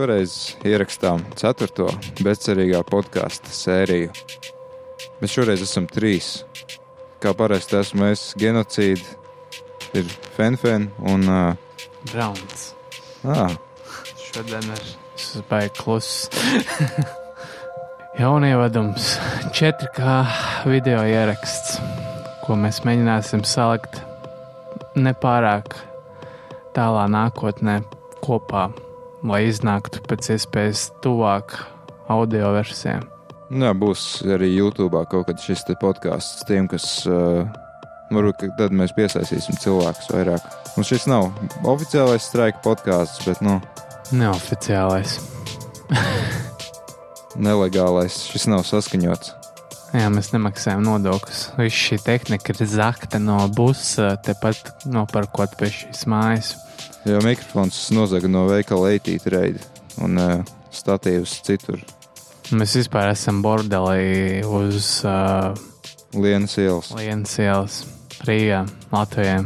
Šoreiz ierakstām ceturto bezcerīgā podkāstu sēriju. Mēs šoreiz esam trīs. Kā parasti esmu es, genocīdi, ir Fenfen un. Uh, Brauns. ah, Šodien ir baigi kluss. Jaunievadums 4K video ieraksts, ko mēs mēģināsim salikt nepārāk tālā nākotnē kopā, lai iznāktu pēc iespējas tuvāk audio versijām. jā, būs arī YouTube kaut kad šis podkāsts tiem, kas. Uh, Varbūt tad mēs piesaistīsim cilvēkus vairāk. Un šis nav oficiālais streika podkāsts, bet nu, Neoficiālais. nelegālais. Šis nav saskaņots. Jā, mēs nemaksājam nodokļus. Viss šī tehnika ir zakta no busa, tepat nopērkot pie šīs mājas. Jo mikrofons nozaga no veikala eitīt reidi un uh, statīvs citur. Mēs vispār esam bordelī uz uh, Lienas ielas. Lienas ielas, Rīgā, Latvijā.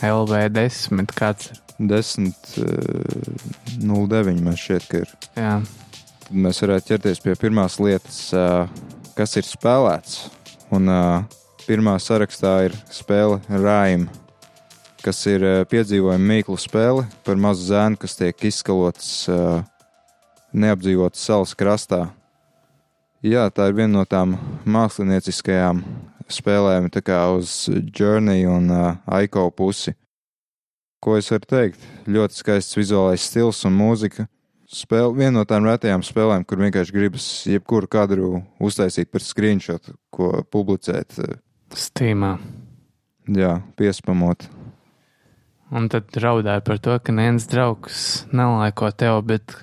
LV10, kāds ir. 10, uh, 09 man šķiet, ka ir. Jā, Tad mēs varētu ķerties pie pirmās lietas, uh, kas ir spēlēts. Un uh, pirmā sarakstā ir spēle Rāima, kas ir uh, piedzīvojuma mīklu spēle par mazu zēnu, kas tiek izskalots uh, neapdzīvotas salas krastā. Jā, tā ir viena no tām mākslinieckajām spēlēm, tā kā uz Journey un uh, Aiko pusi. Ko es varu teikt? Ļoti skaists vizuālais stils un mūzika. Spēle, viena no tām retajām spēlēm, kur vienkārši gribas jebkuru kadru uztaisīt par screenshot, ko publicēt, Steamā. jā, piespamot. Un tad raudāja par to, ka neviens draugs nelaiko tev, bet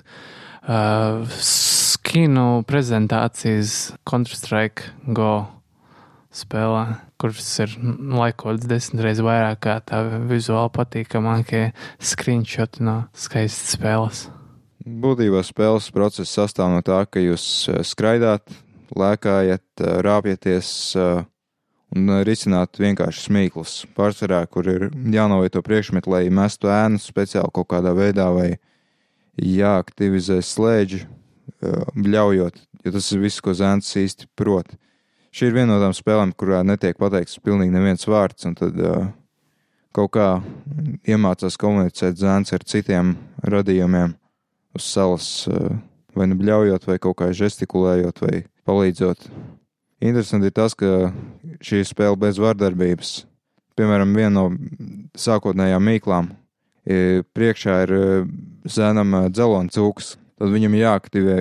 uh, skinu prezentācijas Counter-Strike Go spēlē, kuras ir laikots desmit reizes vairāk kā tā vizuāli patīkamākie screenshoti no skaistas spēles. Būtībā spēles process sastāv no tā, ka jūs eh, skraidāt, lēkājat, rāpjaties eh, un risināt vienkārši smīklus. Pārsvarā, kur ir jānovieto priekšmetu, lai mestu ēnu speciāli kaut kādā veidā, vai jāaktivizē slēdži, bļaujot, jo tas ir viss, ko zēns īsti prot. Šī ir viena no tām spēlēm, kurā netiek pateikts pilnīgi neviens vārds, un tad uh, kaut kā iemācās komunicēt zēns ar citiem radījumiem uz salas, uh, vai nu bļaujot, vai kaut kā žestikulējot, vai palīdzot. Interesanti ir tas, ka šī spēle bez vardarbības. Piemēram, viena no sākotnējām mīklām e, priekšā ir e, zēnam e, dzeloņa cūks. Tad viņam jāaktivē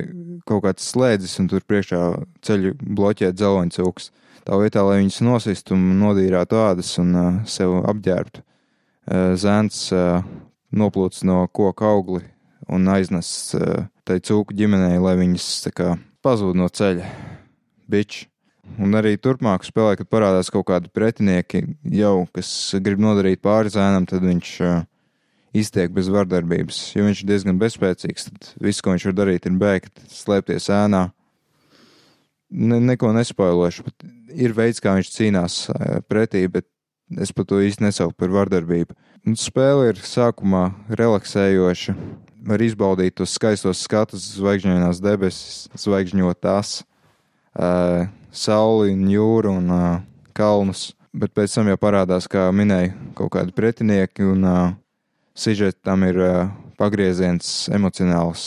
kaut kāds slēdzis, un tur priekšā ceļu bloķē dzeloņa cūks. Tā vietā, lai viņas nosistu un nodīrātu ādas un uh, sev apģērbtu, uh, zēns uh, noplūc no koka augli un aiznes uh, tai cūku ģimenei, lai viņas kā pazūd no ceļa. Bičs. Un arī turpmāk spēlē, kad parādās kaut kādi pretinieki, jau kas grib nodarīt pāri zēnam, tad viņš uh, iztiek bez vardarbības. Ja viņš ir diezgan bezspēcīgs, tad viss, ko viņš var darīt, ir bēgt, slēpties ēnā. Ne, neko nespoilošu, bet ir veids, kā viņš cīnās uh, pretī, bet es par to īsti nesaucu par vardarbību. Un spēle ir sākumā relaksējoša. Var izbaudīt tos skaistos skatus, zvaigžņainās debesis, zvaigžņotās, uh, sauli jūru un uh, kalnus. Bet pēc tam jau parādās, kā minēju, kaut kādi pretinieki, un uh, sižetam ir uh, pagrieziens emocionāls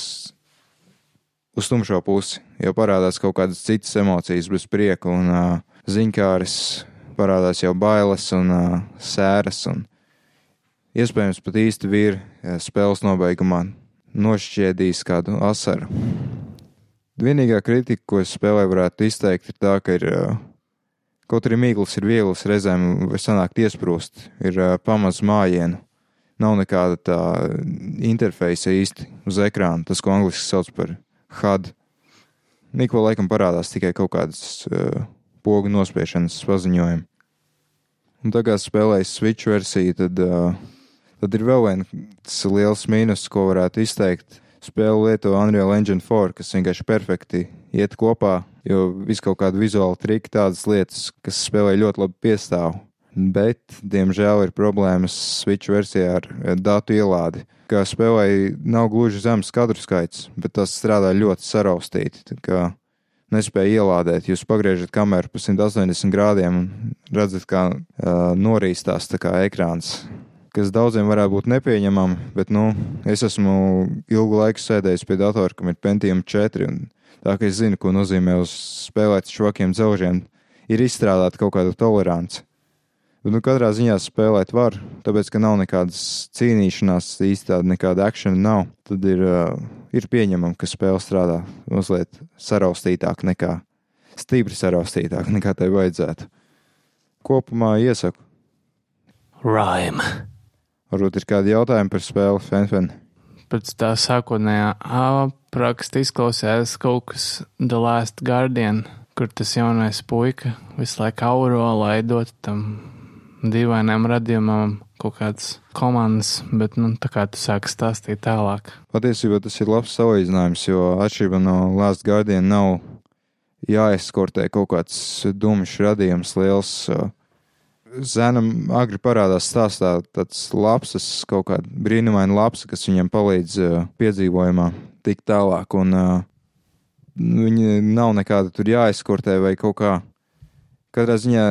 uz tumšo pusi. Jau parādās kaut kādas citas emocijas, bez prieka, un uh, ziņkāris parādās jau bailes un uh, sēras. Un iespējams, pat īsti vīri spēles nobeigumā nošķiedīs kādu asaru. Vienīgā kritika, ko es spēlē varētu izteikt, ir tā, ka ir, kaut arī mīklas ir vieglas, reizēm var sanākt iesprūst, ir pamaz mājienu. Nav nekāda tā interfeisa īsti uz ekrāna, tas, ko angliski sauc par HUD. Niko laikam parādās tikai kaut kādas uh, pogu nospiešanas paziņojumi. Un kā spēlēju Switch versiju, tad, uh, tad ir vēl viens liels mīnus, ko varētu izteikt. Spēle lieto Unreal Engine 4, kas vienkārši perfekti iet kopā, jo viss kaut kāda vizuāla trika, tādas lietas, kas spēlē ļoti labi piestāv. Bet, diemžēl, ir problēmas Switch versijā ar datu ielādi, kā spēlē nav gluži zems kadru skaits, bet tas strādā ļoti saraustīti. Nespēja ielādēt. Jūs pagriežat kameru pa 180 grādiem un redzat, kā uh, norīstās tā kā ekrāns. Kas daudziem varētu būt nepieņemami, bet nu, es esmu ilgu laiku sēdējis pie datora, kam ir Pentium 4. Tā kā es zinu, ko nozīmē uz spēlēt švakiem dzelžiem, ir izstrādāta kaut kāda tolerance. Bet, nu, katrā ziņā spēlēt var, tāpēc, ka nav nekādas cīnīšanās, tāda nekāda akcena nav. Tad ir, uh, ir pieņemama, ka spēle strādā mazliet saraustītāk nekā, stipri saraustītāk nekā tai vajadzētu. Kopumā iesaku. Rhyme. Varbūt ir kādi jautājumi par spēli Fenfen. Pēc tā sākotnējā apraksta izklausās kaut kas The Last Guardian, kur tas jaunais puika visu laiku auro, lai dotu tam dīvainām radījumam kaut kādas komandas, bet, nu, tā kā tu sāki stāstīt tālāk. Patiesībā tas ir labs salīdzinājums, jo atšķirībā no Last Guardian nav jāeskortē kaut kāds dumjš radījums liels. Zēnam agri parādās stāstā tāds lapsas, kaut kāda brīnumaina lapsa, kas viņam palīdz piedzīvojumā tikt tālāk, un uh, viņi nav nekāda tur jāeskortē vai kaut kā Katrā ziņā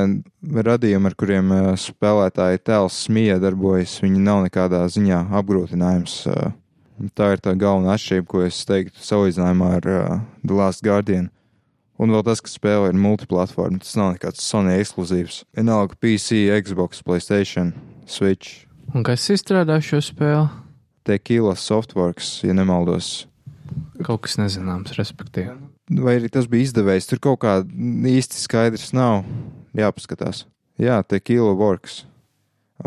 radījumi, ar kuriem uh, spēlētāji tēls smija darbojas, viņi nav nekādā ziņā apgrūtinājums. Uh, tā ir tā galvenā atšķirība, ko es teiktu salīdzinājumā ar uh, The Last Guardian. Un vēl tas, ka spēle ir multiplatforma, tas nav nekāds Sony ekskluzīvs. Vienalga PC, Xbox, Playstation, Switch. Un kas izstrādā šo spēli? Tequila Softworks, ja nemaldos. Kaut kas nezināms, respektīvi vai arī tas bija izdevējs. Tur kaut kā īsti skaidrs nav. Jāpaskatās. Jā, te Kilo Works.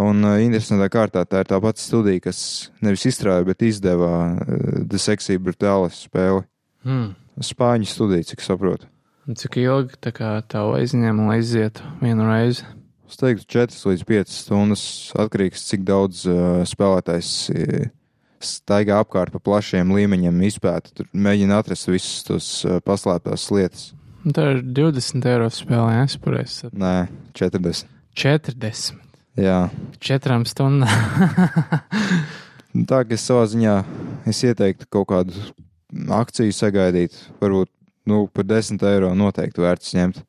Un uh, interesantā kārtā tā ir tā pati studija, kas nevis izstrādāja, bet izdeva uh, The Sexy Brutalis spēli. Hmm. Spāņu studija, cik saprotu. Un cik ilgi tā kā tev aizņēma, lai izietu vienu reizi? Es teiktu, 4 līdz 5 stundas atkarīgs, cik daudz uh, spēlētājs uh, staigā apkārt pa plašiem līmeņiem, izpēta, tur mēģina atrast visas tos uh, paslēptās lietas. Tā ir 20 eiro spēlē, es pareizi. Nē, 40. 40. Jā. Četrām stundām. Tā ka es savā ziņā es ieteiktu kaut kādu akciju sagaidīt, varbūt nu, par 10 eiro noteikti vērts ņemt.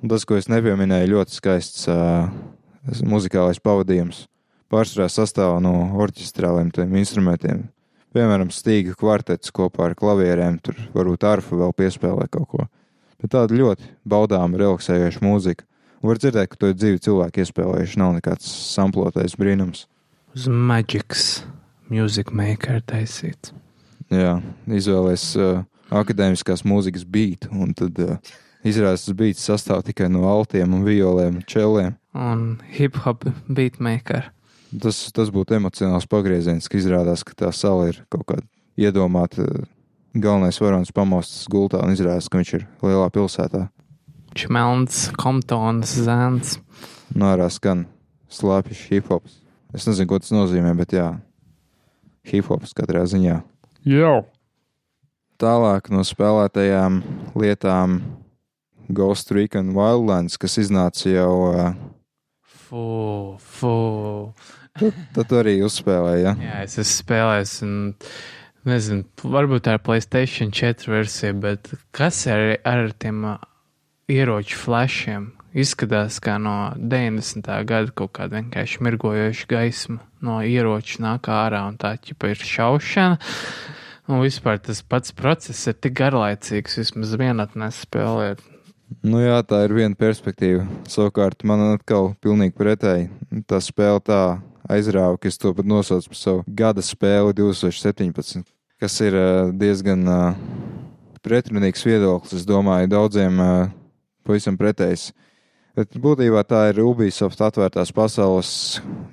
Un tas, ko es nepieminēju, ļoti skaists uh, muzikālais pavadījums pārsvarā sastāv no orķestrāliem instrumentiem. Piemēram, stīga kvartets kopā ar klavierēm, tur varbūt arfa vēl piespēlē kaut ko. Bet tāda ļoti baudāma, relaksējoša mūzika. Var dzirdēt, ka to ir dzīvi cilvēki iespēlējuši, nav nekāds samplotais brīnums. Uz Magics Music Maker taisīts. Jā, izvēlēs uh, akadēmiskās mūzikas beatu, un tad uh, izrādās tas beats sastāv tikai no altiem un violēm, čeliem. Un hip hop beatmaker. Tas, tas būtu emocionāls pagrieziens, ka izrādās, ka tā sala ir kaut kāda iedomāta. Galvenais varonis pamostas gultā un izrādās, ka viņš ir lielā pilsētā. Čmelns, Komptons, Zēns. Nārā skan slāpjas hip hops. Es nezinu, ko tas nozīmē, bet jā, hip hops katrā ziņā. Jau! Tālāk no spēlētajām lietām Ghost Recon Wildlands, kas iznāca jau uh, Fu, fu. Tad, tad arī uzspēlēji, ja? Jā, es esmu spēlējis, un nezinu, varbūt tā ir Playstation 4 versija, bet kas ir ar tiem ieroču flashiem? Izskatās kā no 90. gada kaut kāda vienkārši mirgojoša gaisma no ieroča nāk ārā, un tā ķipa ir šaušana. Un vispār tas pats process ir tik garlaicīgs, vismaz vienatnē spēlēt. Nu jā, tā ir viena perspektīva. Savukārt man atkal pilnīgi pretēji. Tā spēle tā aizrāva, ka es to pat nosaucu par savu gada spēli 2017, kas ir diezgan uh, pretrunīgs viedoklis. Es domāju, daudziem uh, pavisam pretējs. Bet būtībā tā ir Ubisoft atvērtās pasaules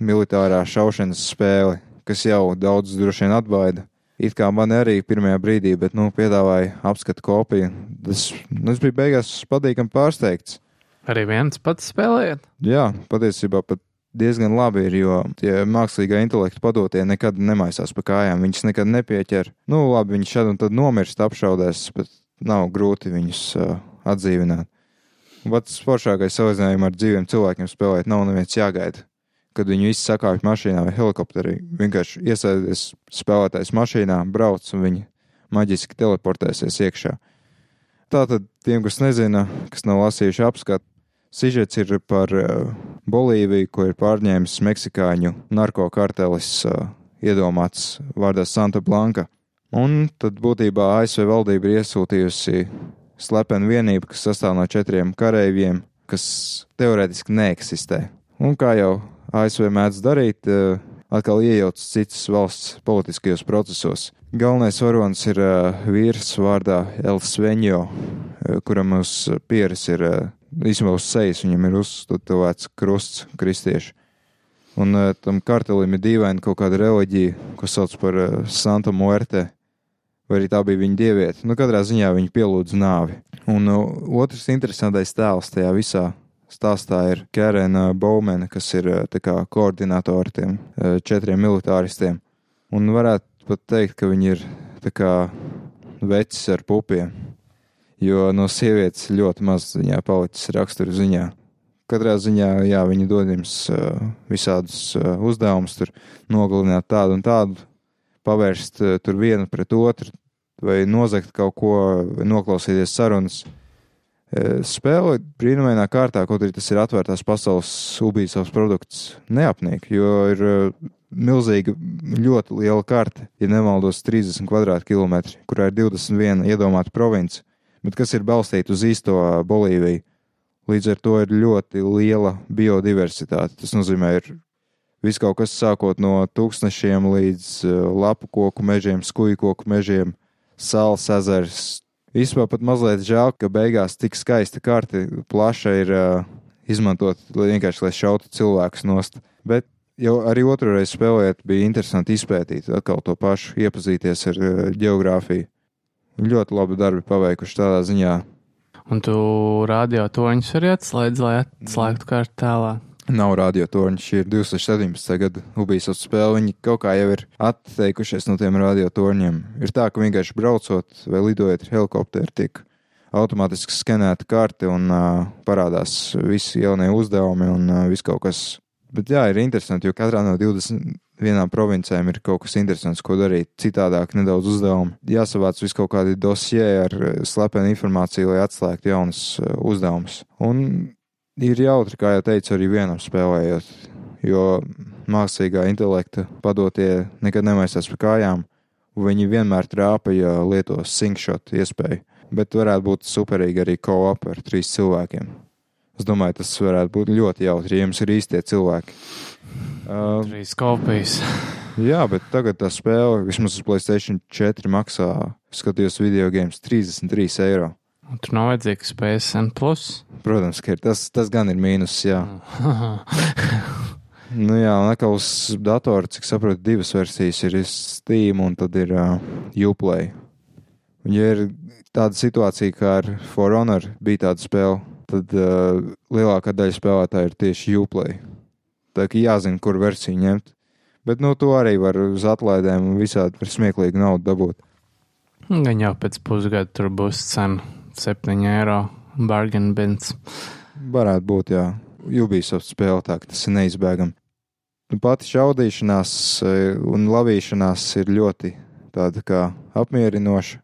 militārā šaušanas spēle, kas jau daudz droši vien atbaida. It kā man arī pirmajā brīdī, bet, nu, piedāvāja apskatu kopiju. Tas, nu, es biju beigās patīkami pārsteigts. Arī viens pats spēlējot? Jā, patiesībā pat diezgan labi ir, jo tie mākslīgā intelekta padotie nekad nemaisās pa kājām. Viņus nekad nepieķer. Nu, labi, viņi šad un tad nomirst apšaudēs, bet nav grūti viņus uh, atdzīvināt. Pats foršākais salīdzinājums ar dzīviem cilvēkiem spēlēt nav neviens jāgaida. Kad viņi visi sakāpj mašīnā vai helikopterī. Vienkārši iesēdies spēlētājs mašīnā, brauc un viņi maģiski teleportēsies iekšā. Tātad tiem, kas nezina, kas nav lasījuši apskatu, sižets ir par uh, Bolīviju, ko ir pārņēmis meksikāņu narkokartelis uh, iedomāts vārdā Santa Blanka. Un tad būtībā ASV valdība ir iesūtījusi slepenu vienību, kas sastāv no četriem kareiviem, kas teorētiski neeksistē. Un kā jau ASV mēdz darīt, uh, atkal iejaucas citas valsts politiskajos procesos. Galvenais varonis ir uh, vīrs vārdā Elsveņo, uh, kuram uz pieres ir īstenībā uz sejas, viņam ir uzstādīts krusts kristieši. Un tam kartelim ir dīvaina kaut kāda reliģija, ko sauc par Santa Muerte, vai arī tā bija viņa dieviete. Nu, katrā ziņā viņa pielūdz nāvi. Un uh, otrs interesantais tēls tajā visā stāstā ir Kērēna Baumena, kas ir kā, koordinātori tiem četriem militāristiem. Un varētu pat teikt, ka viņi ir kā vecis ar pupiem, jo no sievietes ļoti maz viņā palicis rakstura ziņā. Katrā ziņā, jā, viņi dod jums uh, visādus uh, uzdevumus, tur nogalināt tādu un tādu, pavērst uh, tur vienu pret otru, vai nozagt kaut ko, noklausīties sarunas. Spēle brīnumainā kārtā, kaut arī tas ir atvērtās pasaules Ubīsavs produkts, neapniek, jo ir milzīga, ļoti liela karte, ja nemaldos, 30 km2, kurā ir 21 iedomāta province, bet kas ir balstīta uz īsto Bolīviju. Līdz ar to ir ļoti liela biodiversitāte. Tas nozīmē, ir viss kaut kas sākot no tūkstošiem līdz lapu koku mežiem, skuju koku mežiem, sāls ezers. Īsumā pat mazliet žēl, ka beigās tik skaista karte plaša ir uh, izmantot vienkārši, lai šautu cilvēkus nost. Bet jau arī otru reizi spēlējot, bija interesanti izpētīt atkal to pašu, iepazīties ar uh, geogrāfiju. Ļoti labi darbi paveikuši tādā ziņā. Un tu radio toņus arī atslēdz, lai atslēgtu kārtu tālāk. Nav radiotorņi, šī ir 2017. gada Ubisoft spēle. Viņi kaut kā jau ir atteikušies no tiem radiotorņiem. Ir tā, ka vienkārši braucot vai lidojot ar helikopteru, tiek automātiski skenēta karte un uh, parādās visi jaunie uzdevumi un uh, viss kaut kas Bet jā, ir interesanti, jo katrā no 21 provincēm ir kaut kas interesants, ko darīt. Citādāk, nedaudz uzdevumi. Jāsavāc vis kaut kādi dosie ar slepenu informāciju, lai atslēgtu jaunus eh, uzdevumus. Un ir jautri, kā jau teicu, arī vienam spēlējot, jo mākslīgā intelekta padotie nekad nemaisās pa kājām, un viņi vienmēr trāpa, ja lieto sinkšot iespēju. Bet varētu būt superīgi arī co-op ar trīs cilvēkiem. Es domāju, tas varētu būt ļoti jautri, ja jums ir īstie cilvēki. Uh, Trīs kopijas. jā, bet tagad tā spēle, vismaz uz Playstation 4 maksā, skatījos video games 33 eiro. Un tur nav vajadzīgs PSN. Plus. Protams, ka ir. Tas, tas gan ir mīnus, jā. nu jā, un atkal uz datora, cik saprotu, divas versijas ir Steam un tad ir uh, Uplay. Un ja ir tāda situācija, kā ar For Honor bija tāda spēle, tad uh, lielākā daļa spēlētāju ir tieši Uplay. Tā kā jāzina, kur versiju ņemt. Bet nu, to arī var uz atlaidēm un visādi par smieklīgu naudu dabūt. Gan jau pēc pusgada tur būs cena 7 eiro bargain bins. Varētu būt, jā. Ubisoft spēle tā, ka tas ir neizbēgami. Nu, pati šaudīšanās eh, un lavīšanās ir ļoti tāda kā apmierinoša.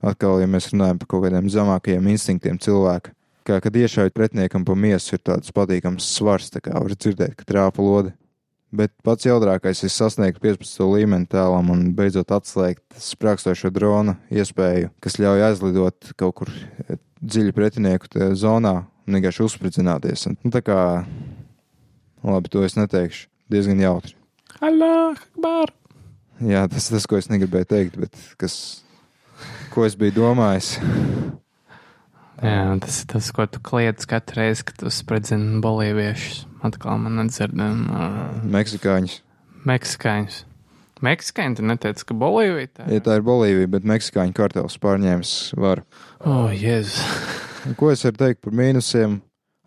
Atkal, ja mēs runājam par kaut kādiem zemākajiem instinktiem cilvēka, kā kad iešaut pretiniekam pa miesu, ir tāds patīkams svars, tā kā var dzirdēt, ka trāpa lode. Bet pats jaudrākais ir sasniegt 15. līmeni tēlam un beidzot atslēgt sprākstošo drona iespēju, kas ļauj aizlidot kaut kur eh, dziļi pretinieku zonā un vienkārši uzspridzināties. Un, nu, tā kā, labi, to es neteikšu, diezgan jautri. Allah, akbar! Jā, tas ir tas, ko es negribēju teikt, bet kas, ko es biju domājis. Jā, tas ir tas, ko tu kliedz katru reizi, kad tu spridzini bolīviešus. Atkal man nedzirdam. Uh, Meksikāņus. Meksikāņus. Meksikāņi tu neteici, ka Bolīvija tā ir? Ja tā ir Bolīvija, bet Meksikāņu kartels pārņēmis varu. O, oh, Jēzus. ko es varu teikt par mīnusiem?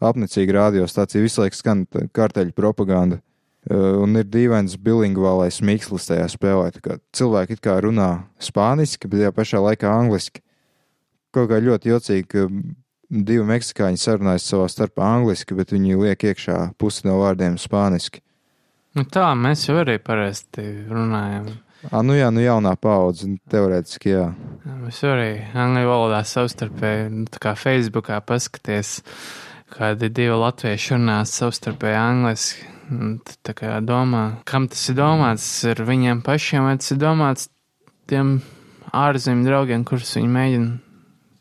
Apnicīga radiostācija visu laiku skan karteļu propaganda. Un ir dīvains bilingvālais mikslis tajā spēlē. Cilvēki it kā runā spāniski, bet tajā pašā laikā angliski kaut kā ļoti jocīgi, ka divi meksikāņi sarunājas savā starpā angliski, bet viņi liek iekšā pusi no vārdiem spāniski. Nu, tā mēs jau arī parasti runājam. Ah, nu jā, nu jaunā paudze, teorētiski jā. Mēs arī angļu valodā savstarpēji, nu, tā kā Facebookā paskaties, kādi divi latvieši runās savstarpēji angliski. Tā kā domā, kam tas ir domāts, ir viņiem pašiem, vai tas ir domāts tiem ārzemju draugiem, kurus viņi mēģina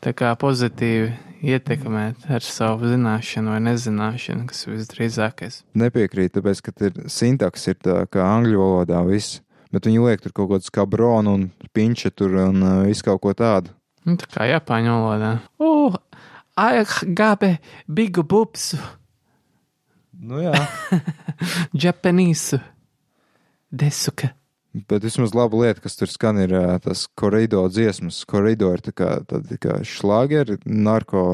tā kā pozitīvi ietekmēt ar savu zināšanu vai nezināšanu, kas ir visdrīzākais. Nepiekrīt, tāpēc, ka ir sintaks ir tā kā angļu valodā viss, bet viņi liek tur kaut kāds kā bronu un pinča tur un uh, visu kaut ko tādu. Nu, tā kā Japāņu valodā. Uh, agabe bigu bupsu, Nu jā. japanīsu, desuka. Bet vismaz laba lieta, kas tur skan, ir tas korido dziesmas. Korido ir tā kā, tādi kā šlāgeri, narko.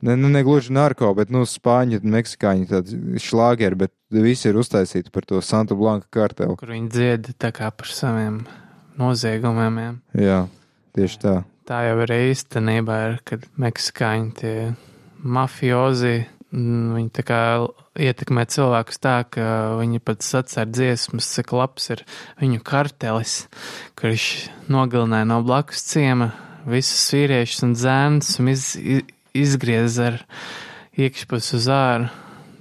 Ne, ne, ne gluži narko, bet, nu, spāņi, meksikāņi tādi šlāgeri, bet visi ir uztaisīti par to Santa Blanka kartelu. kur viņi dzied tā kā par saviem noziegumiem. jā. Jā, tieši tā. Tā jau ir īstenībā, ir, kad meksikāņi tie mafiozi, viņi tā kā ietekmē cilvēkus tā, ka viņi pat sacer dziesmas, cik labs ir viņu kartelis, kurš nogalināja no blakus ciema visus vīriešus un zēnus un iz, iz, izgriez ar iekšpus uz āru.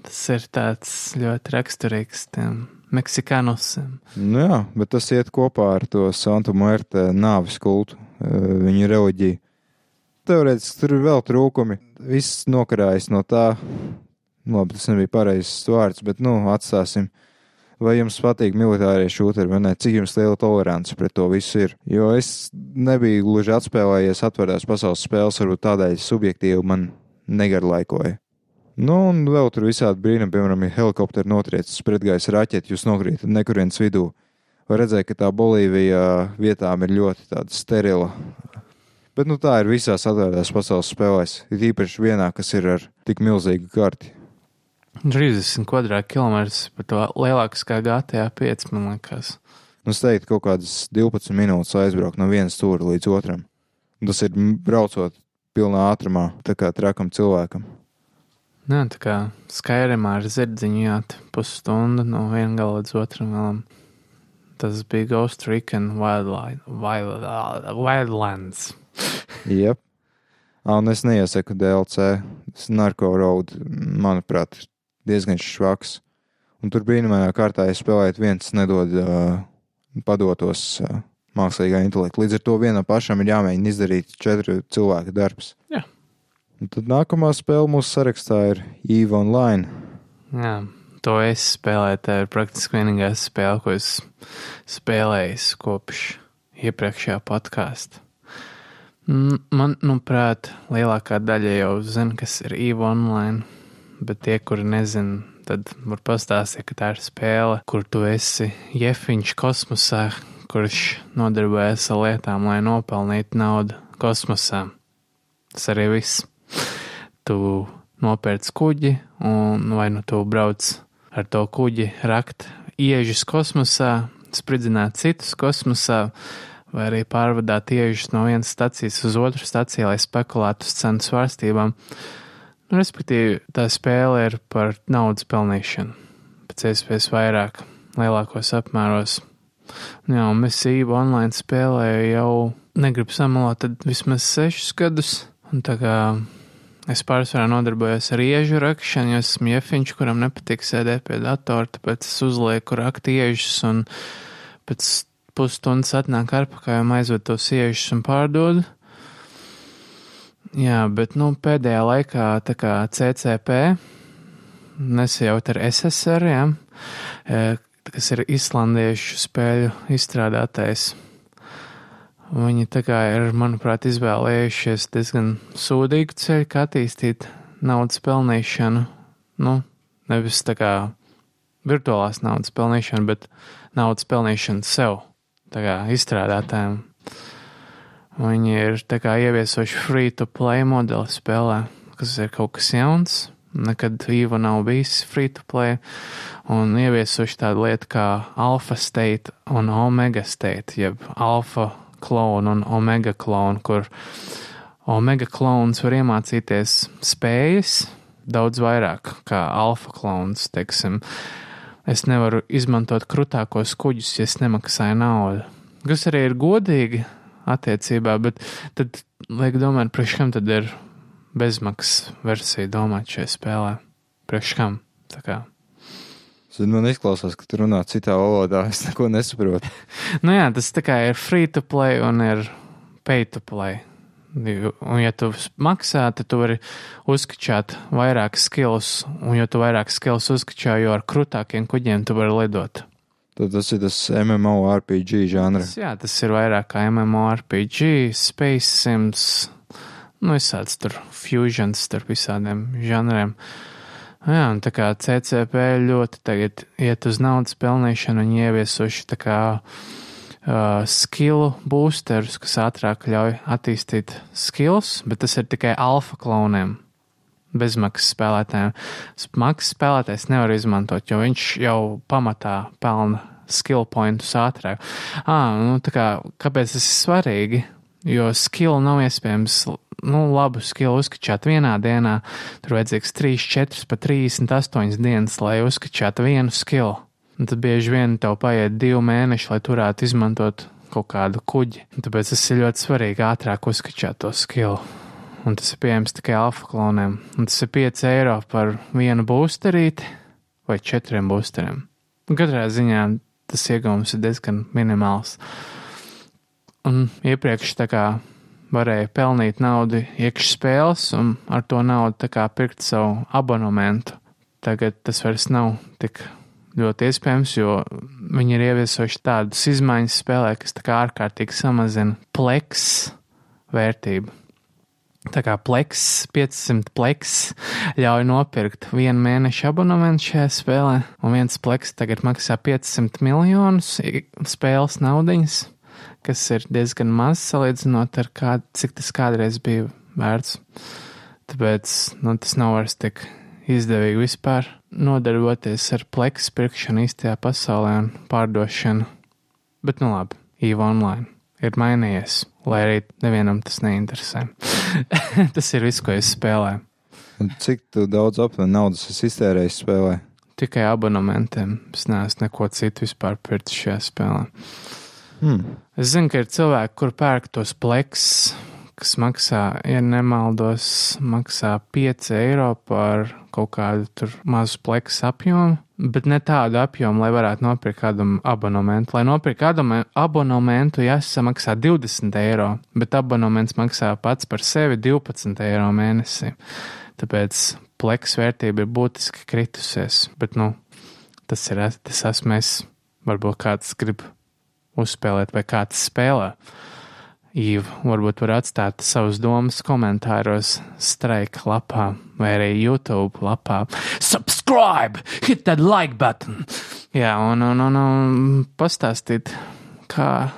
Tas ir tāds ļoti raksturīgs tiem meksikānusiem. Nu jā, bet tas iet kopā ar to Santa Muerte nāvis kultu, ā, viņu reliģiju. Teorētiski tur ir vēl trūkumi. Viss nokarājas no tā. Labi, tas nebija pareizs vārds, bet, nu, atstāsim. Vai jums patīk militārie šūteri vai ne? Cik jums liela tolerance pret to visu ir? Jo es nebiju gluži atspēlējies atvērtās pasaules spēles, varbūt tādēļ subjektīvi man negarlaikoja. Nu, un vēl tur visādi brīnumi, piemēram, ja helikopteri notriecis pretgaisa raķeti, jūs nokrītat nekurienes vidū. Var redzēt, ka tā Bolīvija vietām ir ļoti sterila. Bet nu, tā ir visās atvērtās pasaules spēlēs. Ir īpaši vienā, kas ir ar tik milzīgu karti. 30 kvadrātkilometrus, bet to lielāks kā GTA 5, man liekas. Nu, es teiktu, kaut kādas 12 minūtes aizbraukt no vienas stūra līdz otram. Tas ir braucot pilnā ātrumā, tā kā trakam cilvēkam. Nē, tā kā Skyrimā ar zirdziņu jāt pusstunda no viena gala līdz otram galam. Tas bija Ghost Recon Wildline, Wild, Wildlands. Jep. Ā, Un es neiesaku DLC. Narko road, manuprāt, diezgan švaks. Un tur brīnumainā kārtā, ja spēlējat viens, nedod uh, padotos uh, mākslīgā intelekta. Līdz ar to vienam pašam ir jāmēģina izdarīt četru cilvēku darbs. Jā. Un tad nākamā spēle mūsu sarakstā ir EVE Online. Jā, to es spēlēju. Tā ir praktiski vienīgā spēle, ko es spēlēju kopš iepriekšējā podkāsta. Man, manuprāt, lielākā daļa jau zina, kas ir EVE Online, bet tie, kuri nezina, tad var pastāstīt, ka tā ir spēle, kur tu esi jefiņš kosmosā, kurš nodarbojas ar lietām, lai nopelnītu naudu kosmosā. Tas arī viss. Tu nopērc kuģi, un vai nu tu brauc ar to kuģi rakt iežus kosmosā, spridzināt citus kosmosā, vai arī pārvadāt iežus no vienas stacijas uz otru staciju, lai spekulētu uz cenu svārstībām. Nu, respektīvi, tā spēle ir par naudas pelnīšanu, pēc iespējas vairāk, lielākos apmēros. Jā, un mēs īvu online spēlēju jau, negribu samalot, tad vismaz sešus gadus, un tā kā es pārsvarā nodarbojos ar iežu rakšanu, jo esmu jefiņš, kuram nepatīk sēdēt pie datora, tāpēc es uzlieku rakt iežus, un pēc pusstundas atnāk atpakaļ un aizved tos iežus un pārdod. Jā, bet nu, pēdējā laikā tā kā CCP, nesajaut ar SSR, jā, e, kas ir islandiešu spēļu izstrādātais. Viņi tā kā ir, manuprāt, izvēlējušies diezgan sūdīgu ceļu, kā attīstīt naudas pelnīšanu. Nu, nevis tā kā virtuālās naudas pelnīšanu, bet naudas pelnīšanu sev, tā kā izstrādātājiem. Viņi ir tā kā ieviesoši free to play modeli spēlē, kas ir kaut kas jauns. Nekad Viva nav bijis free to play, un ieviesuši tādu lietu kā alfa state un omega state, jeb alfa klonu un omega klonu, kur omega klons var iemācīties spējas daudz vairāk kā alfa klons, teiksim. es nevaru izmantot krutākos kuģus, ja es nemaksāju naudu. Kas arī ir godīgi attiecībā, bet tad liek domāt, priekš kam tad ir bezmaksas versija domāt šajā spēlē. Priekš kam? Tā kā. Tad man izklausās, ka tu runā citā valodā. Es neko nesaprotu. nu jā, tas tā kā ir free to play un ir pay to play. Un, ja tu maksā, tad tu vari uzskačāt vairāk skills, un jo tu vairāk skills uzskačā, jo ar krūtākiem kuģiem tu vari lidot. Tad tas ir tas MMORPG žanrs. Jā, tas ir vairāk kā MMORPG, Space Sims, nu, visāds tur fusions starp visādiem žanriem. Jā, un tā kā CCP ļoti tagad iet uz naudas pelnīšanu, viņi ieviesuši tā kā uh, skillu boosterus, kas ātrāk ļauj attīstīt skills, bet tas ir tikai alfa kloniem. Bezmaksas spēlētājiem. Maksas spēlētājs nevar izmantot, jo viņš jau pamatā pelna skill pointus ātrāk. Ah, nu, kā, kāpēc tas ir svarīgi? Jo skill nav iespējams nu, labu skilu uzskačāt vienā dienā, tur vajadzīgs 3, 4, pat 38 dienas, lai uzskačātu vienu skilu. Un tad bieži vien tev paiet divi mēneši, lai turētu izmantot kaut kādu kuģi. Tāpēc tas ir ļoti svarīgi ātrāk uzskačāt to skilu. Un tas ir pieejams tikai alfa kloniem. Un tas ir 5 eiro par vienu boosterīti vai 4 boosteriem. Katrā ziņā tas iegūms ir diezgan minimāls. Un iepriekš tā kā varēja pelnīt naudu iekšā spēles un ar to naudu pirkt savu abonementu. Tagad tas vairs nav tik ļoti iespējams, jo viņi ir ieviesuši tādas izmaiņas spēlē, kas ārkārtīgi samazina pleks vērtību. Tā kā pleks, 500 pleks ļauj nopirkt vienu mēnešu abonementu šajā spēlē, un viens pleks tagad maksā 500 miljonus spēles naudiņas, kas ir diezgan maz salīdzinot ar kādu, cik tas kādreiz bija vērts. Tāpēc nu, tas nav vairs tik izdevīgi vispār nodarboties ar pleksu pirkšanu īstajā pasaulē un pārdošanu. Bet nu labi, īva online ir mainījies, lai arī nevienam tas neinteresē. tas ir viss, ko es spēlēju. Cik daudz aptuveni naudas es iztērēju spēlē? Tikai abonementiem. Es neesmu neko citu vispār pircis šajā spēlē. Hmm. Es zinu, ka ir cilvēki, kur pērk tos pleks, kas maksā, ja nemaldos, maksā 5 eiro par kaut kādu tur mazu pleksu apjomu, bet ne tādu apjomu, lai varētu nopirkt kādu abonementu. Lai nopirkt kādu abonementu, jāsamaksā 20 eiro, bet abonements maksā pats par sevi 12 eiro mēnesī. Tāpēc pleksu vērtība ir būtiski kritusies, bet, nu, tas ir, tas esmu es. Varbūt kāds grib uzspēlēt vai kāds spēlē. Īva, varbūt var atstāt savus domas komentāros, streika lapā vai arī YouTube lapā. Subscribe! Hit that like button! Jā, un, un, un, un pastāstīt, kā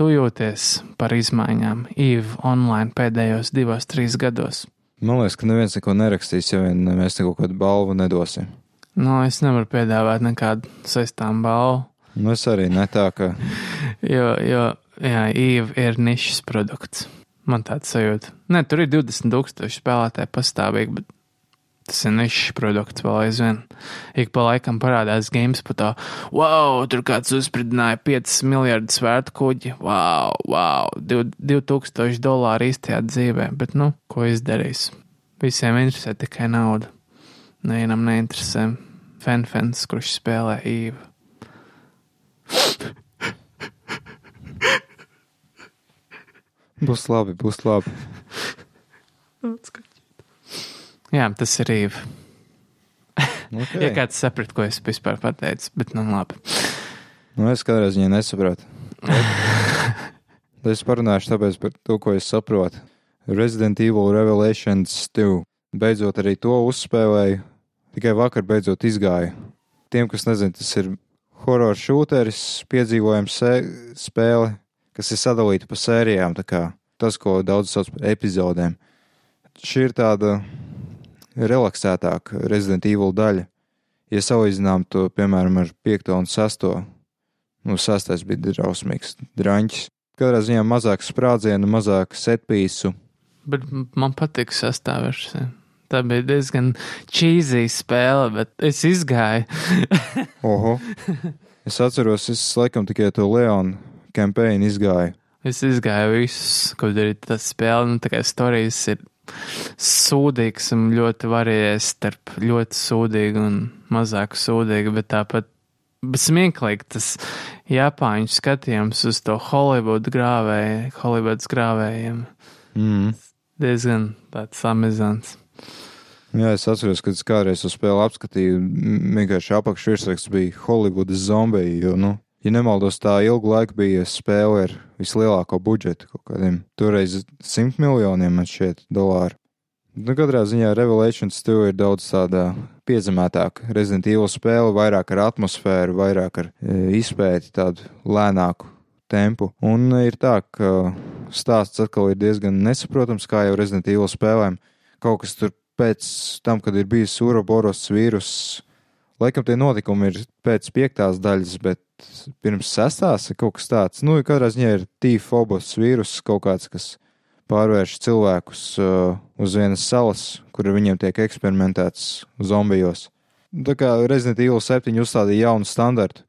tu jūties par izmaiņām Īva online pēdējos divos, trīs gados. Man liekas, ka neviens neko nerakstīs, ja vien mēs kaut kādu balvu nedosim. Nu, es nevaru piedāvāt nekādu saistām balvu. Nu, es arī ne tā, ka. jo, jo Jā, Eve ir nišas produkts. Man tāds sajūta. Nē, tur ir 20,000 spēlētāji pastāvīgi, bet tas ir nišas produkts vēl aizvien. Ik pa laikam parādās games par to, wow, tur kāds uzspridināja 5 miljardus vērtu kuģi, wow, wow, 2000 dolāru īstajā dzīvē, bet nu, ko izdarīs? Visiem interesē tikai nauda. Nevienam neinteresē fanfans, kurš spēlē Eve. Būs labi, būs labi. Jā, tas ir īvi. Okay. ja kāds saprat, ko es vispār pateicu, bet nu labi. Nu, es kādreiz viņai nesapratu. es parunāšu tāpēc par to, ko es saprotu. Resident Evil Revelations 2. Beidzot arī to uzspēlēju. Tikai vakar beidzot izgāju. Tiem, kas nezina, tas ir horror šūteris, piedzīvojums spēle kas ir sadalīta pa sērijām, tas, ko daudz sauc par epizodēm. Šī ir tāda relaksētāka Resident Evil daļa. Ja salīdzinām to, piemēram, ar 5 un 6, nu, 6 bija drausmīgs, draņķis. Katrā ziņā mazāk sprādzienu, mazāk setpīsu. Bet man patīk sastāvversija. Tā bija diezgan cheesy spēle, bet es izgāju. Oho. Es atceros, es laikam tikai to Leonu kampēnu izgāju. Es izgāju visus, kur ir tas spēle, nu tā kā stāstījis ir sūdīgs un ļoti varējies starp ļoti sūdīgu un mazāk sūdīgu, bet tāpat bet smieklīgi tas Japāņu skatījums uz to Holivudu grāvēju, Holivudas grāvējiem. Mm. Diezgan tāds amizants. Jā, es atceros, kad es kādreiz uz spēli apskatīju, vienkārši apakšvirsraksts bija Holivudas zombiji, jo, nu, ja nemaldos, tā ilgu laiku bija spēle ar vislielāko budžetu, kaut kādiem toreiz simt miljoniem, šķiet, dolāru. Nu, katrā ziņā Revelations 2 ir daudz tāda piezemētāka Resident Evil spēle, vairāk ar atmosfēru, vairāk ar e, izpēti, tādu lēnāku tempu. Un ir tā, ka stāsts atkal ir diezgan nesaprotams, kā jau Resident Evil spēlēm. Kaut kas tur pēc tam, kad ir bijis Uroboros vīrus, laikam tie notikumi ir pēc piektās daļas, bet pirms sestās ir kaut kas tāds. Nu, katrā ziņā ir tīfobos vīrus kaut kāds, kas pārvērš cilvēkus uh, uz vienas salas, kur viņiem tiek eksperimentēts zombijos. Tā kā Resident Evil 7 uzstādīja jaunu standartu,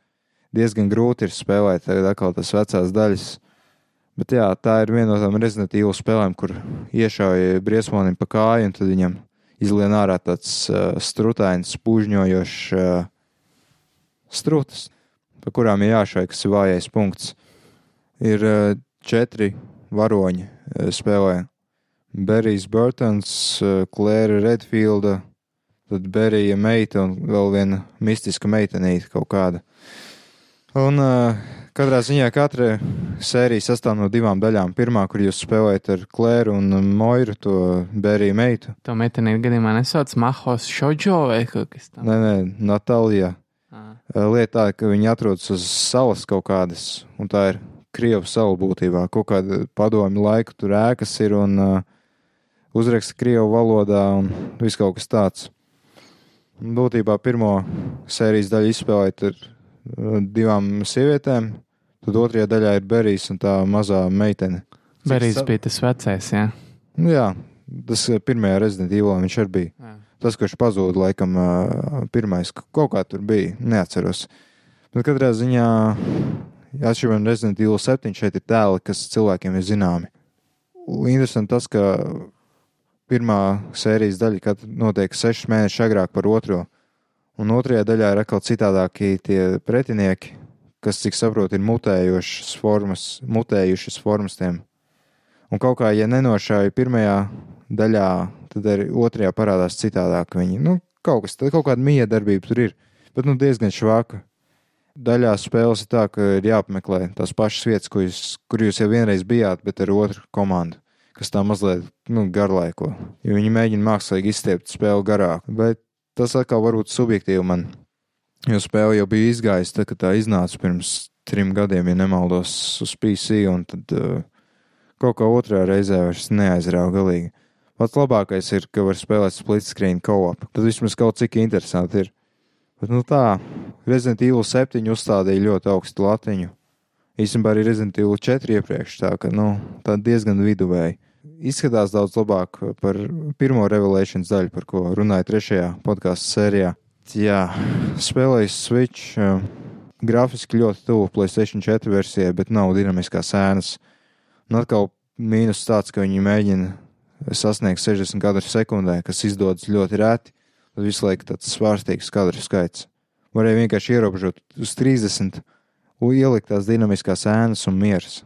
diezgan grūti ir spēlēt tagad atkal tas vecās daļas. Bet jā, tā ir viena no tām Resident Evil spēlēm, kur iešauja briesmonim pa kāju, un tad viņam izlien ārā tāds uh, strutains, pūžņojošs uh, strutas, pa kurām ir jāšai, kas ir vājais punkts. Ir uh, četri varoņi uh, spēlē. Berijs Burtons, uh, Klēra Redfielda, tad Berija meita un vēl viena mistiska meitenīte kaut kāda. Un uh, katrā ziņā katra sērija sastāv no divām daļām. Pirmā, kur jūs spēlējat ar Klēru un Moiru, to Beriju meitu. To meitenīti gadījumā nesauc Mahos Šoģo vai kaut kas tāds. Nē, nē, Natālijā. Ah. Lieta tā, ka viņi atrodas uz salas kaut kādas, un tā ir Krievu sala būtībā. Kaut kāda padomju laika tur ēkas ir un uh, uzraksta Krievu valodā un viss kaut kas tāds. Būtībā pirmo sērijas daļu izspēlēt ar divām sievietēm, tad otrajā daļā ir Berijs un tā mazā meitene. Berijs bija tas vecais, jā. Nu, jā, tas uh, pirmajā Resident Evil viņš arī bija. jā. Tas, kurš pazuda, laikam, ā, pirmais kaut kā tur bija, neatceros. Bet katrā ziņā, atšķirībā no Resident Evil 7, šeit ir tēli, kas cilvēkiem ir zināmi. Un Interesanti tas, ka pirmā sērijas daļa kad notiek sešus mēnešus agrāk par otro, un otrajā daļā ir atkal citādākie tie pretinieki, kas, cik saprotu, ir mutējušas formas, mutējušas formas tiem. Un kaut kā, ja nenošāja pirmajā daļā, tad arī otrajā parādās citādāk viņi. Nu, kaut kas, tad kaut kāda miedarbība tur ir, bet nu diezgan švaka. Daļā spēles ir tā, ka ir jāapmeklē tās pašas vietas, kur jūs, kur jūs jau vienreiz bijāt, bet ar otru komandu, kas tā mazliet nu, garlaiko. Jo viņi mēģina mākslīgi izstiept spēli garāku, bet tas atkal varbūt subjektīvi man. Jo spēle jau bija izgājusi, tad, kad tā iznāca pirms trim gadiem, ja nemaldos, uz PC, un tad uh, kaut kā otrā reizē vairs neaizrāva galīgi. Pats labākais ir, ka var spēlēt split screen co-op. Tad vismaz kaut cik interesanti ir. Bet, nu tā, Resident Evil 7 uzstādīja ļoti augstu latiņu. Īstenībā arī Resident Evil 4 iepriekš, tā ka, nu, tā diezgan viduvēji. Izskatās daudz labāk par pirmo Revelations daļu, par ko runāju trešajā podkāstu sērijā. Jā, spēlēju Switch, uh, grafiski ļoti tuvu PlayStation 4 versijai, bet nav dinamiskās ēnas. Un atkal mīnus tāds, ka viņi mēģina sasniegt 60 kadru sekundē, kas izdodas ļoti reti. Tad visu laiku tāds svārstīgs kadru skaits. Varēja vienkārši ierobežot uz 30, un ielikt tās dinamiskās ēnas un mieras.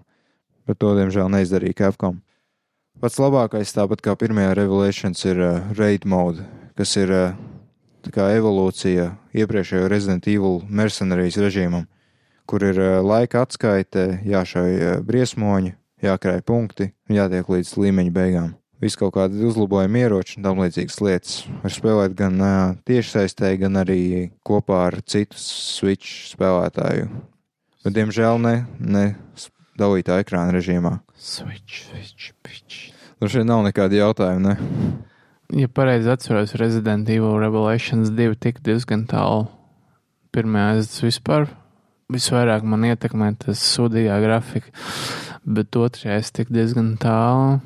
Bet to, diemžēl, neizdarīja Capcom. Pats labākais, tāpat kā pirmajā Revelations, ir uh, raid mode, kas ir uh, tā kā evolūcija iepriekšējo Resident Evil mercenārijas režīmam, kur ir uh, laika atskaite, jāšauj uh, briesmoņi, jākrāj punkti un jātiek līdz līmeņa beigām. Viss kaut kādi uzlabojumi, ieroči un tam līdzīgas lietas. Var spēlēt gan uh, tiešsaistē, gan arī kopā ar citu Switch spēlētāju. Bet, diemžēl, ne, ne dalītā ekrāna režīmā. Switch, switch, bitch. Tur šeit nav nekādi jautājumi, ne? Ja pareizi atceros, Resident Evil Revelations 2 tika diezgan tālu. Pirmajā es vispār visvairāk man ietekmē tas sūdīgā grafika, bet otrajā es tik diezgan tālu.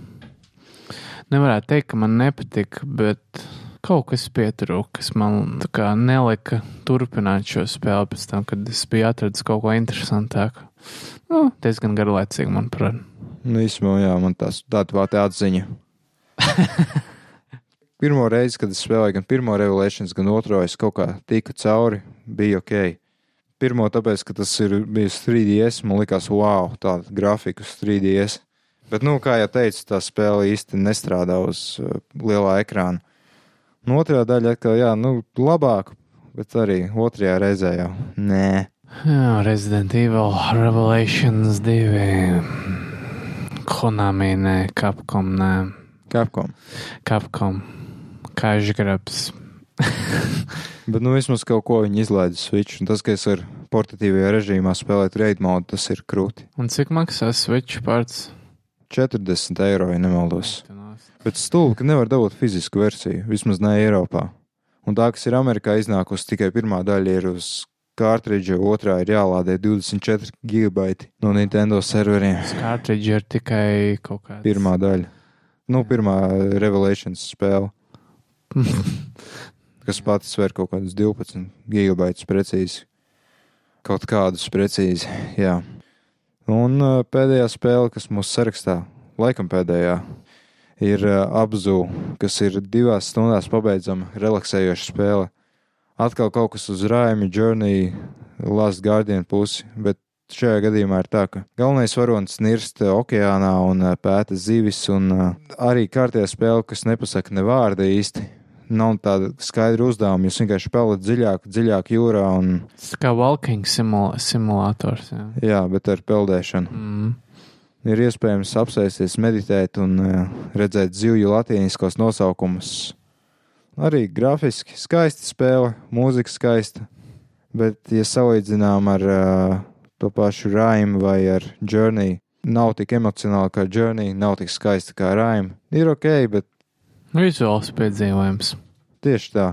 nevarētu teikt, ka man nepatika, bet kaut kas pietrūka, kas man tā kā nelika turpināt šo spēli pēc tam, kad es biju atradis kaut ko interesantāku. Nu, diezgan garlaicīgi, manuprāt. Nu, īstenībā, jā, man tās tāda pati atziņa. Pirmo reizi, kad es spēlēju gan pirmo Revolutions, gan otro, es kaut kā tiku cauri, bija ok. Pirmo tāpēc, ka tas ir bijis 3DS, man likās, wow, tāda grafika uz 3DS. Bet, nu, kā jau teicu, tā spēle īsti nestrādā uz uh, lielā ekrāna. Un otrā daļa atkal, jā, nu, labāk, bet arī otrajā reizē jau nē. Jā, Resident Evil Revelations 2. Konami, nē, Capcom, nē. Capcom. Capcom. Kažgrabs. Bet, nu, vismaz kaut ko viņi izlaida Switch. Un tas, ka es varu portatīvajā režīmā spēlēt raid modu, tas ir krūti. Un cik maksā Switch parts? 40 eiro, ja nemaldos. Bet stulbi, ka nevar dabūt fizisku versiju, vismaz ne Eiropā. Un tā, kas ir Amerikā iznākusi, tikai pirmā daļa ir uz kārtridža, otrā ir jālādē 24 gigabaiti no Nintendo serveriem. Kārtridža ir tikai kaut kāda. Pirmā daļa. Nu, pirmā Revelations spēle. kas pats sver kaut kādus 12 gigabaitus precīzi. Kaut kādus precīzi, jā. Un pēdējā spēle, kas mūsu sarakstā, laikam pēdējā, ir Abzu, kas ir divās stundās pabeidzama relaksējoša spēle. Atkal kaut kas uz Rāmi, Journey, Last Guardian pusi, bet šajā gadījumā ir tā, ka galvenais varonis nirst okeānā un pēta zivis, un arī kārtējā spēle, kas nepasaka ne vārda īsti. Nav tāda skaidra uzdevuma. Jūs vienkārši pelat dziļāk, dziļāk jūrā. Un, Tas kā walking simula simulators. Jā. jā, bet ar peldēšanu. Mm. Ir iespējams apsēsties, meditēt un redzēt zivju latīniskos nosaukumus. Arī grafiski skaista spēle, mūzika skaista. Bet, ja salīdzinām ar uh, to pašu Raimu vai ar Journey, nav tik emocionāli kā Journey, nav tik skaista kā Raima. Ir ok, bet Vizuāls piedzīvojums. tieši tā.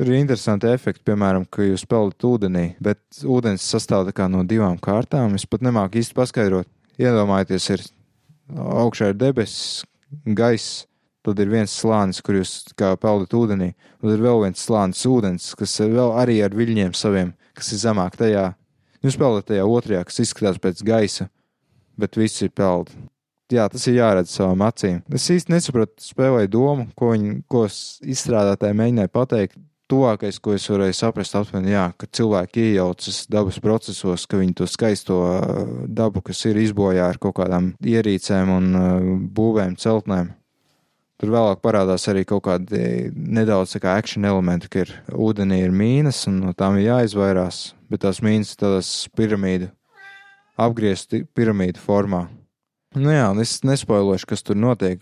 Ir interesanti efekti, piemēram, ka jūs peldat ūdenī, bet ūdens sastāv no divām kārtām. Es pat nemāku īsti paskaidrot. Iedomājieties, ir augšā ir debesis, gaiss, tad ir viens slānis, kur jūs kā peldat ūdenī, un tad ir vēl viens slānis ūdens, kas ir vēl arī ar viļņiem saviem, kas ir zemāk tajā. Jūs peldat tajā otrajā, kas izskatās pēc gaisa, bet viss ir peld. Jā, tas ir jāredz savām acīm. Es īsti nesapratu spēlēju domu, ko viņi, ko izstrādātāji mēģināja pateikt. Tuvākais, ko es varēju saprast, aptuveni, jā, ka cilvēki iejaucas dabas procesos, ka viņi to skaisto dabu, kas ir izbojā ar kaut kādām ierīcēm un būvēm, celtnēm. Tur vēlāk parādās arī kaut kādi nedaudz kā action elementi, ka ir ūdenī ir mīnas un no tām ir jāizvairās, bet tās mīnas ir tādās piramīdu, apgriezti piramīdu formā. Nu jā, un es nespoilošu, kas tur notiek.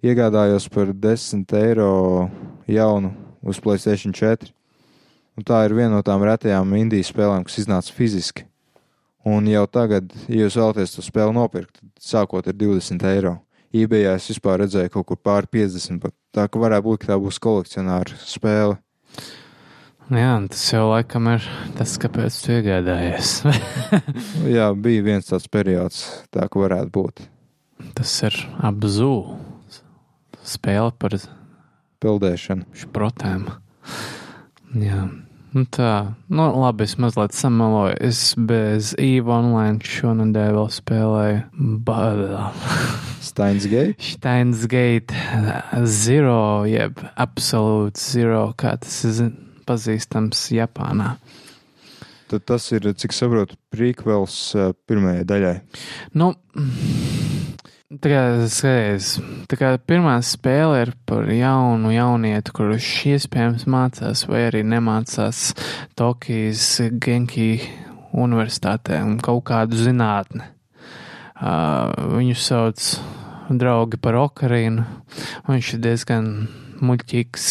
Iegādājos par 10 eiro jaunu uz Playstation 4. Un tā ir viena no tām retajām indijas spēlēm, kas iznāca fiziski. Un jau tagad, ja jūs vēlaties to spēli nopirkt, tad sākot ar 20 eiro. eBayā es vispār redzēju kaut kur pāri 50, pat tā ka varētu būt, ka tā būs kolekcionāra spēle. Jā, un tas jau laikam ir tas, kāpēc tu iegādājies. Jā, bija viens tāds periods, tā ka varētu būt. tas ir apzū spēle par Peldēšana. šprotēm. Jā. Nu tā, nu labi, es mazliet samaloju. Es bez EVE online šonadēļ vēl spēlēju Bada. Steins Gate. Steins Gate Zero, jeb Absolute Zero, kā tas ir pazīstams Japānā. Tad tas ir, cik saprotu, prequels uh, pirmajai daļai. Nu, tā kā skaties, tā kā pirmā spēle ir par jaunu jaunietu, kurš iespējams mācās vai arī nemācās Tokijas Genki universitātē un kaut kādu zinātni. Uh, viņu sauc draugi par Okarinu. Viņš ir diezgan muļķīgs.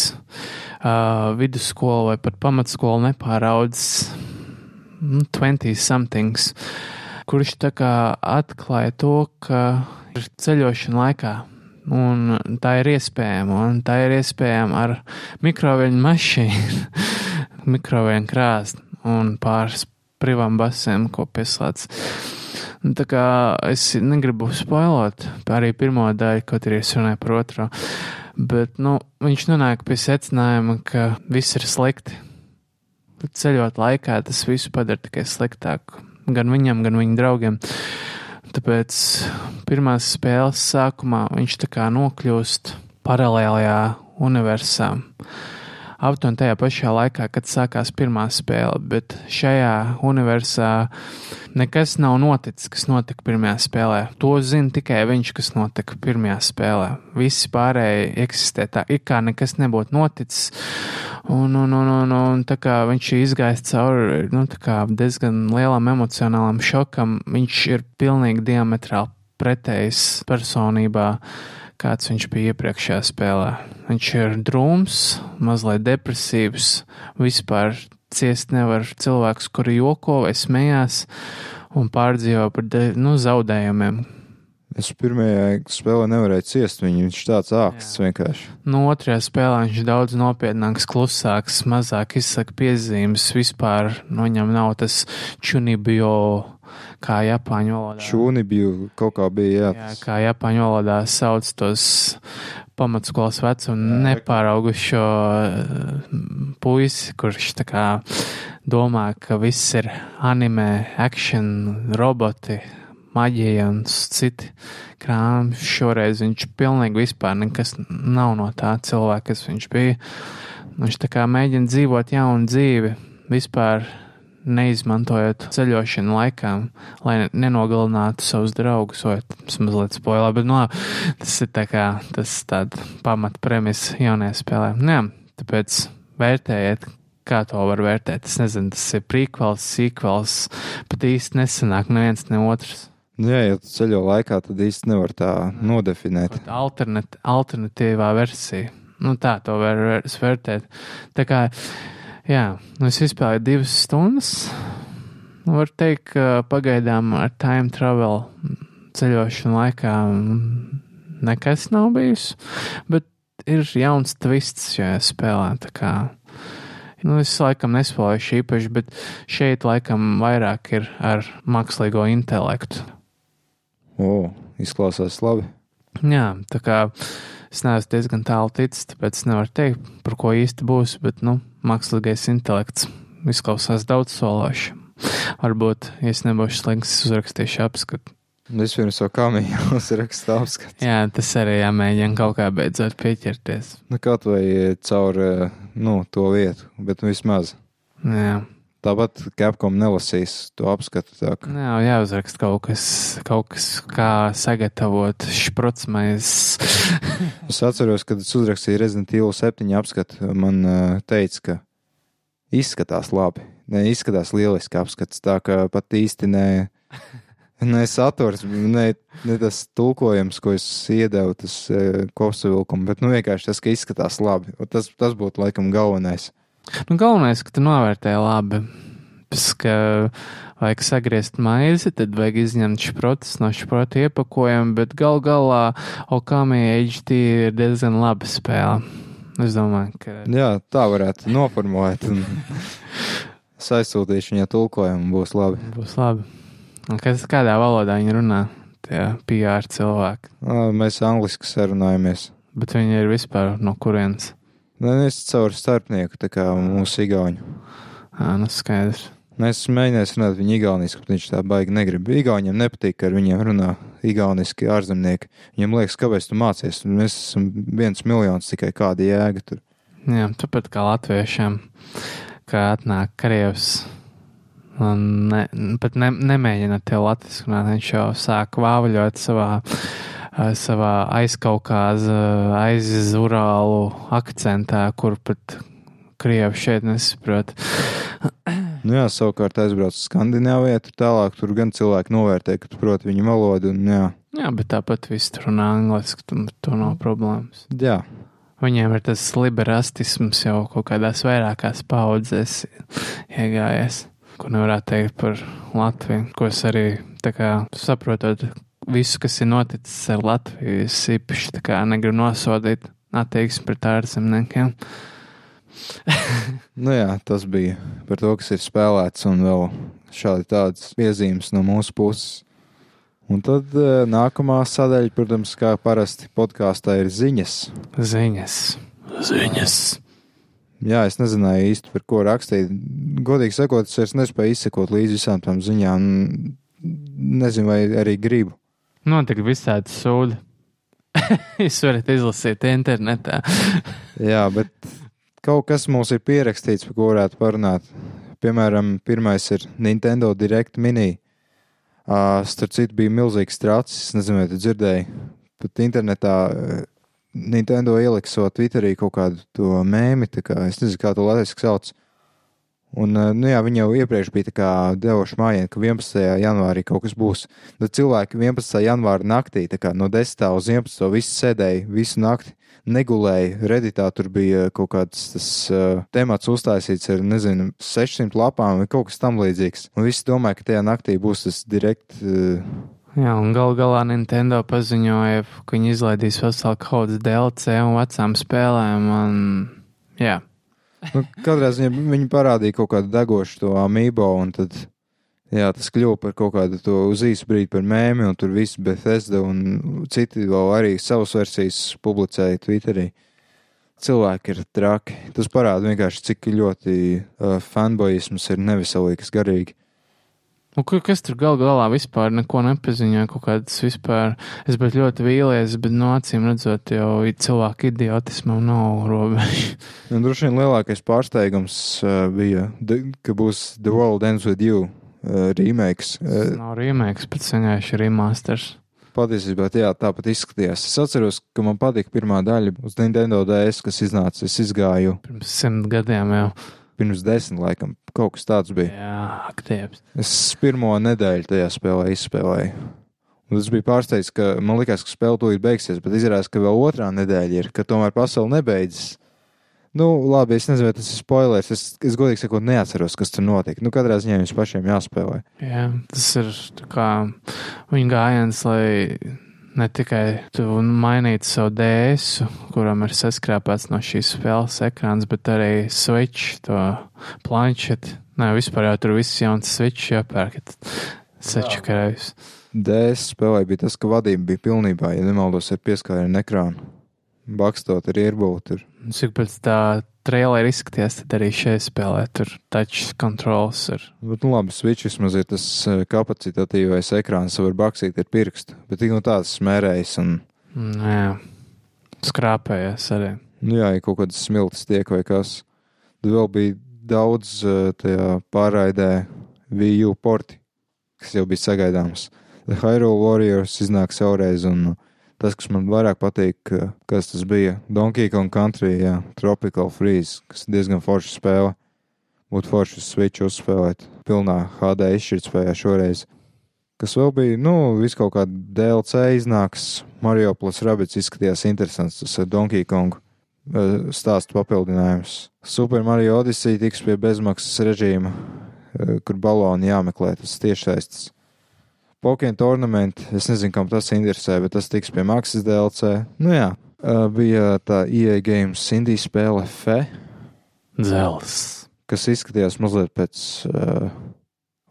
Uh, vidusskolu vai pat pamatskolu nepāraudzis. Nu, 20 somethings. Kurš tā kā atklāja to, ka ir ceļošana laikā. Un tā ir iespējama, un tā ir iespējama ar mikroviļņu mašīnu, mikroviļņu krāstu un pāris privām basēm, ko pieslēdz. Tā kā es negribu spoilot arī pirmo daļu, kaut arī es runāju par otro, bet, nu, viņš nonāk pie secinājuma, ka viss ir slikti. Ceļot laikā tas visu padara tikai sliktāk. Gan viņam, gan viņa draugiem. Tāpēc pirmās spēles sākumā viņš tā kā nokļūst paralēlajā universā. Aptuveni tajā pašā laikā, kad sākās pirmā spēle, bet šajā universā nekas nav noticis, kas notika pirmajā spēlē. To zina tikai viņš, kas notika pirmajā spēlē. Visi pārējie eksistē tā, it kā nekas nebūtu noticis. Un, un, un, un, un tā kā viņš ir izgājis cauri nu, diezgan lielam emocionālam šokam, viņš ir pilnīgi diametrāli pretējs personībā kāds viņš bija iepriekšējā spēlē. Viņš ir drūms, mazliet depresīvs, vispār ciest nevar cilvēks, kuri joko vai smējās un pārdzīvo par nu, zaudējumiem. Es pirmajā spēlē nevarēju ciest viņu, viņš tāds āksts vienkārši. Nu, otrajā spēlē viņš daudz nopietnāks, klusāks, mazāk izsaka piezīmes, vispār no nu, viņam nav tas čunibio kā Japāņu valodā. Šūni bija kaut kā bija, jā. jā kā Japāņu valodā sauc tos pamatskolas vecumu nepāraugušo eh, puisi, kurš tā kā domā, ka viss ir anime, action, roboti, maģija un citi krāmi. Šoreiz viņš pilnīgi vispār nekas nav no tā cilvēka, kas viņš bija. Viņš tā kā mēģina dzīvot jaunu dzīvi, vispār neizmantojot ceļošanu laikā, lai nenogalinātu savus draugus, vai tas mazliet spoilē, bet, nu, tas ir tā kā, tas pamat premisa jaunajā spēlē. Nu, jā, tāpēc vērtējiet, kā to var vērtēt. Es nezinu, tas ir prīkvels, sīkvels, pat īsti nesanāk neviens ne otrs. Nu, jā, ja tu ceļo laikā, tad īsti nevar tā nodefinēt. Alternat, alternatīvā versija. Nu, tā to var vērtēt. Tā kā Jā, nu es izspēlēju divas stundas. Nu, var teikt, ka pagaidām ar time travel ceļošanu laikā nekas nav bijis, bet ir jauns twists šajā spēlē. Kā, nu, es laikam nespēlēju īpaši, bet šeit laikam vairāk ir ar mākslīgo intelektu. O, izklausās labi. Jā, tā kā Es neesmu diezgan tālu ticis, tāpēc nevaru teikt, par ko īsti būs, bet, nu, mākslīgais intelekts izklausās daudz sološi. Varbūt, ja es nebūšu slinks, uzrakstīšu apskatu. Vispirms jau kā mīja uzrakstīt apskatu. Jā, tas arī jāmēģina kaut kā beidzot pieķerties. Nu, kaut vai caur, nu, to vietu, bet vismaz. Jā. Tāpat Capcom nelasīs to apskatu. Tā, ka... Jā, jāuzraksta kaut kas, kaut kas kā sagatavot šprocmais. es atceros, kad es uzrakstīju Resident Evil 7 apskatu, man uh, teica, ka izskatās labi. Ne, izskatās lieliski apskats, tā ka pat īsti ne, ne saturs, ne, ne tas tulkojums, ko es iedevu, tas uh, kopsavilkumu, bet nu vienkārši tas, ka izskatās labi. Tas, tas būtu laikam galvenais. Nu, galvenais, ka tu novērtē labi. Pēc, ka vajag sagriezt maizi, tad vajag izņemt šprotus no šprota iepakojuma, bet gal galā Okami HD ir diezgan laba spēle. Es domāju, ka. Jā, tā varētu noformulēt. Un... es aizsūtīšu viņa tulkojumu, būs labi. Būs labi. Un kas, kādā valodā viņi runā? Tie PR cilvēki. Mēs angliski sarunājamies. Bet viņi ir vispār no kurienes? Nē, nu, es caur starpnieku, tā kā mūsu igauņu. Jā, nu skaidrs. Nu, es mēģināju runāt viņu igauniski, bet viņš tā baigi negrib. Igauniem nepatīk, ka ar viņiem runā igauniski ārzemnieki. Viņam liekas, kāpēc tu mācies? Mēs esam viens miljons tikai kāda jēga tur. Jā, tāpat kā latviešiem, kā atnāk Krievs. Ne, pat ne, nemēģina te latviešu runāt, viņš jau sāk vāvaļot savā Eh, savā aizkaukāza, aizurālu akcentā, kur pat krievi šeit nesaprot. nu jā, savukārt aizbrauc uz Skandināviju, tur tālāk tur gan cilvēki novērtē, ka tu proti viņu valodu. Un, jā. jā, bet tāpat viss tur runā angliski, tur nav problēmas. Jā. Viņiem ir tas liberālisms jau kaut kādās vairākās paudzēs iegājies, ko nevarētu teikt par Latviju, ko es arī saprotot visu, kas ir noticis ar Latviju, es īpaši tā kā negribu nosodīt attieksmi pret ārzemniekiem. nu jā, tas bija par to, kas ir spēlēts, un vēl šādi tādas piezīmes no mūsu puses. Un tad uh, nākamā sadaļa, protams, kā parasti podkāstā ir ziņas. Ziņas. Ziņas. Jā, es nezināju īsti, par ko rakstīt. Godīgi sakot, es nespēju izsekot līdzi visām tām ziņām. Nezinu, vai arī gribu. Notika visādi sūdi. Jūs varat izlasīt internetā. Jā, bet kaut kas mums ir pierakstīts, par ko varētu parunāt. Piemēram, pirmais ir Nintendo Direct Mini. Uh, starp citu, bija milzīgs tracis. Es nezinu, vai tu dzirdēji. Pat internetā uh, Nintendo ieliks savā Twitterī kaut kādu to mēmi, kā, es nezinu, kā to latviešu sauc. Un, nu jā, viņi jau iepriekš bija devuši mājiņu, ka 11. janvārī kaut kas būs. Tad cilvēki 11. janvāra naktī, no 10. uz 11. visi sēdēja visu nakti, negulēja. Reditā tur bija kaut kāds tas uh, temats uztaisīts ar, nezinu, 600 lapām vai kaut kas tam līdzīgs. Un visi domāja, ka tajā naktī būs tas direkt. Uh, Jā, un gal galā Nintendo paziņoja, ka viņi izlaidīs veselu kaudzes DLC un vecām spēlēm. Un, jā. Nu, katrā ziņā viņi parādīja kaut kādu degošu to amībo, un tad jā, tas kļuva par kaut kādu to uz īsu brīdi par mēmi, un tur viss Bethesda un citi vēl arī savas versijas publicēja Twitterī. Cilvēki ir traki. Tas parāda vienkārši, cik ļoti uh, fanboisms ir neviselīgs garīgi. Nu, kas tur gal galā vispār neko nepaziņoja, kaut kādas vispār. Es biju ļoti vīlies, bet no acīm redzot, jau cilvēku idiotismam nav robežu. nu, droši vien lielākais pārsteigums uh, bija, ka būs The World Ends With You uh, remakes. Uh, nav remakes, bet vienkārši remasters. Patiesībā jā, tāpat izskatījās. Es atceros, ka man patika pirmā daļa uz Nintendo DS, kas iznāca. Es izgāju pirms simt gadiem jau pirms desmit, laikam, kaut kas tāds bija. Jā, aktīvs. Es pirmo nedēļu tajā spēlē izspēlēju. Un tas bija pārsteigts, ka man likās, ka spēle tūlīt beigsies, bet izrādās, ka vēl otrā nedēļa ir, ka tomēr pasaule nebeidzas. Nu, labi, es nezinu, tas ir spoilers. Es, es godīgi sakot, neatceros, kas tur notika. Nu, katrā ziņā jums pašiem jāspēlē. Jā, tas ir kā viņa gājiens, lai ne tikai tu mainītu savu DS, kuram ir saskrāpēts no šīs spēles ekrāns, bet arī switch, to planšeti. Nē, vispār jau tur viss jauns switch jāpērk, sečakarējus. DS spēlē bija tas, ka vadība bija pilnībā, ja nemaldos, ar pieskārienu ekrānu. Bakstot ar ierbūtu. Cik pēc tā traileri izskaties, tad arī šeit spēlē tur touch controls ir. Bet, nu, labi, Switch vismaz ir tas eh, kapacitatīvais ekrāns, var baksīt ar pirkstu, bet tik no tāds smērējis un. Mm, jā, skrāpējies arī. Nu, jā, ja kaut kādas smiltis tiek vai kas. Tad vēl bija daudz eh, tajā pārraidē VU porti, kas jau bija sagaidāms. The Hyrule Warriors iznāks vēlreiz un uh, Tas, kas man vairāk patīk, kas tas bija Donkey Kong Country, jā, Tropical Freeze, kas ir diezgan forša spēle. Būtu forši Switch uzspēlēt pilnā HD izšķirtspējā šoreiz. Kas vēl bija, nu, viss kaut kāda DLC iznāks. Mario plus Rabits izskatījās interesants, tas ir Donkey Kong stāstu papildinājums. Super Mario Odyssey tiks pie bezmaksas režīma, kur baloni jāmeklē, tas tiešsaistes. Pokēna tournament. Es nezinu, kam tas interesē, bet tas tiks pie maksas DLC. Nu jā, bija tā EA Games indie spēle Fe. Zels. Kas izskatījās mazliet pēc uh,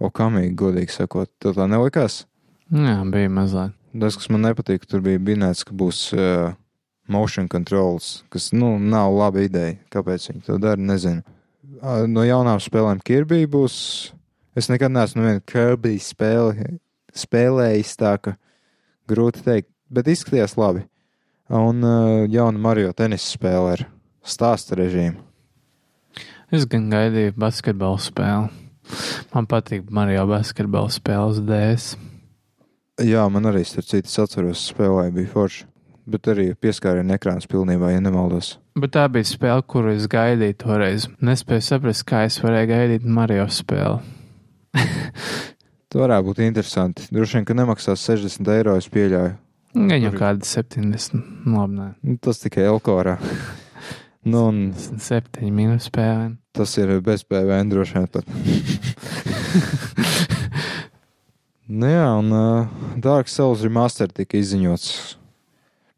okamīgi, godīgi sakot. Tev tā nelikās? Jā, bija mazliet. Tas, kas man nepatīk, tur bija minēts, ka būs uh, motion controls, kas, nu, nav laba ideja. Kāpēc viņi to dara, nezinu. Uh, no jaunām spēlēm Kirby būs. Es nekad neesmu nevienu Kirby spēli spēlējis, tā ka grūti teikt, bet izskatījās labi. Un uh, jauna Mario tenisa spēle ar stāstu režīmu. Es gan gaidīju basketbalu spēli. Man patīk Mario basketbalu spēles DS. Jā, man arī starp citu atceros, spēlēja bija forši. Bet arī pieskārienu ekrāns pilnībā, ja nemaldos. Bet tā bija spēle, kuru es gaidīju toreiz. Nespēju saprast, kā es varēju gaidīt Mario spēli. Tas varētu būt interesanti. Droši vien, ka nemaksās 60 eiro, es pieļauju. Gan jau kādi 70. Labi, nē. Nu, tas tikai Elkorā. nu, un 7 mīnus PVN. Tas ir bez PVN droši vien pat. nu jā, un uh, Dark Souls remaster tika izziņots.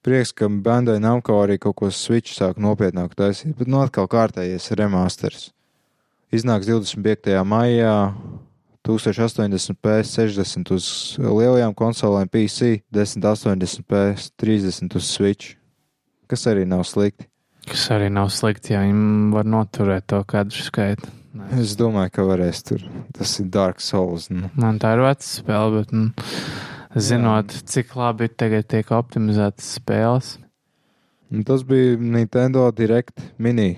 Prieks, ka Bandai Namco arī kaut ko Switch sāk nopietnāk taisīt, bet nu atkal kārtējies remasters. Iznāks 25. maijā 1080p 60 uz lielajām konsolēm PC, 1080p 30 uz Switch, kas arī nav slikti. Kas arī nav slikti, ja viņi var noturēt to kadru skaitu. Es domāju, ka varēs tur. Tas ir Dark Souls. Nu. Man tā ir veca spēle, bet nu, zinot, cik labi tagad tiek optimizētas spēles. Un tas bija Nintendo Direct Mini.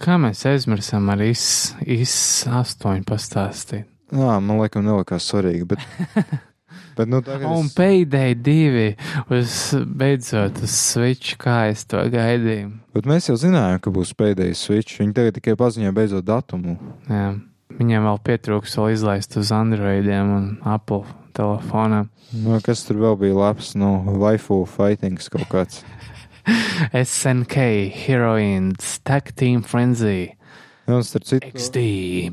Kā mēs aizmirsām ar IS, IS 8 pastāstīt? Jā, man liekas, nelikās svarīgi. Bet, bet nu, Un es, Payday 2 uz beidzot uz Switch, kā es to gaidīju. bet mēs jau zinājām, ka būs pēdējais Switch. Viņi tagad tikai paziņoja beidzot datumu. Jā. Viņiem vēl pietrūks vēl izlaist uz Androidiem un Apple telefoniem. Nu, kas tur vēl bija labs? Nu, Waifu Fightings kaut kāds. SNK, Heroines, Tag Team Frenzy, Nu, Un, citu, XD,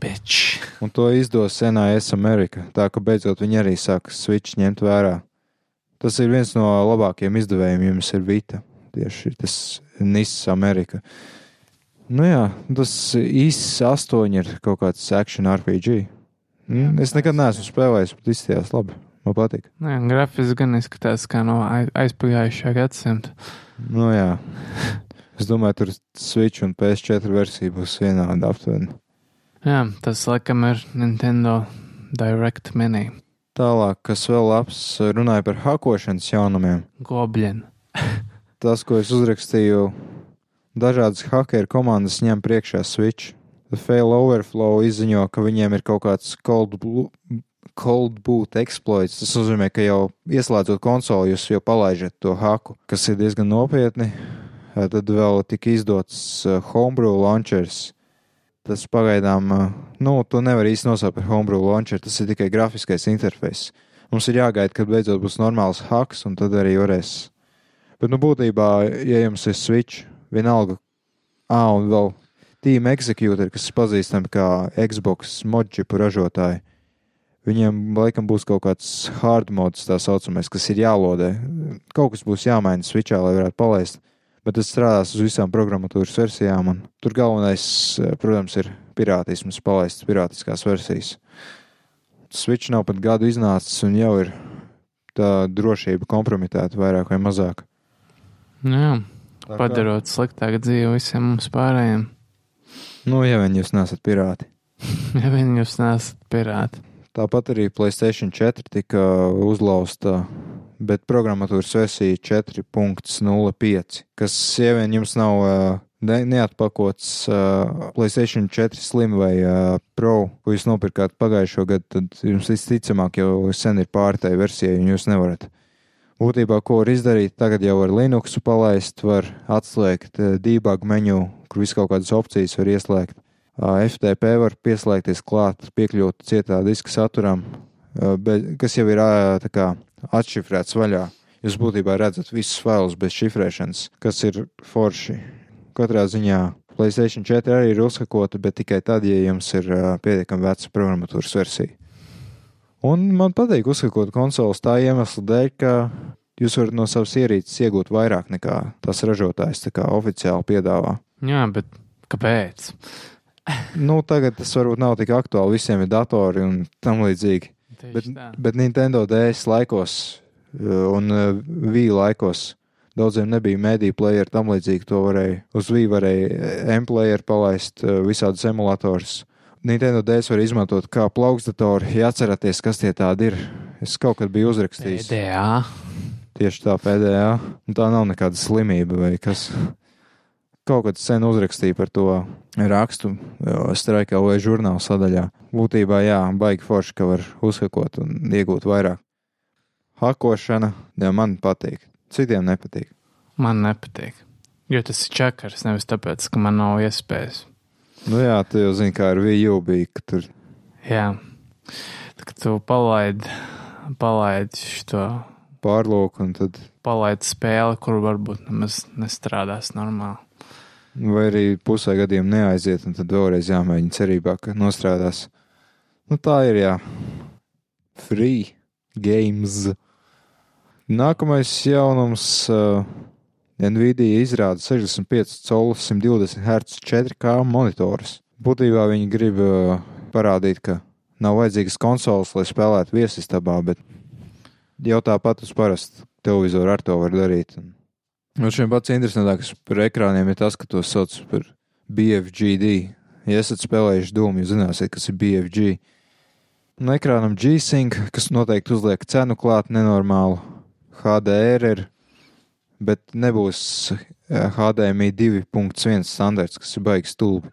bitch. un to izdos NAS Amerika. Tā ka beidzot viņi arī sāka Switch ņemt vērā. Tas ir viens no labākajiem izdevējiem, ja jums ir Vita. Tieši tas NIS Amerika. Nu jā, tas īsts astoņi ir kaut kāds action RPG. Mm, es nekad neesmu spēlējis, bet izskatījās labi. Man patīk. Nē, grafiski gan izskatās kā no ai- aizpagājušā gadsimta. Nu jā. Es domāju, tur Switch un PS4 versija būs vienāda aptuveni. Jā, tas laikam ir Nintendo Direct Mini. Tālāk, kas vēl labs, runāja par hakošanas jaunumiem. Goblin. Tas, ko es uzrakstīju, dažādas hakeru komandas ņem priekšā Switch. The Fail Overflow izziņo, ka viņiem ir kaut kāds cold, blue, cold boot exploits. Tas nozīmē, ka jau ieslēdzot konsoli, jūs jau palaižat to haku, kas ir diezgan nopietni. Tad vēl tika izdots Homebrew launchers. Tas pagaidām, nu, to nevar īsti nosaukt par Homebrew launcher, tas ir tikai grafiskais interfejs. Mums ir jāgaida, kad beidzot būs normāls haks, un tad arī varēs. Bet, nu, būtībā, ja jums ir Switch, vienalga, ah, un vēl Team Executor, kas pazīstami kā Xbox modžipu ražotāji, viņiem laikam būs kaut kāds hard mods, tā saucamais, kas ir jālodē. Kaut kas būs jāmaina Switchā, lai varētu palaist. Bet tas strādās uz visām programmatūras versijām, un tur galvenais, eh, protams, ir pirātisms, palaist pirātiskās versijas. Switch nav pat gadu iznācis, un jau ir tā drošība kompromitēta vairāk vai mazāk. Nu Jā, padarot sliktāku dzīvi visiem mums pārējiem. Nu, ja vien jūs nesat pirāti. Ja viņi jūs nesat pirāti. Tāpat arī Playstation 4 tika uzlausta, bet programmatūras versija 4.05, kas, ja vien jums nav ne, neatpakots Playstation 4 Slim vai Pro, ko jūs nopirkāt pagājušo gadu, tad jums visticamāk jau sen ir pārtei versija, un jūs nevarat. Būtībā, ko var izdarīt, tagad jau ar Linuxu palaist, var atslēgt debug menu, kur visu kaut kādas opcijas var ieslēgt. FTP var pieslēgties klāt, piekļūt cietā diska saturam, kas jau ir kā atšifrēts vaļā. Jūs būtībā redzat visus failus bez šifrēšanas, kas ir forši. Katrā ziņā Playstation 4 arī ir uzhakota, bet tikai tad, ja jums ir pietiekami veca programmatūras versija. Un man patīk uzhakot konsoles tā iemesla dēļ, ka jūs varat no savas ierīces iegūt vairāk nekā tas ražotājs oficiāli piedāvā. Jā, bet kāpēc? Nu, tagad tas varbūt nav tik aktuāli, visiem ir datori un tam līdzīgi. Tieši Bet, tā. bet Nintendo DS laikos uh, un Vīja laikos daudziem nebija mediju player tam līdzīgi. To varēja uz Vīja varēja M-player palaist visādus emulatorus. Nintendo DS var izmantot kā plaukstdatoru, ja atceraties, kas tie tādi ir. Es kaut kad biju uzrakstījis PDA. tieši tā pēdējā, un tā nav nekāda slimība vai kas. Kaut kad sen uzrakstīju par to rakstu Strike LV žurnāla sadaļā. Būtībā, jā, baigi forši, ka var uzhakot un iegūt vairāk. Hakošana, jā, man patīk. Citiem nepatīk. Man nepatīk. Jo tas ir čakars, nevis tāpēc, ka man nav iespējas. Nu jā, tu jau zini, kā ar VU bija, ka tur Jā. Tā, kad tu palaidi, palaidi šo, pārlūk un tad, palaidi spēli, kur varbūt nemaz nestrādās normāli. Vai arī pusē gadiem neaiziet un tad vēlreiz jāmēģina cerībā, ka nostrādās. Nu tā ir, jā. Free games. Nākamais jaunums. Uh, Nvidia izrāda 65 colu 120 Hz 4K monitorus. Būtībā viņi grib uh, parādīt, ka nav vajadzīgas konsoles, lai spēlētu viesistabā, bet jau tāpat uz parastu televizoru ar to var darīt. Un, un šiem pats interesantākais par ekrāniem ir tas, ka to sauc par BFGD. Ja esat spēlējuši dūmu, jūs zināsiet, kas ir BFG. No ekrānam G-Sync, kas noteikti uzliek cenu klāt nenormālu. HDR ir, bet nebūs HDMI 2.1 standarts, kas ir baigs stulbi.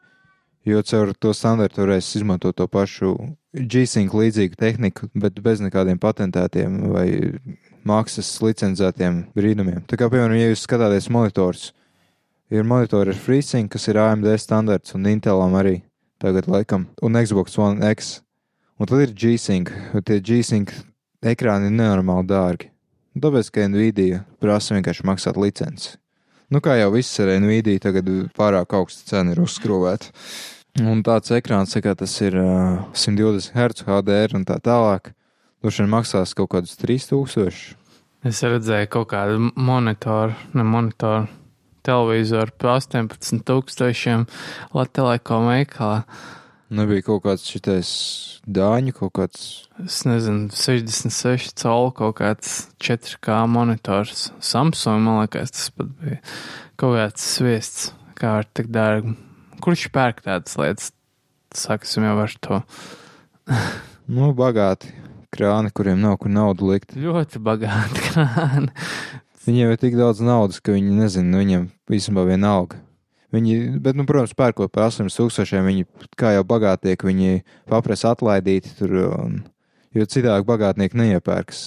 Jo caur to standartu varēs izmantot to pašu G-Sync līdzīgu tehniku, bet bez nekādiem patentētiem vai mākslas licencētiem brīnumiem. Tā kā, piemēram, ja jūs skatāties monitors, ir monitori ar FreeSync, kas ir AMD standarts un Intelam arī tagad laikam, un Xbox One X. Un tad ir G-Sync, un tie G-Sync ekrāni ir nenormāli dārgi. Tāpēc, ka Nvidia prasa vienkārši maksāt licenci. Nu, kā jau viss ar Nvidia, tagad pārāk augsta cena ir uzskrūvēta. Un tāds ekrāns, kā tas ir uh, 120 Hz HDR un tā tālāk, droši vien maksās kaut kādus 3000. Es redzēju kaut kādu monitoru, ne monitoru, televizoru par 18,000 Latvijā veikalā. Nebija kaut kāds šitais dāņu, kaut kāds. Es nezinu, 66 colu kaut kāds 4K monitors. Samsung, man liekas, tas pat bija kaut kāds sviests, kā ar tik dārgu. Kurš pērk tādas lietas? Sāksim jau ar to. nu, bagāti krāni, kuriem nav kur naudu likt. Ļoti bagāti krāni. Viņiem ir tik daudz naudas, ka viņi nezina, nu, viņiem īstenībā vienalga. Viņi, bet, nu, protams, pērkot par 800 tūkstošiem, viņi, kā jau bagātieki, viņi paprasa atlaidīt tur, un, jo citādi bagātnieki neiepērks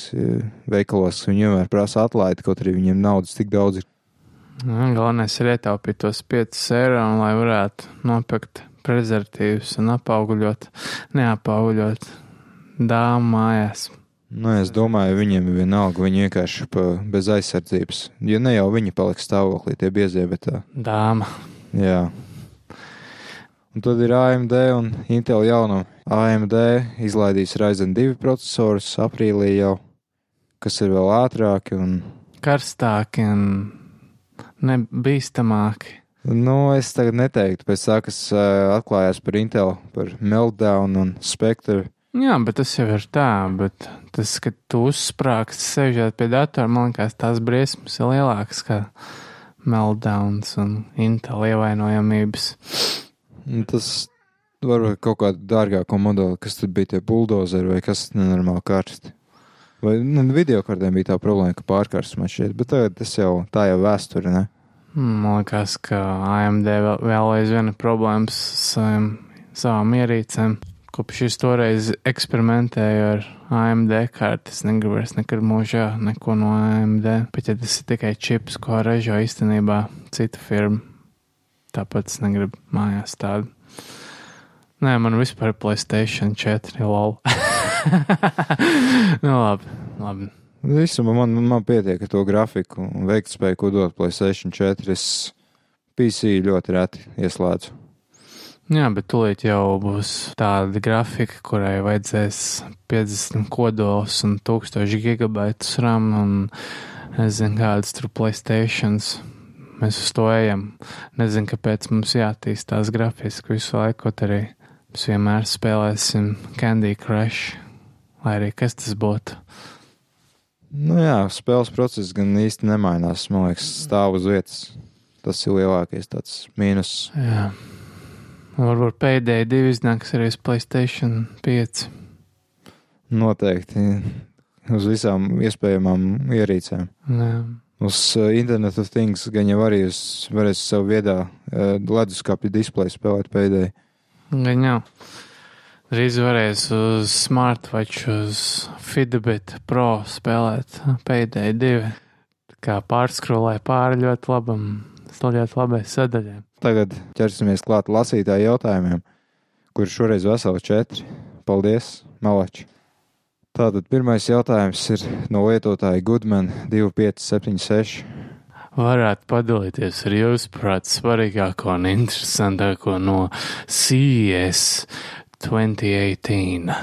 veikalos, viņi vienmēr prasa atlaidi, kaut arī viņiem naudas tik daudz ir. Nu, galvenais ir ietaupīt tos 5 eiro, lai varētu nopirkt prezervatīvus un apauguļot, neapauguļot dāmu mājās. Nu, es domāju, viņiem ir vienalga, viņi vienkārši bez aizsardzības. Jo ne jau viņi paliks stāvoklī, tie biezie, bet tā. Dāma. Jā. Un tad ir AMD un Intel jaunam. AMD izlaidīs Ryzen 2 procesorus aprīlī jau, kas ir vēl ātrāki un karstāki un nebīstamāki. Nu, es tagad neteiktu, pēc tā, kas uh, atklājās par Intel, par Meltdown un Spectre. Jā, bet tas jau ir tā, bet tas, ka tu uzsprāgst sežot pie datora, man liekas, tās briesmas ir lielākas kā Meltdowns un Intel ievainojamības. Tas varbūt kaut kāda dārgāka modeli, kas tur bija tie buldozeri vai kas nenormāli karsti. Vai nu, video kartēm bija tā problēma, ka pārkarsts man šķiet, bet tagad tas jau tā jau vēsture, ne? Man liekas, ka AMD vēl, vēl aizvien ir problēmas saviem, savām ierīcēm. Kopš es toreiz eksperimentēju ar AMD karti, es negribu vairs nekad mūžā neko no AMD, bet ja tas ir tikai čips, ko ražo īstenībā cita firma, tāpēc es negribu mājās tādu. Nē, man vispār ir Playstation 4, lol. nu, labi, labi. Visu man, man pietiek ar to grafiku un veiktspēju, ko dod Playstation 4. Es PC ļoti reti ieslēdzu. Jā, bet tūlīt jau būs tāda grafika, kurai vajadzēs 50 kodolus un 1000 gigabaitus RAM un nezinu, kādas tur Playstations. Mēs uz to ejam. Nezinu, kāpēc mums jātīstās grafiski visu laiku, kaut arī mēs vienmēr spēlēsim Candy Crush, lai arī kas tas būtu. Nu jā, spēles process gan īsti nemainās. Man liekas, stāv uz vietas. Tas ir lielākais tāds mīnus. Jā. Varbūt pēdējie divi iznāks arī uz Playstation 5. Noteikti. Uz visām iespējamām ierīcēm. Jā. Uz uh, Internet of Things gan jau arī jūs varēsiet savu viedā uh, leduskapju displeju spēlēt pēdējai. Gan jau. Drīz varēs uz smartwatch, uz Fitbit Pro spēlēt pēdējie divi. Kā pārskrolē pāri ļoti labam, ļoti labai sadaļai. Tagad ķersimies klāt lasītāju jautājumiem, kurš šoreiz veseli četri. Paldies, Malači! Tātad pirmais jautājums ir no lietotāja Goodman 2576. Varētu padalīties ar jūsu prātu svarīgāko un interesantāko no CES 2018.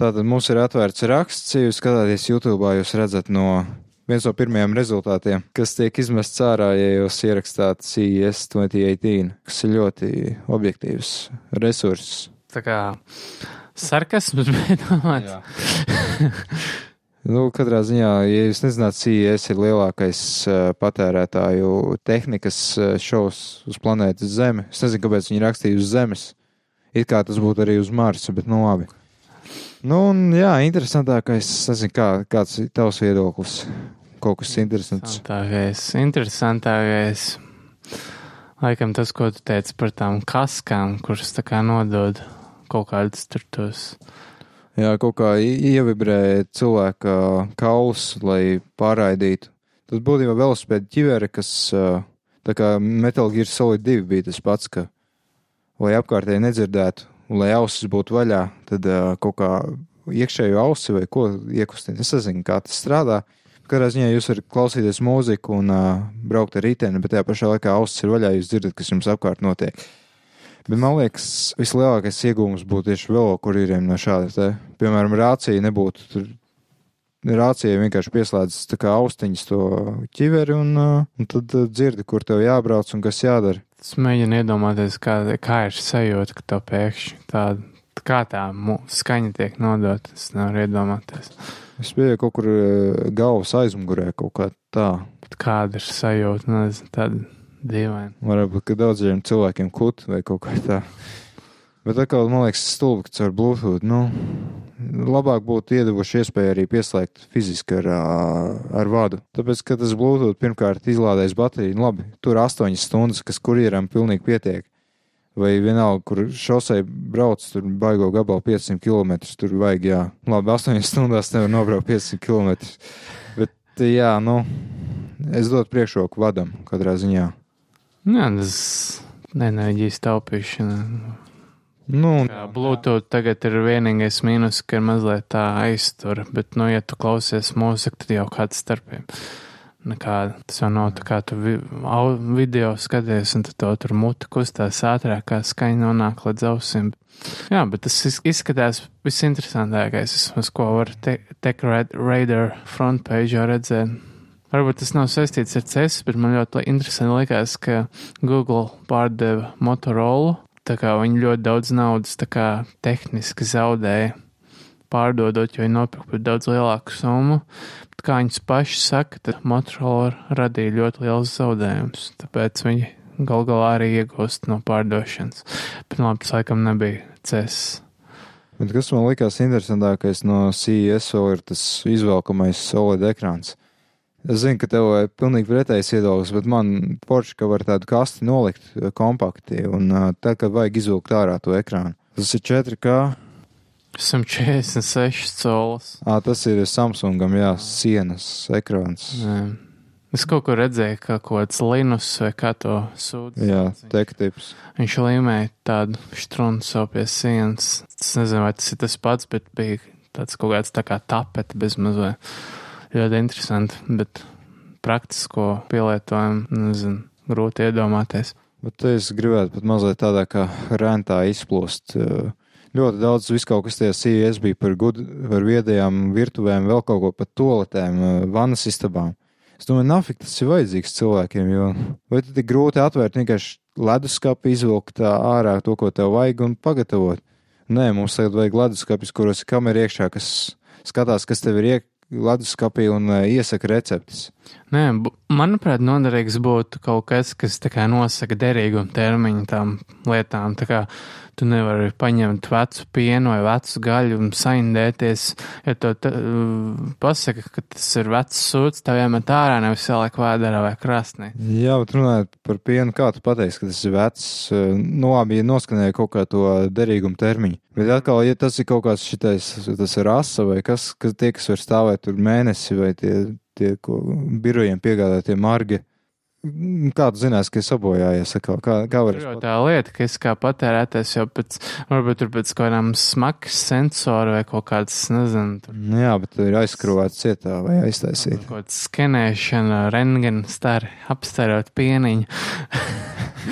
Tātad mums ir atvērts raksts, ja jūs skatāties YouTube, jūs redzat no viens no pirmajiem rezultātiem, kas tiek izmests ārā, ja jūs ierakstāt CES 2018, kas ir ļoti objektīvs resurss. Tā kā Sarkasms, bet domāts. Nu, katrā ziņā, ja jūs nezināt, CES ir lielākais uh, patērētāju tehnikas uh, šovs uz planētas Zeme. Es nezinu, kāpēc viņi rakstīja uz Zemes. It kā tas būtu arī uz Marsa, bet nu labi. Nu, un jā, interesantākais, es nezinu, kā, kāds ir tavs viedoklis. Kaut kas interesants. Interesantākais, interesantākais. Laikam tas, ko tu teici par tām kaskām, kuras tā kā nodod kaut kādus tur tos. Jā, kaut kā ievibrē cilvēka kaus, lai pārraidītu. Tas būtībā velospēda ķivere, kas tā kā Metal Gear Solid 2 bija tas pats, ka, lai apkārtēji nedzirdētu, lai ausis būtu vaļā, tad kaut kā iekšējo ausi vai ko iekustināt. Es nezinu, kā tas strādā. Katrā ziņā jūs varat klausīties mūziku un uh, braukt ar riteni, bet tajā pašā laikā ausis ir vaļā, jūs dzirdat, kas jums apkārt notiek. Uh, Bet man liekas, vislielākais iegūms būtu tieši vēl kuriem no šāda. Te, piemēram, rācija nebūtu tur. Rācijai vienkārši pieslēdz austiņas to ķiveri, un, un tad dzirdi, kur tev jābrauc un kas jādara. Es mēģinu iedomāties, kā, kā ir sajūta, ka tev pēkšņi tāda, kā tā skaņa tiek nodota. Es nevaru iedomāties. Es biju kaut kur galvas aizmugurē, kaut kā tā. Bet kāda ir sajūta? Nezinu, tāda Dīvaini. Varbūt, ka daudziem cilvēkiem kut vai kaut kā tā. Bet atkal, man liekas, stulbi, ka ar Bluetooth, nu, labāk būtu iedevuši iespēju arī pieslēgt fiziski ar, ar vadu. Tāpēc, ka tas Bluetooth pirmkārt izlādēs bateriju, nu, labi, tur 8 stundas, kas kurjeram pilnīgi pietiek. Vai vienalga, kur šosei brauc, tur baigo gabalu 500 km, tur vajag, jā, labi, 8 stundās nevar nobraukt 500 km. Bet, jā, nu, es dotu priekšroku vadam katrā ziņā. Jā, tas enerģijas taupīšana. Nu, Bluetooth tagad ir vienīgais mīnus, ka ir mazliet tā aiztur, bet, nu, ja tu klausies mūziku, tad jau kāds starpiem. Nekāda. Tas jau nav tā kā tu vi video skaties, un tad tur muti kustās ātrāk, kā skaņa nonāk līdz ausīm. Jā, bet tas izskatās visinteresantākais, vismaz, ko var Tech Raider frontpage redzēt. Varbūt tas nav saistīts ar CES, bet man ļoti interesanti likās, ka Google pārdeva Motorola. Tā kā viņi ļoti daudz naudas kā, tehniski zaudēja pārdodot, jo viņi nopirka par daudz lielāku summu. Bet kā viņas paši saka, tad Motorola radīja ļoti liels zaudējums. Tāpēc viņi gal galā arī iegūst no pārdošanas. Bet labi, tas laikam nebija CES. Bet kas man likās interesantākais no CES vēl ir tas izvēlkamais OLED ekrāns. Es zinu, ka tev ir pilnīgi pretējs viedoklis, bet man forši, ka var tādu kasti nolikt eh, kompakti un uh, tad, kad vajag izvilkt ārā to ekrānu. Tas ir 4K. 146 colas. Ā, tas ir Samsungam, jā, sienas ekrāns. Jā. Es kaut kur redzēju, ka kaut kāds Linus vai kā to sūdz. Jā, tektips. Viņš līmēja tādu štrunu savu pie sienas. Es nezinu, vai tas ir tas pats, bet bija tāds kaut kāds tā kā tapete bez mazliet ļoti interesanti, bet praktisko pielietojumu, nezinu, grūti iedomāties. Bet es gribētu pat mazliet tādā kā rentā izplost. Ļoti daudz viskaut kas tajā CES bija par, gud, par viedajām virtuvēm, vēl kaut ko par toaletēm, vannas istabām. Es domāju, nafik tas ir vajadzīgs cilvēkiem, jo vai tad ir grūti atvērt vienkārši leduskapi, izvilkt ārā to, ko tev vajag un pagatavot. Nē, mums tagad vajag leduskapis, kuros ir kamera iekšā, kas skatās, kas tev ir iek leduskapī un uh, iesaka receptes. Nē, manuprāt, noderīgs būtu kaut kas, kas nosaka derīgumu termiņu tam lietām. Tā kā tu nevari paņemt vecu pienu vai vecu gaļu un saindēties. Ja tu pasaki, ka tas ir vecs sūds, tev jāmet ārā, nevis ieliek vēderā vai krastnī. Jā, bet runājot par pienu, kā tu pateiksi, ka tas ir vecs, nu labi, ja noskanēja kaut kā to derīgumu termiņu. Bet atkal, ja tas ir kaut kāds šitais, tas ir rasa vai kas, kas tie, kas var stāvēt tur mēnesi vai tie, tie ko birojiem piegādātie margi, Kā tu zinās, ka es sabojājies? Kā, kā, kā var? Tā lieta, ka es kā patērētājs jau pēc, varbūt tur pēc kaut kādām smagas sensoru vai kaut kādas, nezinu. Tur. Nu jā, bet tur ir aizskrūvēts cietā vai aiztaisīt. Kaut kāda skenēšana, rengen stari, apstarot pieniņu.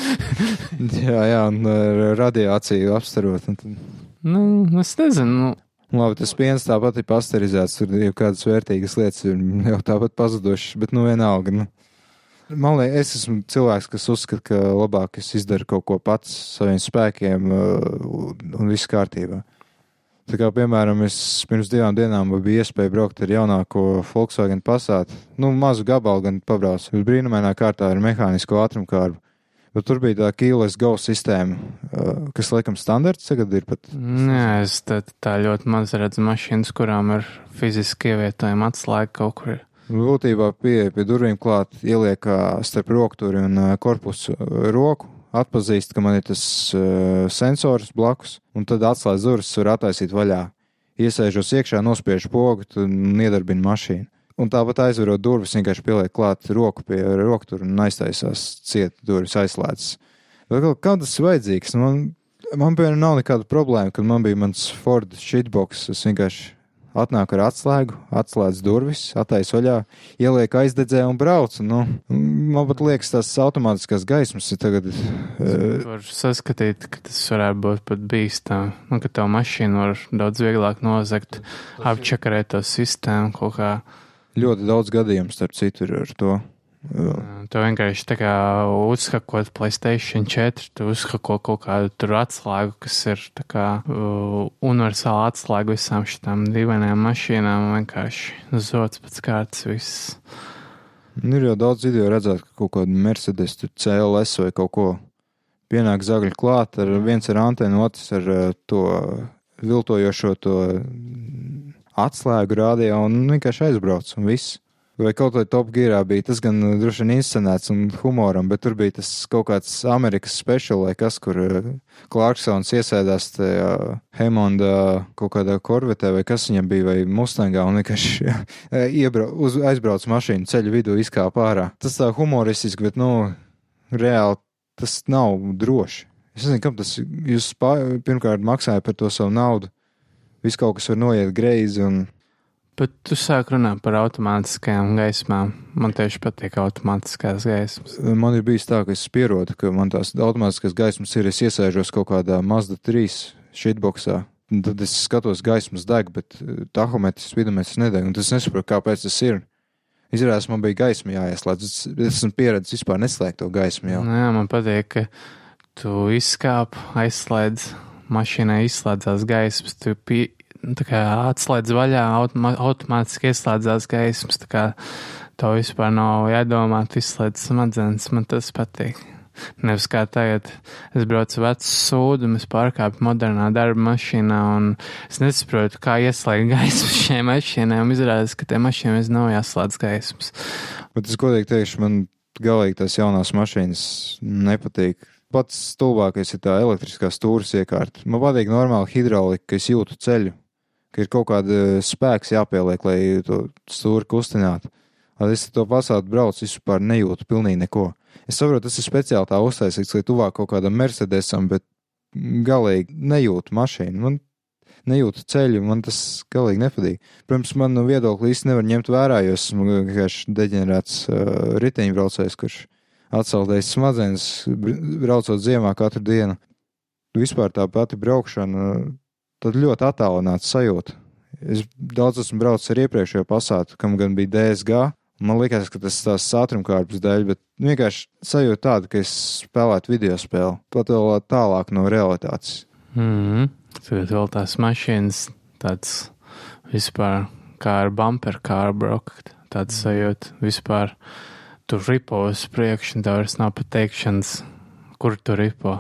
jā, jā, un radiāciju apstarot. Un tad... Nu, es nezinu. Labi, tas piens tāpat ir pasterizēts, tur ir kādas vērtīgas lietas, jau tāpat pazudušas, bet nu vienalga. Nu. Man liekas, es esmu cilvēks, kas uzskata, ka labāk es izdaru kaut ko pats saviem spēkiem, uh, un viss kārtībā. Tā kā, piemēram, es pirms divām dienām biju iespēja braukt ar jaunāko Volkswagen Passat. Nu, mazu gabalu gan pabraucu. Brīnumainā kārtā ar mehānisko ātrumkārbu. Bet tur bija tā keyless go sistēma, kas laikam standarts tagad ir pat. Nē, es tā, tā ļoti maz redzu mašīnas, kurām ir fiziski ievietojama atslēga kaut kur. Būtībā pieeja pie durvīm klāt, ieliek starp rokturi un korpusu roku, atpazīst, ka man ir tas sensors blakus, un tad atslēdz durvis, var attaisīt vaļā. Iesēžos iekšā, nospiež pogu un iedarbina mašīnu. Un tāpat aizverot durvis, vienkārši pieliek klāt roku pie roktura un aiztaisās ciet durvis aizslēdzas. Kā tas ir vajadzīgs? Man, man piemēram, nav nekāda problēma, kad man bija mans Ford shitbox. Es vienkārši atnāku ar atslēgu, atslēdzu durvis, attaisu vaļā, ielieku aizdedzē un braucu. Nu, man pat liekas, tās automātiskās gaismas ir tagad. Uh, Var saskatīt, ka tas varētu būt pat bīstami. Nu, ka tev mašīnu var daudz vieglāk nozagt, apčakarēt to sistēmu kaut kā. Ļoti daudz gadījumu, starp citu, ir ar to. Uh, Tu vienkārši tā kā uzhakot Playstation 4, tu uzhako kaut kādu tur atslēgu, kas ir tā kā uh, universāla atslēga visām šitām dīvainajām mašīnām. Vienkārši zots pēc kārtas viss. Ir jau daudz video redzēt, ka kaut kāda Mercedes, CLS vai kaut ko pienāk zagļu klāt, ar viens ar antenu, otrs ar to viltojošo to atslēgu rādījā un vienkārši aizbrauc un viss. Vai kaut vai Top Gearā bija tas gan uh, droši vien inscenēts un humoram, bet tur bija tas kaut kāds Amerikas special kas, kur uh, Clarksons iesēdās tajā Heimonda kaut kādā korvetē vai kas viņam bija vai Mustangā un vienkārši uz, aizbrauc mašīnu ceļu vidū izkāpa ārā. Tas tā humoristiski, bet, nu, reāli tas nav droši. Es nezinu, kam tas jūs pirmkārt maksājat par to savu naudu. Viss kaut kas var noiet greizi un Bet tu sāk runāt par automātiskajām gaismām. Man tieši patīk automātiskās gaismas. Man ir bijis tā, ka es pierodu, ka man tās automātiskās gaismas ir. Es iesēžos kaut kādā Mazda 3 shitboxā. un Tad es skatos, gaismas deg, bet eh, tahometrs, spidometrs nedeg. Tas nesaprotu, kāpēc tas ir. Izrādās, man bija gaisma jāieslēdz. Es esmu pieredzējis vispār neslēgt to gaismu. Jau. Nu, jā, man patīk, ka tu izkāp, aizslēdz, mašīnai izslēdzās gaismas, tu pie, nu, kā atslēdz vaļā, automa, automātiski ieslēdzās gaismas. Kā to vispār nav jādomā, tu izslēdz smadzenes, man tas patīk. Nevis kā tagad, es braucu vecu sūdu, es pārkāpu modernā darba mašīnā, un es nesaprotu, kā ieslēgt gaismu šiem mašīnām. Izrādās, ka tie mašīnām nav jāslēdz gaismas. Bet es godīgi teikšu, man galīgi tās jaunās mašīnas nepatīk. Pats stulbākais ir tā elektriskā stūres iekārta. Man patīk normāli hidraulika, ka es jūtu ceļu, ka ir kaut kāda spēks jāpieliek, lai to stūri kustinātu. Tad es to pasātu braucu, vispār nejūtu pilnīgi neko. Es saprotu, tas ir speciāli tā uztaisīts, lai tuvāk kaut kādam Mercedesam, bet galīgi nejūtu mašīnu. Man nejūtu ceļu, man tas galīgi nepatīk. Protams, man no viedokļa īsti nevar ņemt vērā, jo esmu vienkārši deģenerēts uh, riteņbraucējs, kurš atsaldējis smadzenes, br- braucot ziemā katru dienu. Vispār tā pati braukšana, tad ļoti attālināts sajūta. Es daudz esmu braucis ar iepriekšējo pasātu, kam gan bija DSG. Man liekas, ka tas tās ātrumkārpes dēļ, bet vienkārši sajūta tāda, ka es spēlētu video spēli, pat vēl tālāk no realitātes. Mm. Tagad vēl tās mašīnas, tāds vispār kā ar bumper kāru braukt, tāds sajūta vispār. Tur ripo uz priekšu, un tev vairs nav pateikšanas, kur tu ripo.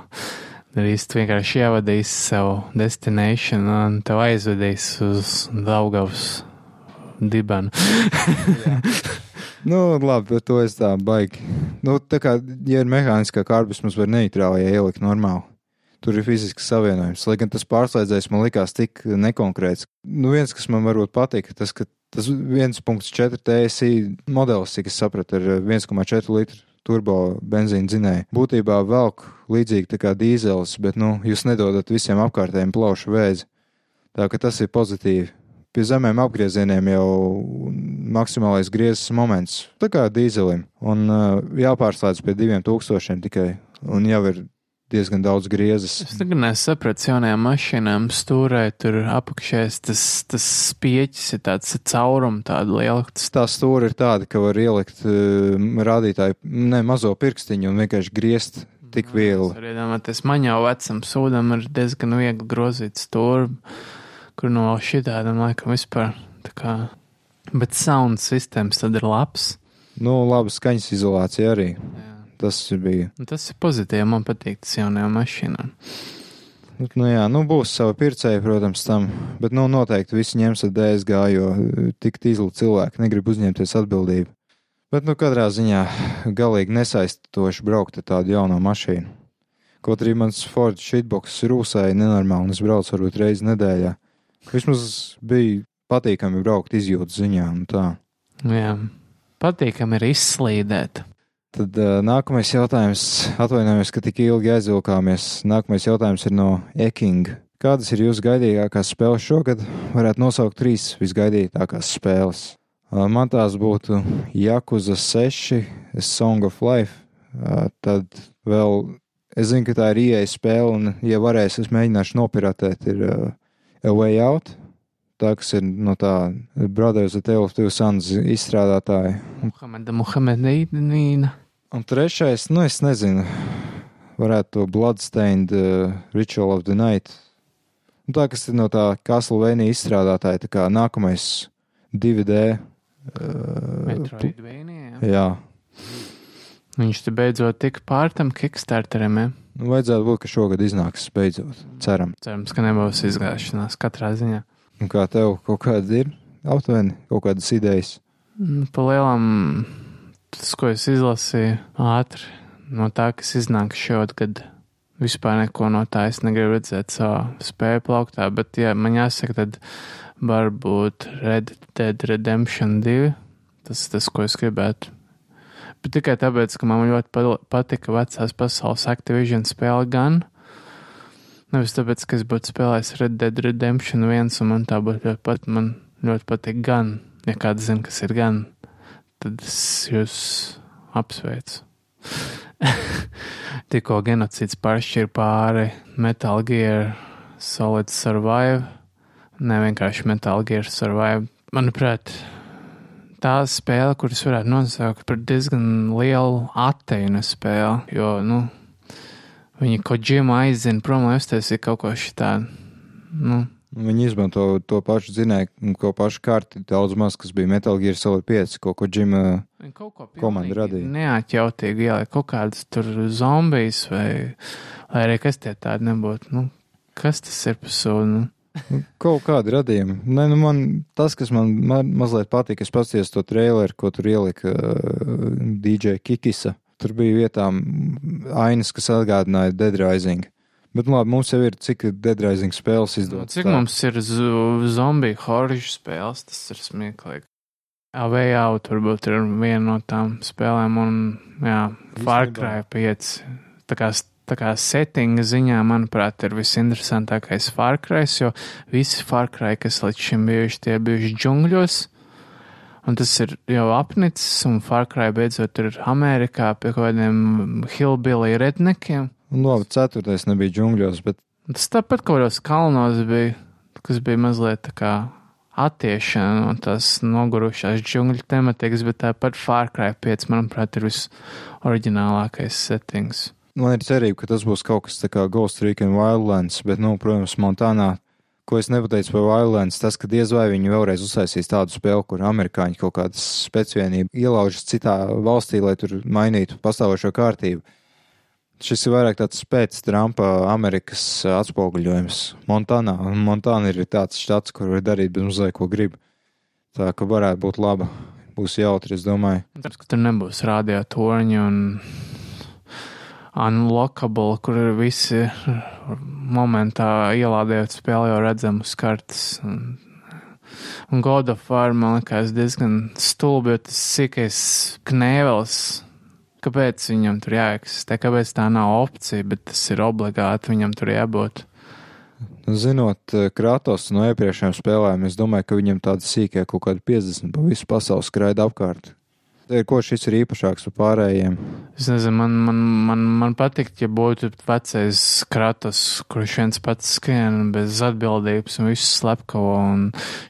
Drīz tu vienkārši ievadīs savu destination un tev aizvedīs uz Daugavas dibenu. Nu, labi, bet to es tā baigi. Nu, tā kā, ja ir mehāniskā kārbis, mums var neitrālajā ielikt normāli. Tur ir fizisks savienojums. Lai gan tas pārslēdzējs man likās tik nekonkrēts. Nu, viens, kas man varbūt patīk, tas, ka tas 1.4 TSI modelis, cik es sapratu, ir 1,4 litru turbo benzīna dzinēja. Būtībā velk līdzīgi kā dīzelis, bet, nu, jūs nedodat visiem apkārtējiem plaušu vēzi. Tā ka tas ir pozitīvi. Pie zemēm apgriezieniem jau maksimālais griezes moments, tā kā dīzelim, un uh, jāpārslēdz pie 2000 tikai, un jau ir diezgan daudz griezes. Es tagad nesapratu, jaunajām mašīnām stūrē tur apakšēs tas, tas spieķis ir tāds caurums, tāda liela. Tā stūra ir tāda, ka var ielikt uh, rādītāju, ne mazo pirkstiņu un vienkārši griezt tik viegli. Arī domāties, man jau vecam sūdam ir diezgan viegli grozīt stūri. kur no šitādam laikam vispār tā kā. Bet sound sistēmas tad ir labs. Nu, laba skaņas izolācija arī. Jā. Tas bija. Un Tas ir pozitīvi. Man patīk tas jaunajām mašīnām. Nu, jā, nu, būs sava pircēja, protams, tam. Bet, nu, noteikti visi ņems ar DSG, jo tik tīzli cilvēki negrib uzņemties atbildību. Bet, nu, katrā ziņā galīgi nesaistoši braukt ar tādu jaunu mašīnu. Kaut arī mans Ford shitbox rūsēja nenormāli, un es braucu varbūt reizi nedēļā. Vismaz bija patīkami braukt izjūtas ziņā un tā. Jā. Patīkami ir izslīdēt. Tad uh, nākamais jautājums, atvainojamies, ka tik ilgi aizvilkāmies. Nākamais jautājums ir no Ekinga. Kādas ir jūsu gaidīgākās spēles šogad? Varētu nosaukt trīs visgaidītākās spēles. Uh, man tās būtu Jakuza 6, A Song of Life. Uh, tad vēl, es zinu, ka tā ir ieeja spēle, un, ja varēs, es mēģināšu nopirātēt, ir uh, A Way Out. Tā, kas ir no tā Brothers of Tale of Two Sons izstrādātāja. Muhameda Muhamedīna. Un trešais, nu, es nezinu, varētu to Bloodstained uh, Ritual of the Night. Nu, tā, kas ir no tā Castlevania izstrādātāja, tā kā nākamais 2D. Uh, Metroidvania. jā, Viņš te beidzot tika pār tam Kickstarterim. Ja? nu, vajadzētu būt, ka šogad iznāks beidzot. Ceram. Cerams, ka nebūs izgāšanās katrā ziņā. Un kā tev kaut kāda ir aptuveni, kaut kādas idejas? Mm, Pa lielam, tas, ko es izlasīju ātri, no tā, kas iznāk šogad, vispār neko no tā es negribu redzēt savā spēju plauktā, bet, ja man jāsaka, tad varbūt Red Dead Redemption 2, tas ir tas, ko es gribētu. Bet tikai tāpēc, ka man ļoti pa- patika vecās pasaules Activision spēle gan. Nevis tāpēc, ka es būtu spēlējis Red Dead Redemption 1, un man tā būtu ļoti pat, man ļoti patīk gan. Ja kāds zina, kas ir gan, tad es jūs apsveicu. Tikko genocīds pāršķir pāri Metal Gear Solid Survive, ne vienkārši Metal Gear Survive. Manuprāt, tā spēle, kuras varētu nosaukt par diezgan lielu atteinu spēli, jo, nu, viņi džima aizina prom, lai uztaisītu kaut ko šitādu. Nu, Viņi izmanto to pašu dzinēju, ko pašu kārti daudz maz, kas bija Metal Gear Solid 5, ko, ko Džima Viņi kaut ko Komanda radīja. Neatjautīgi ieliek kaut kādus tur zombijas vai, lai arī kas tie tādi nebūtu. Nu, kas tas ir par sunu? Nu, Kaut kādi radījumi. Nē, nu man tas, kas man, man mazliet patīk, es paskatījos to traileru, ko tur ielika uh, DJ Kikisa. Tur bija vietām ainas, kas atgādināja Dead Rising. Bet nu labi, mums jau ir cik Dead Rising spēles Nu, izdodas. cik mums ir zo- zombiju horīšu spēles, tas ir smieklīgi. Avējā varbūt ir viena no tām spēlēm, un jā, Far Cry 5. Tā kā, tā kā settinga ziņā, manuprāt, ir visinteresantākais Far Cry, jo visi Far Cry, kas līdz šim bijuši, tie bijuši džungļos. Un tas ir jau apnicis, un Far Cry beidzot ir Amerikā pie kaut kādiem hillbilly rednekiem. Un labi, ceturtais nebija džungļos, bet Tas tāpat kaut kādos kalnos bija, kas bija mazliet tā kā attiešana no tās nogurušās džungļu tematikas, bet tāpat Far Cry 5, manuprāt, ir visoriģinālākais settings. man ir cerība, ka tas būs kaut kas tā kā Ghost Recon Wildlands, bet, nu, protams, Montānā. Ko es nepateicu par Wildlands, tas, ka diez vai viņi vēlreiz uztaisīs tādu spēli, kur amerikāņi kaut kādas speciālību ielaužas citā valstī, lai tur mainītu pastāvošo kārtību. Šis ir vairāk tāds pēc Trumpa Amerikas atspoguļojums. Montānā. Montāna ir tāds štats, kur var darīt bez mazliet, ko grib. Tā ka varētu būt laba. Būs jautri, es domāju. Tāpēc, ka tur nebūs radiatorņi un unlockable, kur ir visi momentā ielādējot spēli jau redzamus kartes. Un, un God of War man liekas diezgan stulbi, jo tas sīkais knēvels. Kāpēc viņam tur jāeksistē? Kāpēc tā nav opcija, bet tas ir obligāti viņam tur jābūt? Nu, Zinot eh, Kratos no iepriekšējām spēlēm, es domāju, ka viņam tāda sīkā kaut kāda 50 pa visu pasauli skraida apkārt. Ir, ko šis ir īpašāks par pārējiem? Es nezinu, man, man, man, man patīk, ja būtu vecais kratos, kurš viens pats skrien bez atbildības un visu slepkavo un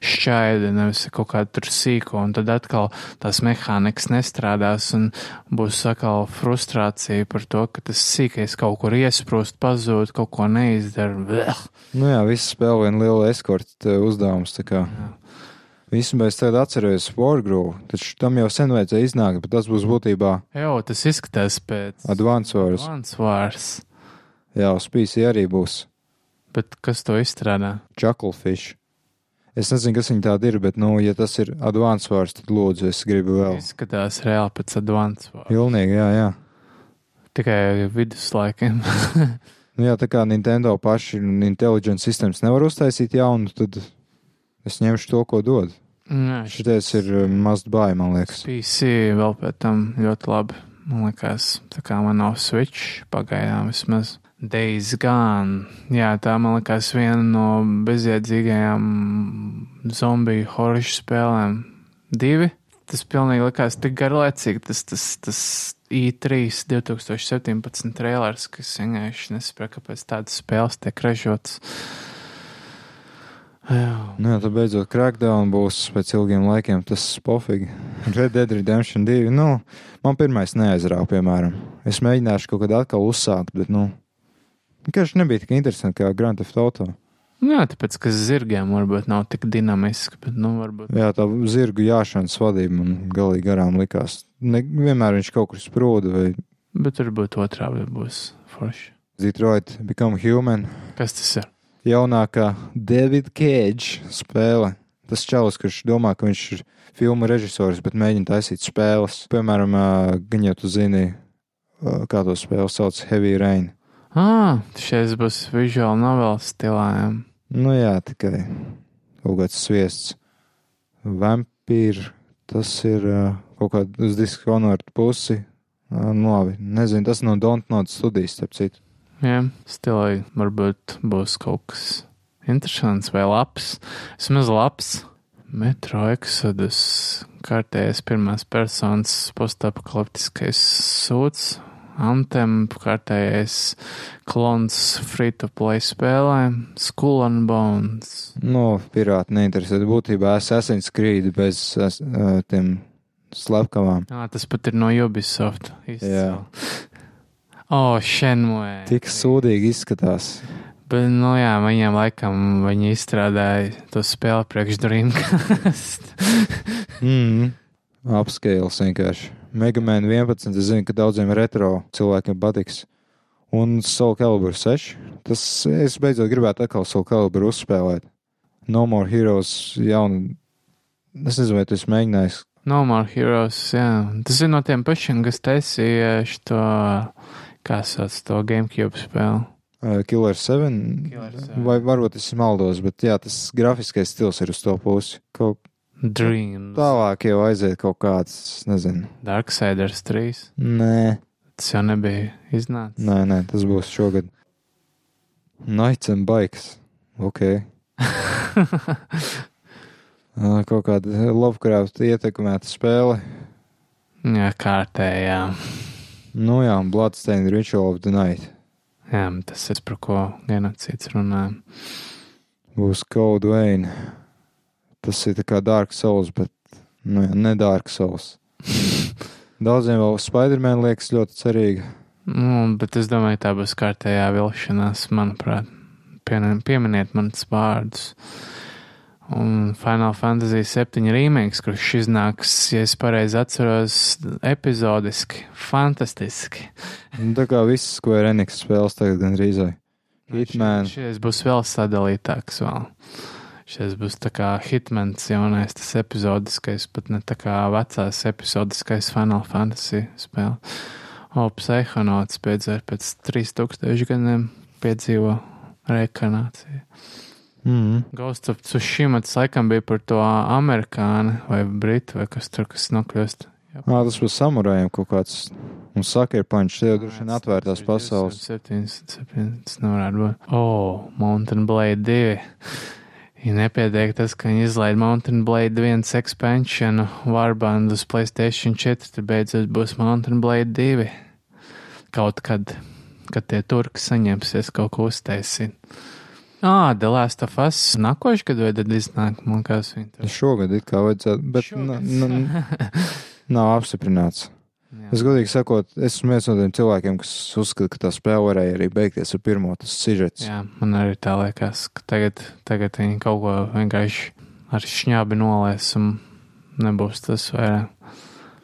šķaidi, nevis kaut kā tur sīko, un tad atkal tās mehānikas nestrādās un būs atkal frustrācija par to, ka tas sīkais kaut kur iesprūst, pazūd, kaut ko neizdara. Bleh. Nu jā, viss spēlē vienu lielu eskortu uzdevums. Īstenībā es tagad atceros Wargroove, taču tam jau sen vajadzēja iznākt, bet tas būs būtībā Jā, tas izskatās pēc Advance Wars. Advance Wars. Jā, uz PC arī būs Bet kas to izstrādā? Chucklefish. Es nezinu, kas viņi tādi ir, bet, nu, ja tas ir Advance Wars, tad lūdzu, es gribu vēl. Izskatās reāli pēc Advance Wars. Pilnīgi, jā, jā. Tikai viduslaikiem. Nu, jā, tā kā Nintendo paši Intelligent Systems nevar uztaisīt jaunu, tad es ņemšu to, ko dod. Jā, Šitais ir uh, must buy, man liekas. PC vēl pēc tam ļoti labi. Man liekas, tā kā man nav Switch pagaidām vismaz. Days Gone. Jā, tā man liekas viena no bezjēdzīgajām zombiju horror spēlēm. Divi. Tas pilnīgi likās tik garlaicīgi. Tas, tas, tas I3 2017 trailers, kas vienkārši nesaprot, kāpēc tādas spēles tiek ražotas. Jā. Nu, jā, tad beidzot Crackdown būs pēc ilgiem laikiem. Tas pofīgi. Red Dead Redemption 2. Nu, man pirmais neaizrāva, piemēram. Es mēģināšu kaut kad atkal uzsākt, bet, nu, vienkārši nebija tik interesanti kā Grand Theft Auto. Jā, tāpēc, ka zirgiem varbūt nav tik dinamiski, bet, nu, varbūt. Jā, tā zirgu jāšanas vadība man galīgi garām likās. Ne, vienmēr viņš kaut kur sprūda vai Bet varbūt otrā būs forši. Detroit Become Human. Kas tas ir? Jaunākā David Cage spēle. Tas čalis, kurš domā, ka viņš ir filmu režisors, bet mēģina taisīt spēles. Piemēram, gan jau tu zini, kā to spēli sauc Heavy Rain. Ah, šeit būs visuāli novels stilā. jā. Nu jā, tikai kaut kāds sviests. Vampīri, tas ir kaut kāda uz diskonārta pusi. Ā, Nu labi, nezinu, tas no Dontnote studijas, starp citu. Jā, stilā varbūt būs kaut kas interesants vai labs. Vismaz labs. Metro Exodus, kārtējais pirmās personas postapokaliptiskais sūds, Anthem, kārtējais klons free-to-play spēlē, Skull and Bones. Nu, pirāti neinteresē. Būtībā Assassin's Creed bez ā, tiem slepkavām. Jā, tas pat ir no Ubisoft. Jā. O, oh, Shenmue. Tik sūdīgi izskatās. Bet, nu jā, viņiem laikam viņi izstrādāja to spēli priekš Dreamcast. Mm. Upscales vienkārši. Megaman 11, es zinu, ka daudziem retro cilvēkiem patiks. Un Soul Calibur 6. Tas es beidzot gribētu atkal Soul Calibur uzspēlēt. No More Heroes jaunu. Es nezinu, vai tu esi mēģinājis. no More Heroes, jā. Tas ir no tiem pašiem, kas taisīja šo, kā sauc to GameCube spēli. Uh, Killer 7. Killer 7. Vai varbūt es maldos, bet jā, tas grafiskais stils ir uz to pusi. Kaut Dreams. tālāk jau aiziet kaut kāds, nezinu. Darksiders 3. Nē, Tas jau nebija iznācis. nē, nē, tas būs šogad. Nights and Bikes. Ok. Ā, Kaut kāda Lovecraft ietekmēta spēle. jā, kārtējā. Nu jā, Bloodstained Ritual of the Night. Jā, tas ir par ko genocīds runā. Būs Code Vein. Tas ir kā Dark Souls, bet, nu jā, ne Dark Souls. Daudziem vēl Spider-Man liekas ļoti cerīgi. Nu, bet es domāju, tā būs kārtējā vilšanās, manuprāt. Pieminiet manas vārdus. Un Final Fantasy 7 remakes, kurš iznāks, ja es pareizi atceros, epizodiski, fantastiski. Nu, tā kā visas Square Enix spēles tagad gan rīzai. Hitman. Šis būs vēl sadalītāks vēl. Šis būs tā kā Hitmans jaunais, tas epizodiskais, pat ne tā kā vecās epizodiskais Final Fantasy spēle. O, Psychonauts beidzot pēc 3000 gadiem piedzīvo reinkarnāciju. Mm. Ghost of Tsushima tas laikam bija par to amerikāni vai britu vai kas tur, kas nokļūst. Ā, tas būs samurājiem kaut kāds. Un Sucker Punch, tie jau droši vien atvērtās pasaules. 7, 7, tas nevarētu būt. Oh, Mountain Blade 2. Ja nepietiek tas, ka viņi izlaiž Mountain Blade 1 expansionu Warband uz Playstation 4, tad beidzot būs Mountain Blade 2. Kaut kad, kad tie turki saņemsies kaut ko uztaisīt. Ā, The Last of Us nākošais gadu vai tad iznāk, man kāds viņi tur. Šogad it kā vajadzētu, bet Šogad. n- n- nav apstiprināts. Jā. Es godīgi sakot, esmu viens no tiem cilvēkiem, kas uzskata, ka tā spēle varēja arī beigties ar pirmo tas sižets. Jā, man arī tā liekas, ka tagad, tagad viņi kaut ko vienkārši ar šņābi nolēs un nebūs tas vairāk.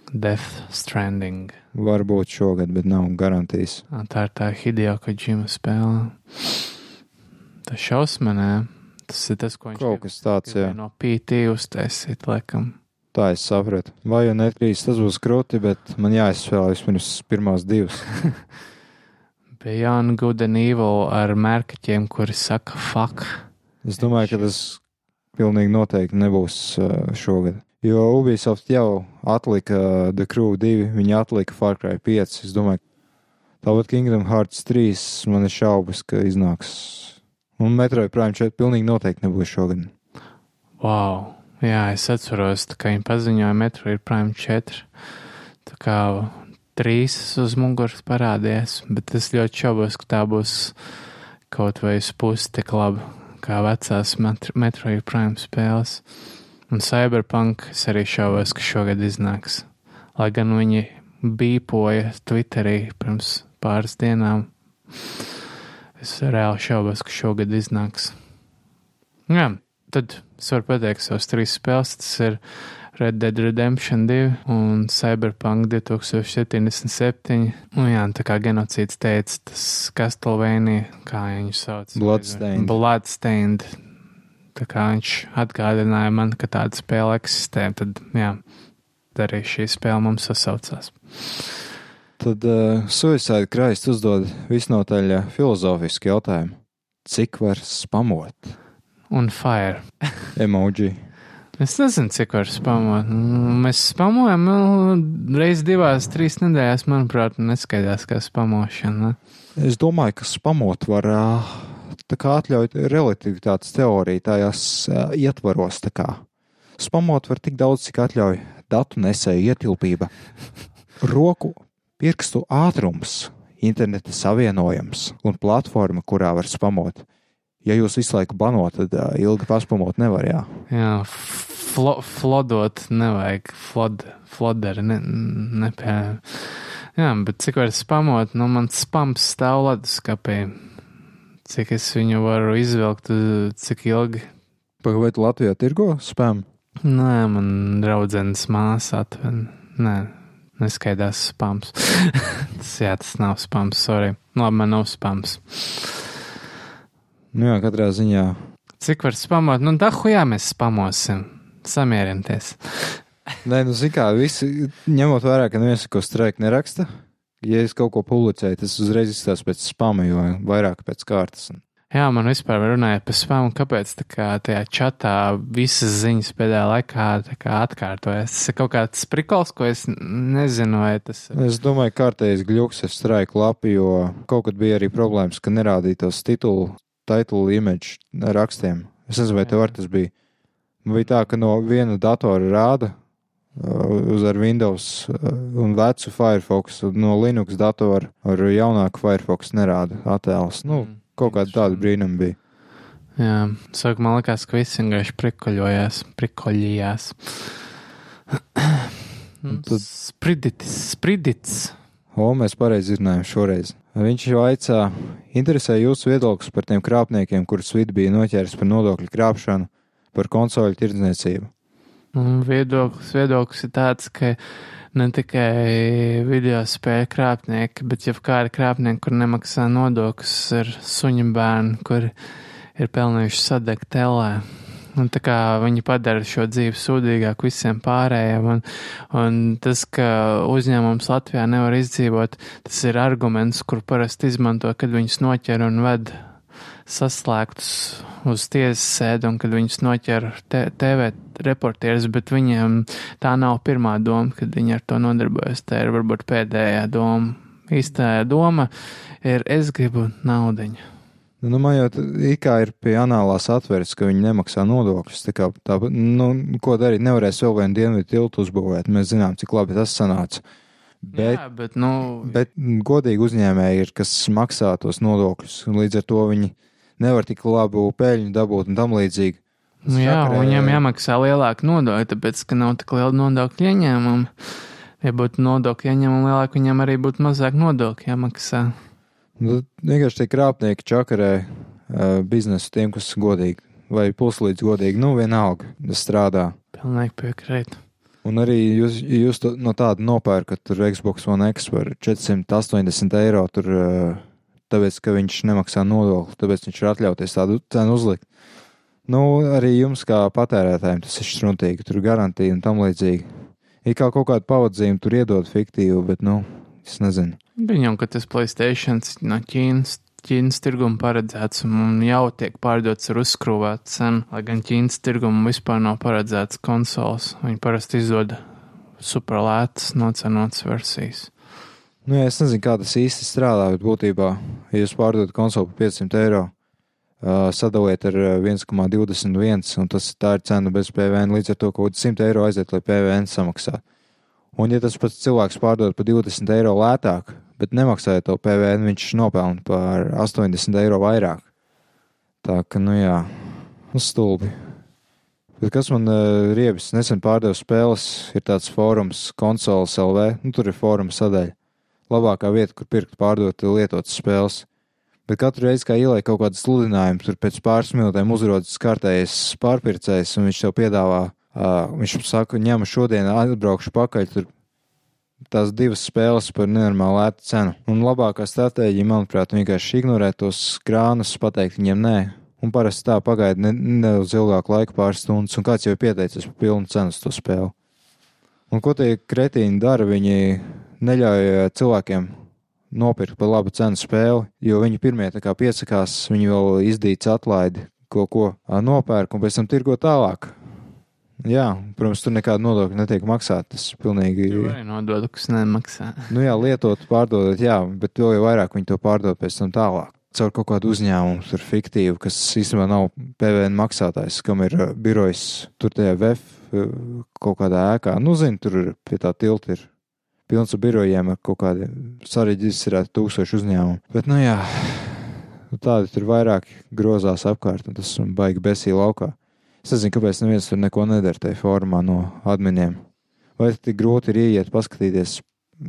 Death Stranding. Varbūt šogad, bet nav garantijas. Tā ir tā Hideo Kojima spēle. Tas šausmanē. Tas ir tas, ko viņš Kaut kas tāds, jā. no PT uztaisīt, laikam. Tā es sapratu. Vai jau netrīs, tas būs krūti, bet man jāizspēlē vispirms pirmās divas. Beyond Good and Evil ar mērkaķiem, kuri saka fuck. Es domāju, ka tas pilnīgi noteikti nebūs uh, šogad. Jo Ubisoft jau atlika uh, The Crew 2, viņi atlika Far Cry 5. Es domāju, tāpat Kingdom Hearts 3 man ir šaubas, ka iznāks. Un Metroid Prime 4 pilnīgi noteikti nebūs šogad. Wow! Jā, es atceros, kā viņi paziņoja Metroid Prime 4. Tā kā trīs uz muguras parādījās, bet es ļoti šaubos, ka tā būs kaut vai uz pusi tik laba kā vecās Metro, Metroid Prime spēles. Un Cyberpunk es arī šaubos, ka šogad iznāks. Lai gan viņi bīpoja Twitterī pirms pāris dienām. Es reāli šaubos, ka šogad iznāks. Jā, tad es varu pateikt savas trīs spēles. Tas ir Red Dead Redemption 2 un Cyberpunk 2077. Un jā, tā kā genocīds teica, tas Castlevania, kā viņu sauc? Bloodstained. Bloodstained. Tā kā viņš atgādināja man, ka tāda spēle eksistē, tad jā, arī šī spēle mums sasaucās. Tad uh, Suicide Christ uzdod visnotaļ uh, filozofisku jautājumu. Cik var spamot? Un Fire. Emoji. Es nezinu, cik var spamot. Nu, Mēs spamojam nu, reizes divās, trīs nedēļās, manuprāt, neskaidrs, kā spamošana. Es domāju, ka spamot var uh, tā kā atļaut relativitātes teoriju tajās ietvaros. Spamot var tik daudz, cik atļauj datu nesēju ietilpība, roku pirkstu ātrums, interneta savienojums un platforma, kurā var spamot. Ja jūs visu laiku banot, tad uh, ilgi paspamot nevar. Jā. Jā, flo, flodot nevajag, flod, floderi, ne, nepie. Jā, bet cik var spamot, nu man spams stāv leduskapī. Cik es viņu varu izvilkt, cik ilgi. Tu Latvijā tirgo spam? Nē, man draudzenes māsa atved. Nē, neskaidrs spams. tas, jā, tas nav spams, sorry. Labi, man nav spams. Nu jā, katrā ziņā. Cik var spamot? Nu, dahu jā, mēs spamosim. Samierināties. Nē, nu, zini, kā visi, ņemot vērā, ka neviens ko strēk neraksta, ja es kaut ko publicēju, tas uzreiz izskatās pēc spama, jo vairāk pēc kārtas. Jā, man vispār runāja par spamu, kāpēc tā kā tajā čatā visas ziņas pēdējā laikā kā atkārtojas. Tas ir kaut kāds prikols, ko es nezinu, vai tas ir. Es domāju, kārtējs gļuks ar straiku lapu, jo kaut kad bija arī problēmas, ka nerādītos titulu, titulu image rakstiem. Es nezinu, vai tev ar tas bija. Bija tā, ka no viena datora rāda uh, uz ar Windows uh, un vecu Firefox, un no Linux datora ar jaunāku Firefox nerāda attēlus. Nu, Mm. Kaut kāda tāda brīnuma bija. Jā, sākumā likās, ka viss vienkārši prikoļojās, prikoļījās. Un tad- Spriditis, spridits. O, mēs pareizi izrunājām šoreiz. Viņš jau aicā, interesē jūsu viedoklis par tiem krāpniekiem, kurus vidi bija noķēris par nodokļu krāpšanu, par konsoļu tirdzniecību. Viedoklis, viedoklis ir tāds, ka ne tikai video spēļu krāpnieki, bet jau kādi krāpnieki, kur nemaksā nodokļus, ir suņu bērni, kur ir pelnījuši sadegt telē. Un tā kā viņi padara šo dzīvi sūdīgāku visiem pārējiem, un, un tas, ka uzņēmums Latvijā nevar izdzīvot, tas ir arguments, kur parasti izmanto, kad viņus noķer un ved saslēgtus uz tiesas sēdi, un kad viņus noķer te, TV reportieris, bet viņiem tā nav pirmā doma, kad viņi ar to nodarbojas. Tā ir varbūt pēdējā doma. Īstā doma ir, es gribu naudiņu. Nu, man jau t- it kā ir pie anālās atvērts, ka viņi nemaksā nodokļus. Tā kā tā, nu, ko darīt, nevarēs vēl vienu dienvidu tiltu uzbūvēt. Mēs zinām, cik labi tas sanāca. Bet, Jā, bet, nu, bet godīgi uzņēmēji ir, kas maksā tos nodokļus, līdz ar to viņi nevar tik labu peļņu dabūt un tam līdzīgi. nu, jā, Sakarē- viņiem jāmaksā lielāka nodokļa, tāpēc, ka nav tik liela nodokļu ieņēmuma. Ja būtu nodokļu ieņēmumi lielāki, viņiem arī būtu mazāk nodokļu jāmaksā. Nu, vienkārši tie krāpnieki čakarē uh, biznesu tiem, kas godīgi vai puslīdz godīgi, nu vienalga strādā. Pilnīgi piekrītu. Un arī jūs, jūs to, no tāda nopērkat tur Xbox One X par 480 eiro, tur, uh, tāpēc, ka viņš nemaksā nodokli, tāpēc viņš ir atļauties tādu cenu uzlikt. Nu, arī jums kā patērētājiem tas ir šruntīgi, tur garantija un tam līdzīgi. Ir kā kaut kādu pavadzījumu tur iedod fiktīvu, bet, nu, es nezinu. Viņam, ka tas Playstation no Ķīnas, Ķīnas tirguma paredzēts un jau tiek pārdots ar uzskrūvētu cenu, lai gan Ķīnas tirguma vispār nav paredzēts konsoles. Viņi parasti izdod superlētas, nocenotas versijas. Nu, jā, es nezinu, kā tas īsti strādā, bet būtībā, ja jūs pārdodat konsoli par 500 eiro, uh, sadaliet ar uh, 1,21, un tas ir cena bez PVN, līdz ar to kaut kāds 100 eiro aiziet, lai PVN samaksātu. Un, ja tas pats cilvēks pārdod par 20 eiro lētāk, bet nemaksāja to PVN, viņš nopelna par 80 eiro vairāk. Tā ka, nu jā, stulbi. Bet kas man uh, riebis nesen pārdeva spēles, ir tāds fórums, konsoles LV, nu tur ir fóruma sadaļa labākā vieta, kur pirkt, pārdot lietotas spēles. Bet katru reizi, kad ieliek kaut kādu sludinājumu, tur pēc pāris minūtēm uzrodas kārtējais pārpircējs, un viņš tev piedāvā, uh, viņš saka, ņem šodien, atbraukšu pakaļ, tur tās divas spēles par nenormālu lētu cenu. Un labākā stratēģija, manuprāt, vienkārši ignorēt tos krānus, pateikt viņiem nē. Un parasti tā pagaida ne- nedaudz ilgāku laiku, pāris stundas, un kāds jau ir pieteicis par pilnu cenu to spēli. Un ko tie kretīni dara? Viņi neļauj eh, cilvēkiem nopirkt par labu cenu spēli, jo viņi pirmie piesakās, viņi vēl izdīts atlaidi, ko, ko nopērk un pēc tam tirgo tālāk. Jā, protams, tur nekāda nodokļa netiek maksāta. Tas pilnīgi. Arī nodod, kas nemaksā. Nu jā, lietot, pārdodot, jā, bet vēl jau vairāk viņi to pārdod pēc tam tālāk. Caur kaut kādu uzņēmumu, tur fiktīvu, kas īstenībā nav PVN maksātājs, kam ir uh, birojs tur tajā VF uh, kaut kādā ēkā. Nu, zini, tur ir pie tā tilta ir pilns ar birojiem ar kaut kādiem sareģistrēti tūkstoši uzņēmumu. Bet, nu jā, tādi tur vairāk grozās apkārt, un tas baigi besī laukā. Es nezinu, kāpēc neviens tur neko nedara tajā formā no adminiem. Vai tik grūti ir ieiet, paskatīties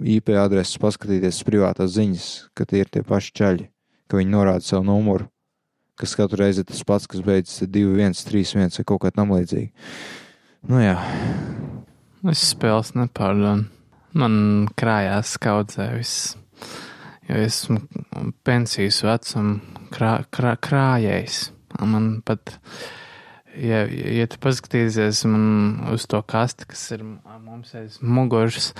IP adreses, paskatīties privātās ziņas, ka tie ir tie paši ceļi, ka viņi norāda savu numuru, kas katru reizi ir tas pats, kas beidzas 2, 1, 3, 1 vai kaut kā tam līdzīgi. Nu jā, Es spēles nepārdodu. Man krājās kaudzē viss. Jo esmu pensijas vecuma krā, krā, krājējs. Man pat, ja, ja tu paskatīsies uz to kasti, kas ir mums aiz muguras,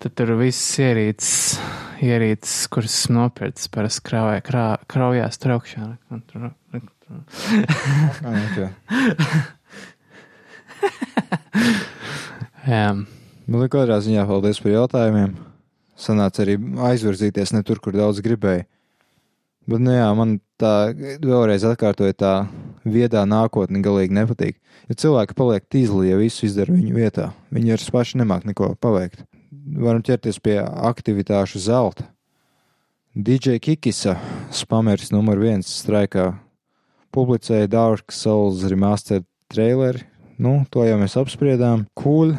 tad tur viss ierīces, ierīces kuras esmu nopircis, parasti krāvē, krā, kraujās traukšana. Un tur- tur-. Jā. Nu, katrā ziņā paldies par jautājumiem. Sanāca arī aizvirzīties ne tur, kur daudz gribēja. Bet, nu jā, man tā vēlreiz atkārtoja tā viedā nākotne galīgi nepatīk. Ja cilvēki paliek tīzli, ja visu izdara viņu vietā, viņi ar paši nemāk neko paveikt. Varam ķerties pie aktivitāšu zelta. DJ Kikisa, spameris numur viens straikā, publicēja Dark Souls remastered traileri. Nu, to jau mēs apspriedām. Cool.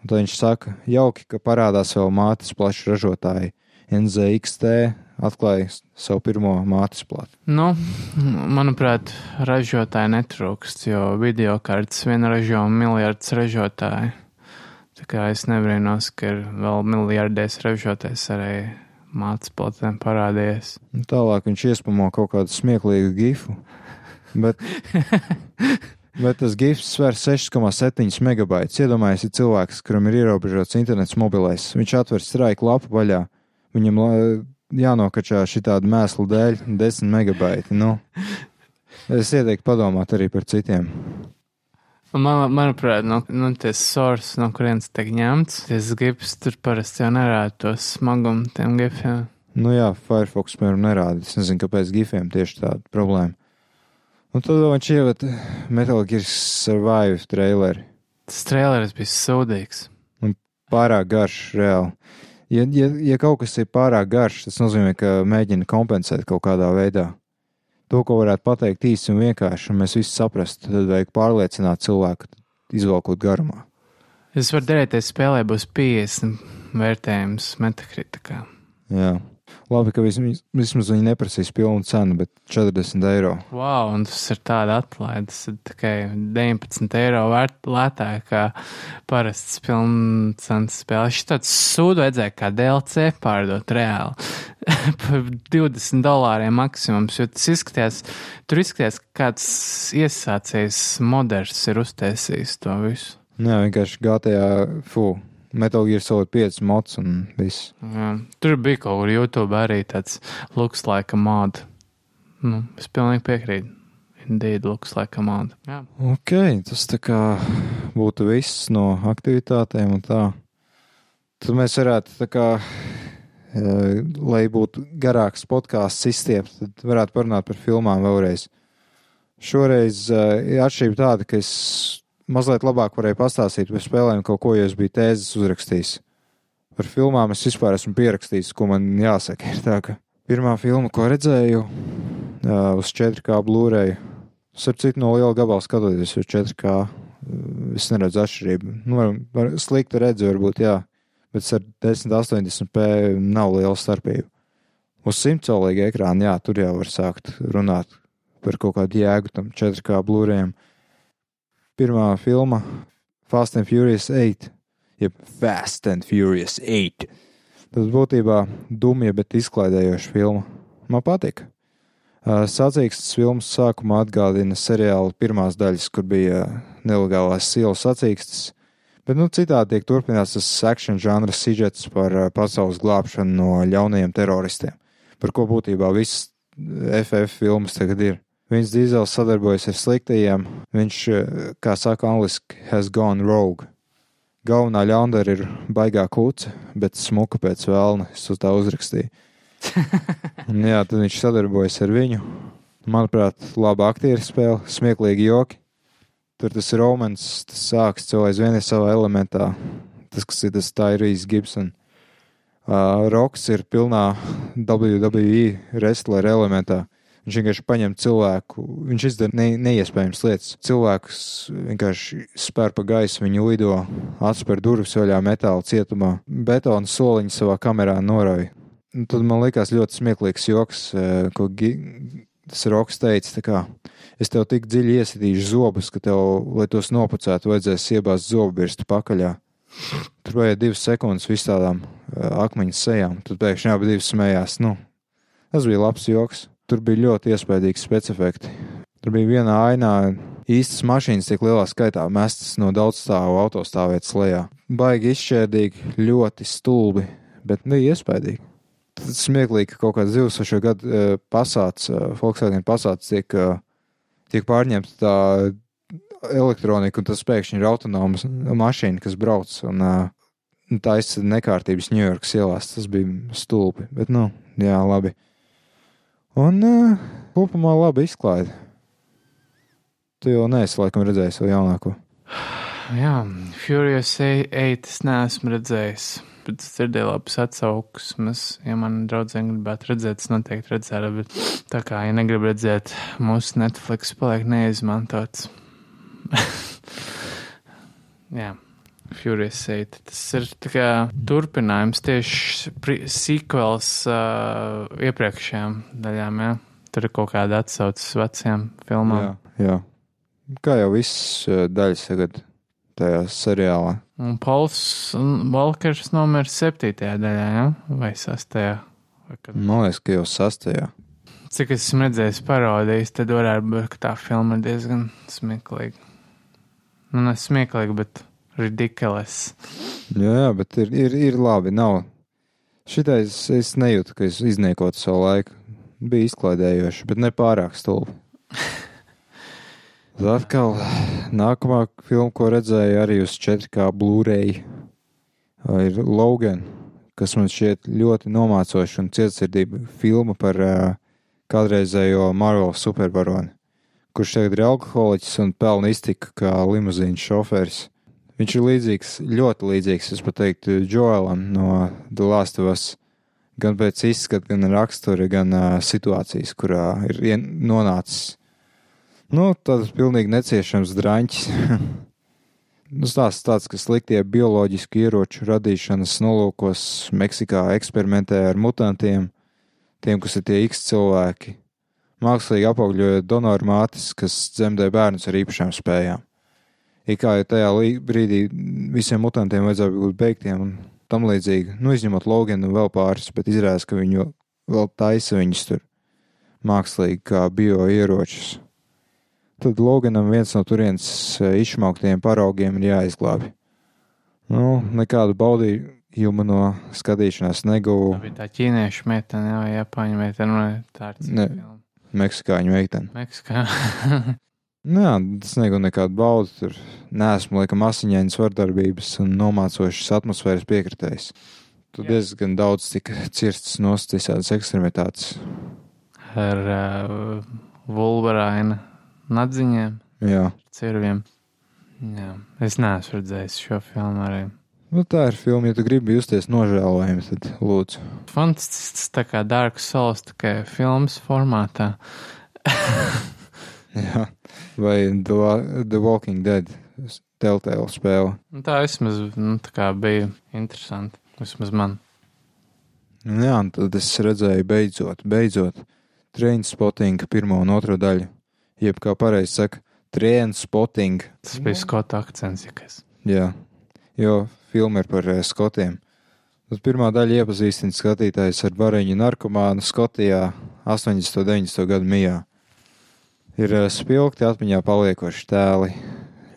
Un tad viņš saka, jauki, ka parādās vēl mātes plašu ražotāji. NZXT atklāja savu pirmo mātes platu. Nu, manuprāt, ražotāji netrūkst, jo video kartes vien ražo miljardus ražotāju. Tā kā es nebrīnos, ka ir vēl miljardēs ražotais arī mācības platēm parādījies. Un tālāk viņš iespamo kaut kādu smieklīgu gifu. Bet, bet tas gifs sver 6,7 megabaitus. Iedomājieties, ir cilvēks, kuram ir ierobežots internets mobilais. Viņš atver straiku lapu vaļā. Viņam jānokačā šī tāda mēsla dēļ 10 megabaiti. Nu, es ieteiktu padomāt arī par citiem. Man, manuprāt, no, nu, tas source, no kurienes tiek ņemts, tas gips tur parasti jau nerāda to smagumu tiem gifiem. Nu jā, Firefox piemēram nerāda. Es nezinu, kāpēc gifiem tieši tāda problēma. Un tad viņš iemet Metal Gear Survive traileri. Tas traileris bija sūdīgs. Pārāk garš, reāli. Ja, ja, ja kaut kas ir pārāk garš, tas nozīmē, ka mēģina kompensēt kaut kādā veidā. To, ko varētu pateikt īsi un vienkārši, un mēs visi saprastu, tad vajag pārliecināt cilvēku, izvalkot garumā. Es varu ja spēlē būs 50 vērtējums metakritikā. Jā. Labi, ka vismaz, vismaz viņi neprasīs pilnu cenu, bet 40 eiro. Wow, un tas ir tāda atlaide. Tas ir tikai 19 eiro vērt, lētāk kā parasts pilncenas spēle. Šis tāds sūdu vajadzēja kā DLC pārdot reāli. Par 20 dolāriem maksimums, jo tas izskatījās, tur izskatījās, kāds iesācējs moderns ir uztaisījis to visu. Jā, vienkārši GTA, fu, Metal Gear Solid 5 mods un viss. Jā, tur bija kaut kur YouTube arī tāds looks like a mod. Nu, es pilnīgi piekrītu. Indeed, looks like a mod. Jā. Ok, tas tā kā būtu viss no aktivitātēm un tā. Tad mēs varētu tā kā, eh, lai būtu garāks podkāsts izstiept, tad varētu parunāt par filmām vēlreiz. Šoreiz uh, atšķirība tāda, ka es mazliet labāk varēju pastāstīt par spēlēm kaut ko, jo es biju tēzes uzrakstījis. Par filmām es vispār esmu pierakstījis, ko man jāsaka. Ir tā, ka pirmā filma, ko redzēju uh, uz 4K Blu-ray, starp citu no liela gabala skatoties uz 4K, es neredzu atšķirību. Nu, var, var, slikti redzu, varbūt, jā, bet ar 1080p nav liela starpība. Uz 100 colīga ekrāna, jā, tur jau var sākt runāt par kaut kādu jēgu tam 4K Blu-rayam pirmā filma Fast and Furious 8, jeb Fast and Furious 8. Tas būtībā dumja, bet izklaidējoša filma. Man patika. Sacīkstas filmas sākumā atgādina seriāla pirmās daļas, kur bija nelegālās sielas sacīkstas, bet nu citādi tiek turpināts tas action žanra sižets par pasaules glābšanu no ļaunajiem teroristiem, par ko būtībā visas FF filmas tagad ir. Viņš dīzels sadarbojas ar sliktajiem. Viņš, eh, kā saka angliski, has gone rogue. Galvenā ļaundara ir baigā kūca, bet smuka pēc vēlna. Es uz tā uzrakstīju. Un, jā, tad viņš sadarbojas ar viņu. Manuprāt, laba aktieru spēle, smieklīgi joki. Tur tas romans, tas sāks aizvien ir savā elementā. Tas, kas ir tas Tyrese Gibson. Uh, Roks ir pilnā WWE wrestler elementā. Viņš vienkārši paņem cilvēku, viņš izdara ne, neiespējamas lietas. Cilvēks vienkārši spēr pa gaisu, viņu lido, atspēr durvis vaļā metāla cietumā, betona soliņu savā kamerā norauj. Un tad man likās ļoti smieklīgs joks, eh, ko tas Roks teica. Kā, es tev tik dziļi iesitīšu zobus, ka tev, lai tos nopucētu, vajadzēs iebāzt zobu birstu pakaļā. Tur vajag divas sekundes visādām eh, akmeņu sejām, tad pēkšņi abi smējās. Nu, tas bija labs joks. Tur bija ļoti iespaidīgi specifekti. Tur bija vienā ainā īstas mašīnas tik lielā skaitā mestas no daudzstāvu autostāvvietas lejā. Baigi izšķērdīgi, ļoti stulbi, bet bija iespaidīgi. Tas smieklīgi, ka kaut kāds 2000 gadu uh, pasāts, uh, Volkswagen pasāts tiek, uh, tiek pārņemta tā elektronika, un tas pēkšņi ir autonomas mašīna, kas brauc un uh, taisa nekārtības Ņujorkas ielās. Tas bija stulbi, bet nu, jā, labi. Un uh, kopumā labi izklaide. Tu jau neesi laikam redzējis vēl jaunāko. Jā, Furious 8 es neesmu redzējis. Bet es dzirdēju labas atsauksmes. Ja man draudzene gribētu redzēt, es noteikti redzētu. Bet tā kā, ja negrib redzēt, mūsu Netflix paliek neizmantots. Jā. Furious 8. Tas ir kā, turpinājums tieši sequels uh, iepriekšējām daļām. Ja? Tur ir kaut kāda atsauce vecajām filmām. Jā, jā. Kā jau viss daļas tagad tajā seriālā. Un Pols Valkers nomira septītajā daļā, ja? vai sastajā? Vai kad... Man liekas, ka jau sastajā. Cik es esmu redzējis parodijas, tad varētu būt, ka tā filma ir diezgan smieklīga. Nu, ne smieklīga, bet ridiculous. Jā, jā bet ir, ir, ir labi. Nav. Šitais es nejūtu, ka es izniekotu savu laiku. Bija izklaidējoši, bet ne pārāk stulbi. Tad atkal nākamā filma, ko redzēju arī uz 4K Blu-ray, ir Logan, kas man šķiet ļoti nomācoša un cietsirdīga filma par uh, kādreizējo Marvel supervaroni, kurš tagad ir alkoholiķis un pelna iztiku kā limuzīnu šoferis. Viņš ir līdzīgs, ļoti līdzīgs, es teiktu, Joelam no Us. Gan pēc izskata, gan rakstura, gan uh, situācijas, kurā ir nonācis. Nu, tāds pilnīgi neciešams draņķis. Nu, stāsts tāds, ka sliktie bioloģisku ieroču radīšanas nolūkos Meksikā eksperimentē ar mutantiem, tiem, kas ir tie X cilvēki, mākslīgi apaugļojot donoru mātes, kas dzemdē bērnus ar īpašām spējām. It kā jau tajā brīdī visiem mutantiem vajadzēja būt beigtiem un tam līdzīgi, nu, izņemot Loganu un vēl pāris, bet izrādās, ka viņi vēl taisa viņus tur mākslīgi kā bio ieročus tad Loganam viens no turienes e, izšmauktiem paraugiem ir jāizglābi. Nu, nekādu baudījumu no skatīšanās neguvu. Tā bija tā ķīniešu meitene, jau Japāņu meitene, tā ir Meksikāņu meitene. Meksikā. nu, jā, tas neguvu nekādu baudu. Tur neesmu, laikam, asiņainas vardarbības un nomācošas atmosfēras piekritējis. Tur diezgan daudz tika cirstas nost visādas ekstremitātes. Ar uh, Wolverine nadziņiem, Jā. cirviem. Jā. Es neesmu redzējis šo filmu arī. Nu, tā ir filma, ja tu gribi justies nožēlojami, tad lūdzu. Fantastisks, tā kā Dark Souls, tikai filmas formātā. Jā, vai The, The Walking Dead Telltale spēle. Nu, tā vismaz nu, tā bija interesanti, vismaz man. Nu jā, un tad es redzēju beidzot, beidzot, Train Spotting pirmo un otro daļu jeb kā pareizi saka, train spotting. Tas bija skota akcents, ja kas. Jā, jo filma ir par uh, skotiem. Tad pirmā daļa iepazīstina skatītājs ar bariņu narkomānu Skotijā 80. un 90. gadu mijā. Ir uh, spilgti atmiņā paliekoši tēli.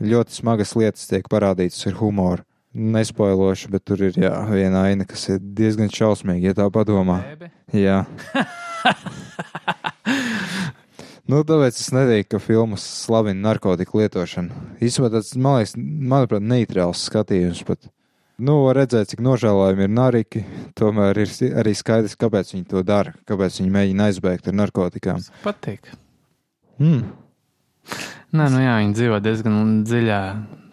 Ļoti smagas lietas tiek parādītas ar humoru. Nespoiloši, bet tur ir jā, viena aina, kas ir diezgan šausmīga, ja tā padomā. Bēbe? Jā. Nu, tāpēc es neteiktu, ka filmas slavina narkotiku lietošanu. Īstenībā tas, man liekas, manuprāt, neitrāls skatījums. Pat. Nu, var redzēt, cik nožēlojami ir nariki. Tomēr ir arī skaidrs, kāpēc viņi to dara, kāpēc viņi mēģina aizbēgt ar narkotikām. Patīk. Mm. Nē, nu jā, viņi dzīvo diezgan dziļā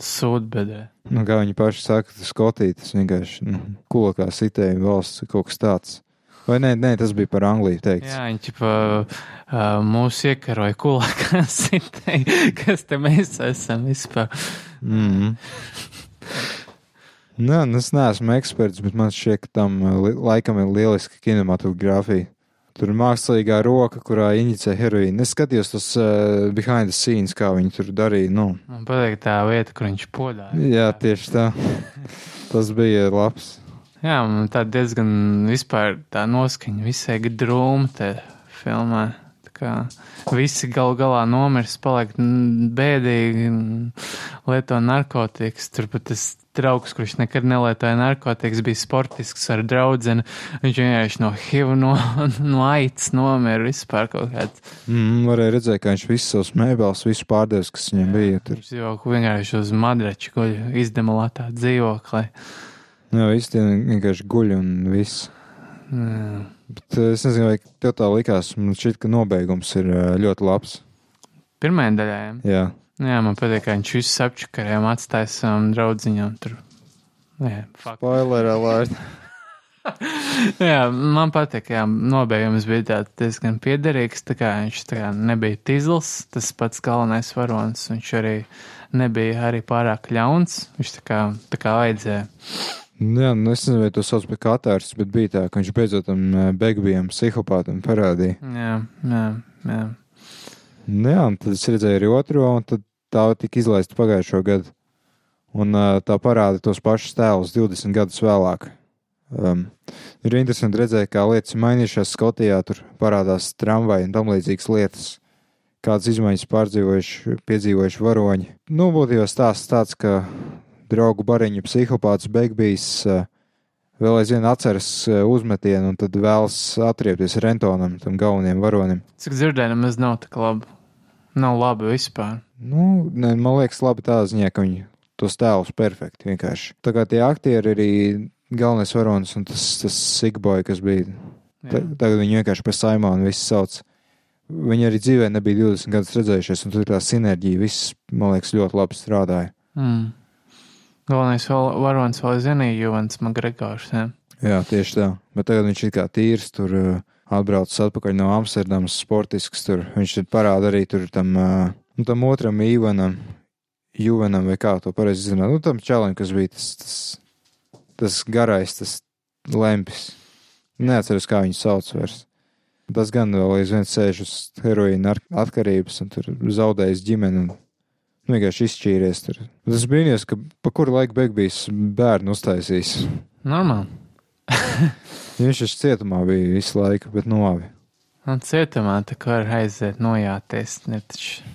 sūdbedē. Nu, kā viņi paši saka, tas Skotija, tas vienkārši nu, kolokā sitējuma valsts kaut kas tāds. Vai nē, nē, tas bija par Angliju teikts. Jā, viņš pa, uh, mūs iekaroja kulakā sitei, kas te mēs esam vispār. Mm. Nē, nu, es neesmu eksperts, bet man šķiet, ka tam laikam ir lieliska kinematogrāfija. Tur mākslīgā roka, kurā inicē heroīnu. Es skatījos tos uh, behind the scenes, kā viņi tur darīja. Nu. Man patīk tā vieta, kur viņš podā. Jā, tieši tā. Tas bija labs. Jā, man tā diezgan vispār tā noskaņa visai drūma te filmā. Tā kā visi gal galā nomirs, paliek bēdīgi, lieto narkotikas. Turpat tas draugs, kurš nekad nelietoja narkotikas, bija sportisks ar draudzeni. Viņš vienkārši no HIV, no, no aids nomira vispār kaut kāds. Mm, varēja redzēt, ka viņš visus savus mēbeles, visu pārdevis, kas viņam bija. Tur. Viņš dzīvo vienkārši uz madraču, guļ izdemolētā dzīvoklī. Jā, visi tie vienkārši guļ un viss. Jā. Bet eh, es nezinu, vai tev tā likās. Man šķiet, ka nobeigums ir eh, ļoti labs. Pirmajai daļai. Jā, Jā, man patīk, ka viņš visus apčakariem atstāja savam draudziņam tur. Jā, spoiler alert. jā, man patīk, jā, nobeigums bija tāds diezgan piederīgs, tā kā viņš tā kā nebija tizls, tas pats galvenais varonis, viņš arī nebija arī pārāk ļauns, viņš tā kā, tā kā vajadzēja. Jā, nu es nezinu, vai to sauc par katārs, bet bija tā, ka viņš beidzot tam eh, begbijam psihopātam parādīja. Jā, jā, jā. Nu Jā, un tad es redzēju arī otro, un tad tā tika izlaista pagājušo gadu. Un tā parāda tos pašus tēlus 20 gadus vēlāk. Um, ir interesanti redzēt, kā lietas ir mainījušās Skotijā, tur parādās tramvaji un tam līdzīgas lietas. Kādas izmaiņas pārdzīvojuši, piedzīvojuši varoņi. Nu, būtībā stāsts tāds, ka draugu bariņu psihopāts Begbijs uh, vēl aizvien atceras uzmetienu un tad vēlas atriepties Rentonam, tam galvenajam varonim. Cik dzirdēju, nemaz nav tā labi. Nav labi vispār. Nu, ne, man liekas, labi tā ziņā, ka viņi tos tēlus perfekti vienkārši. Tā kā tie aktieri arī galvenais varonis un tas, tas Sigboy, kas bija. Ta, tagad viņi vienkārši par Saimonu visi sauc. Viņi arī dzīvē nebija 20 gadus redzējušies, un tur tā sinerģija viss, man liekas, ļoti labi strādāja. Mm. Galvenais varonis vēl zinīja Juvens Magregors. Ja? Jā, tieši tā. Bet tagad viņš ir kā tīrs, tur uh, atbraucis atpakaļ no Amsterdamas, sportisks. Tur. Viņš tur parāda arī tur tam, uh, tam otram Īvanam, Juvenam, vai kā to pareizi zināt. Nu, tam čalam, kas bija tas, tas, tas garais, tas lempis. Neatceros, kā viņu sauc vairs. Tas gan vēl aizvien sēž uz heroīna ar- atkarības un tur zaudējis ģimeni. Un, nu, vienkārši izšķīries tur. Tas brīnījos, ka pa kuru laiku beig bijis bērnu uztaisījis. Normāli. Viņš taču cietumā bija visu laiku, bet nu labi. Un cietumā tā kā var aiziet nojāties. Ne, taču,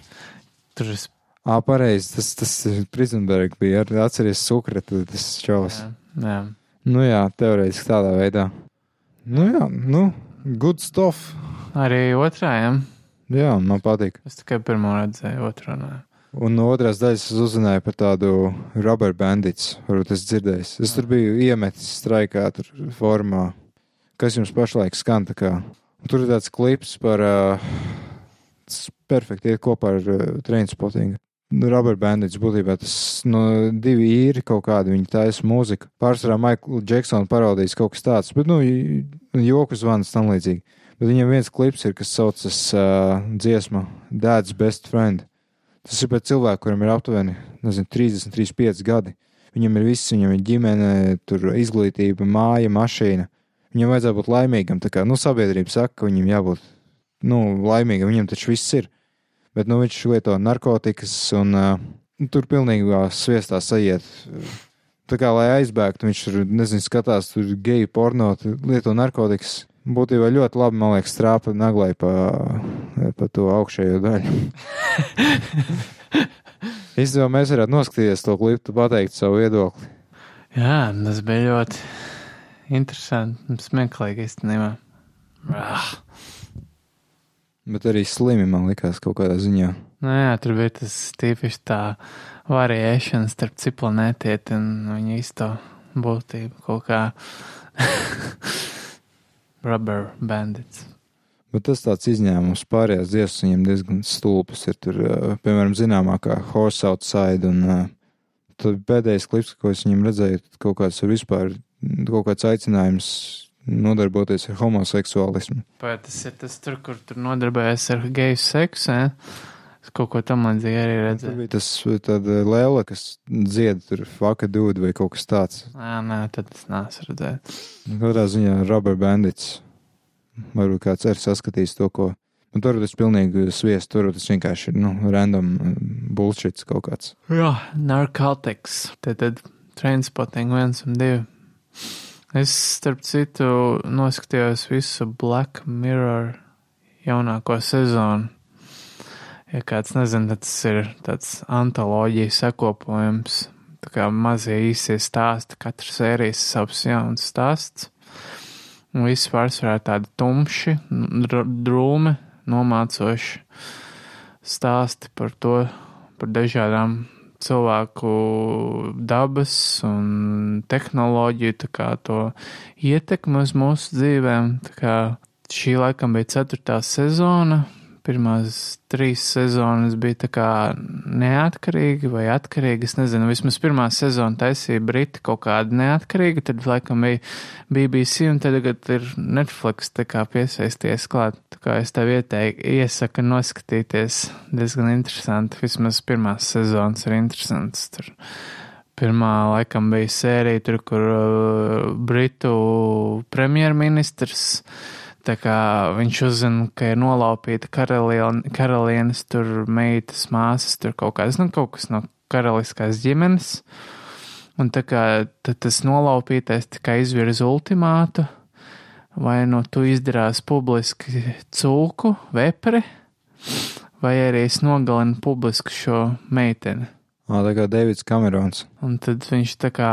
tur es. Ā, pareizi, tas, tas Prizenberg bija, ar, atceries Sukreta, tas čalis. Jā, jā. Nu jā, teorētiski tādā veidā. Nu jā, nu, good stuff. Arī otrajam. Jā, man patīk. Es tikai pirmo redzēju, otru nē. Un no otrās daļas es uzzināju par tādu rubber bandits, varbūt es dzirdēju. Es tur biju iemetis straikā, tur formā. Kas jums pašlaik skan tā kā? Un tur ir tāds klips par, uh, perfekti iet kopā ar uh, trainspottingu. Rubber bandits būtībā tas no divi īri kaut kādi, viņi taisa mūziku. Pārsvarā Maiklu Džeksonu parodijas kaut kas tāds, bet, nu, joku zvans tam līdzīgi. Bet viņam viens klips ir, kas saucas uh, dziesma Dad's Best Friend. Tas ir par cilvēku, kuram ir aptuveni nezinu, 30, 35 gadi. Viņam ir viss, viņam ir ģimene, tur izglītība, māja, mašīna. Viņam vajadzētu būt laimīgam. Tā kā nu, sabiedrība saka, ka viņam jābūt nu, laimīgam, viņam taču viss ir. Bet nu, viņš lieto narkotikas un uh, tur pilnībā sviestā sajiet. Tā kā lai aizbēgtu, viņš tur nezinu, skatās, tur geju porno, lieto narkotikas. Būtībā ļoti labi, man liekas, strāpa naglai pa, pa to augšējo daļu. Īstenībā mēs varētu noskatīties to klipu, pateikt savu viedokli. Jā, tas bija ļoti interesanti un smieklīgi īstenībā. Ah. Bet arī slimi man likās kaut kādā ziņā. Nu, jā, tur bija tas tīpaši tā variēšana starp ciplanētieti un viņa īsto būtību kaut kā rubber bandits. Bet tas tāds izņēmums pārējās dziesmas viņam diezgan stulbas. Ir tur, piemēram, zināmākā Horse Outside. Un tad pēdējais klips, ko es viņam redzēju, kaut kāds ir vispār kaut kāds aicinājums nodarboties ar homoseksuālismu. Vai tas ir tas tur, kur tur nodarbojas ar geju seksu? Eh? Es kaut ko tam līdzīgi arī Tur redzēju. bija tas tad lēla, kas dzied tur faka dūdu vai kaut kas tāds. Jā, nē, tad es neesmu redzējis. Katrā ziņā Rubber Bandits. Varbūt kāds ir saskatījis to, ko. Un tur tas pilnīgi sviest, tur tas vienkārši ir, nu, random mm, bullshit kaut kāds. Jā, narkotikas. Tad, tad trainspotting viens un divi. Es, starp citu, noskatījos visu Black Mirror jaunāko sezonu. Ja kāds nezina, tad tas ir tāds antoloģijas sakopojums. Tā kā mazie īsie stāsti, katra sērijas savs jauns stāsts. Un viss pārsvarā tādi tumši, dr- drūmi, nomācoši stāsti par to, par dažādām cilvēku dabas un tehnoloģiju, to ietekmi uz mūsu dzīvēm. Šī laikam bija ceturtā sezona. Pirmās trīs sezonas bija tā kā neatkarīgi vai atkarīgi. Es nezinu, vismaz pirmā sezona taisīja Briti kaut kādu neatkarīgu, tad laikam bija BBC un tagad ir Netflix tā kā piesaisties klāt. Tā kā es tev ieteiktu, iesaku noskatīties diezgan interesanti. Vismaz pirmās sezonas ir interesants. Tur pirmā laikam bija sērija, tur, kur uh, Britu premjerministrs kā viņš uzzina, ka ir nolaupīta karalien, karalienes, tur meitas, māsas, tur kaut kādas, nu, kaut kas no karaliskās ģimenes. Un tā kā tas nolaupītais tikai izvirza ultimātu, vai no tu izdarās publiski cūku, vepri, vai arī es nogalinu publiski šo meiteni. Ā, tā kā Deivids Kamerons. Un tad viņš tā kā,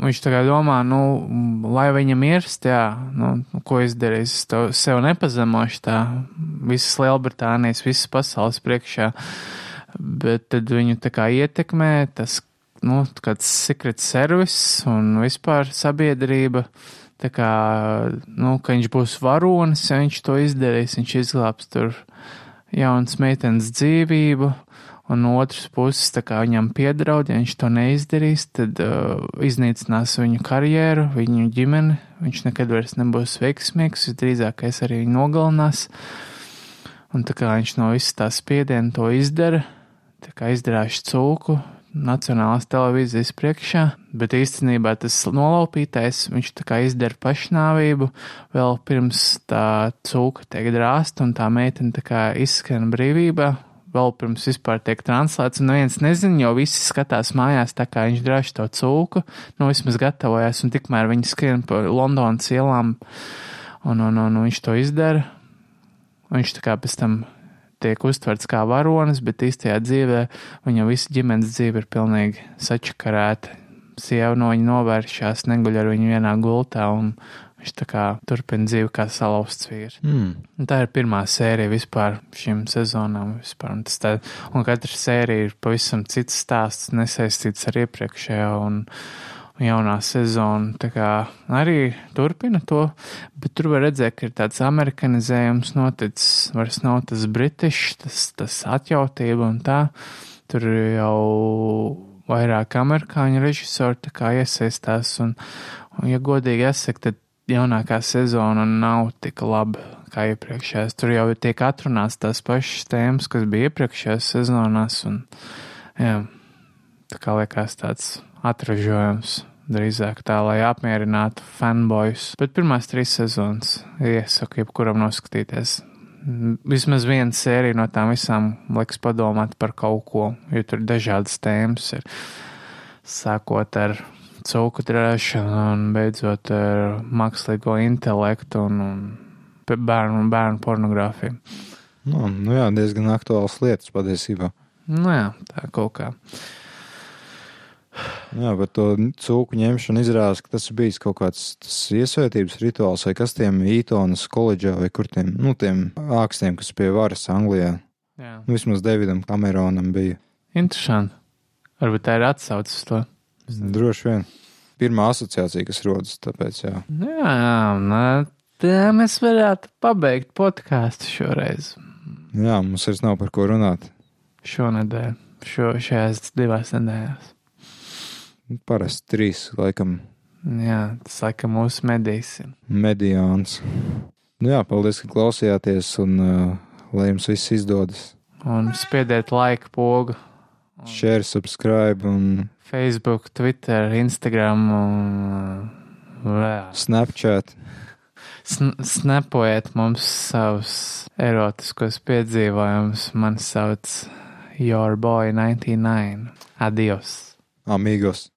viņš tā kā domā, nu, lai viņa mirst, jā, nu, ko es darīšu, es to sev nepazemošu tā, visas Lielbritānijas, visas pasaules priekšā, bet tad viņu tā kā ietekmē tas nu, kāds secret service un vispār sabiedrība. Tā kā, nu, ka viņš būs varonis, ja viņš to izdarīs, viņš izglābs tur jaunas meitenes dzīvību, un no otras puses, viņam piedraud, ja viņš to neizdarīs, tad uh, iznīcinās viņu karjeru, viņu ģimeni, viņš nekad vairs nebūs veiksmīgs, visdrīzākais arī viņu nogalinās, un tā kā viņš no visas tā spiediena to izdara, tā kā izdarāšu cūku, Nacionālās televīzijas priekšā, bet īstenībā tas nolaupītais, viņš tā kā izdara pašnāvību vēl pirms tā cūka tiek drāsta un tā meitene tā kā izskan brīvībā, vēl pirms vispār tiek translēts, un neviens nezina, jo visi skatās mājās tā kā viņš drāž to cūku, nu vismaz gatavojas, un tikmēr viņi skrien pa Londonas ielām, un, un, un, un viņš to izdara, viņš tā kā pēc tam tiek uztverts kā varonis, bet īstajā dzīvē viņa visa ģimenes dzīve ir pilnīgi sačakarēta. Sieva no viņa novēršās, neguļ ar viņu vienā gultā, un viņš tā kā turpina dzīvi kā salauzts vīrs. Mm. Un tā ir pirmā sērija vispār šim sezonam. Vispār, un, tā, un katra sērija ir pavisam cits stāsts, nesaistīts ar iepriekšējo. Un, jaunā sezona arī turpina to, bet tur var redzēt, ka ir tāds amerikanizējums noticis, vairs nav tas britišs, tas, tas atjautība un tā. Tur jau vairāk amerikāņu režisori iesaistās, un, un ja godīgi jāsaka, tad jaunākā sezona nav tik laba kā iepriekšējās. Tur jau tiek atrunāts tās pašas tēmas, kas bija iepriekšējās sezonās, un jā, tā kā liekas tāds atražojums drīzāk tā, lai apmierinātu fanboys. Bet pirmās trīs sezonas iesaku jebkuram noskatīties. Vismaz viena sērija no tām visām liks padomāt par kaut ko, jo tur dažādas tēmas ir. Sākot ar cūku drēšanu un beidzot ar mākslīgo intelektu un, un bērnu, bērnu pornogrāfiju. Nu, nu jā, diezgan aktuāls lietas patiesībā. Nu jā, tā kaut kā. Uh, Jā, bet to cūku ņemšanu izrādās, ka tas bijis kaut kāds iesvētības rituāls vai kas tiem Ītonas koledžā vai kur tiem, nu, tiem ākstiem, kas pie varas Anglijā. Jā. Nu, vismaz Davidam Kameronam bija. Interesanti. Varbūt tā ir atsaucis uz to. Droši vien. Pirmā asociācija, kas rodas, tāpēc jā. Jā, nē, tā mēs varētu pabeigt podkāstu šoreiz. Jā, mums vairs nav par ko runāt. Šonadēļ, šo, šajās divās nedēļās. Parasti trīs, laikam. Jā, tas laikam mūsu medijs. Mediāns. Nu jā, paldies, ka klausījāties un uh, lai jums viss izdodas. Un spiediet laika pogu. Un... Share, subscribe un. Facebook, Twitter, Instagram un. Uh, Snapchat. Sn snapojiet mums savus erotiskos piedzīvojumus. Man sauc Your Boy 99. Adios! Amigos!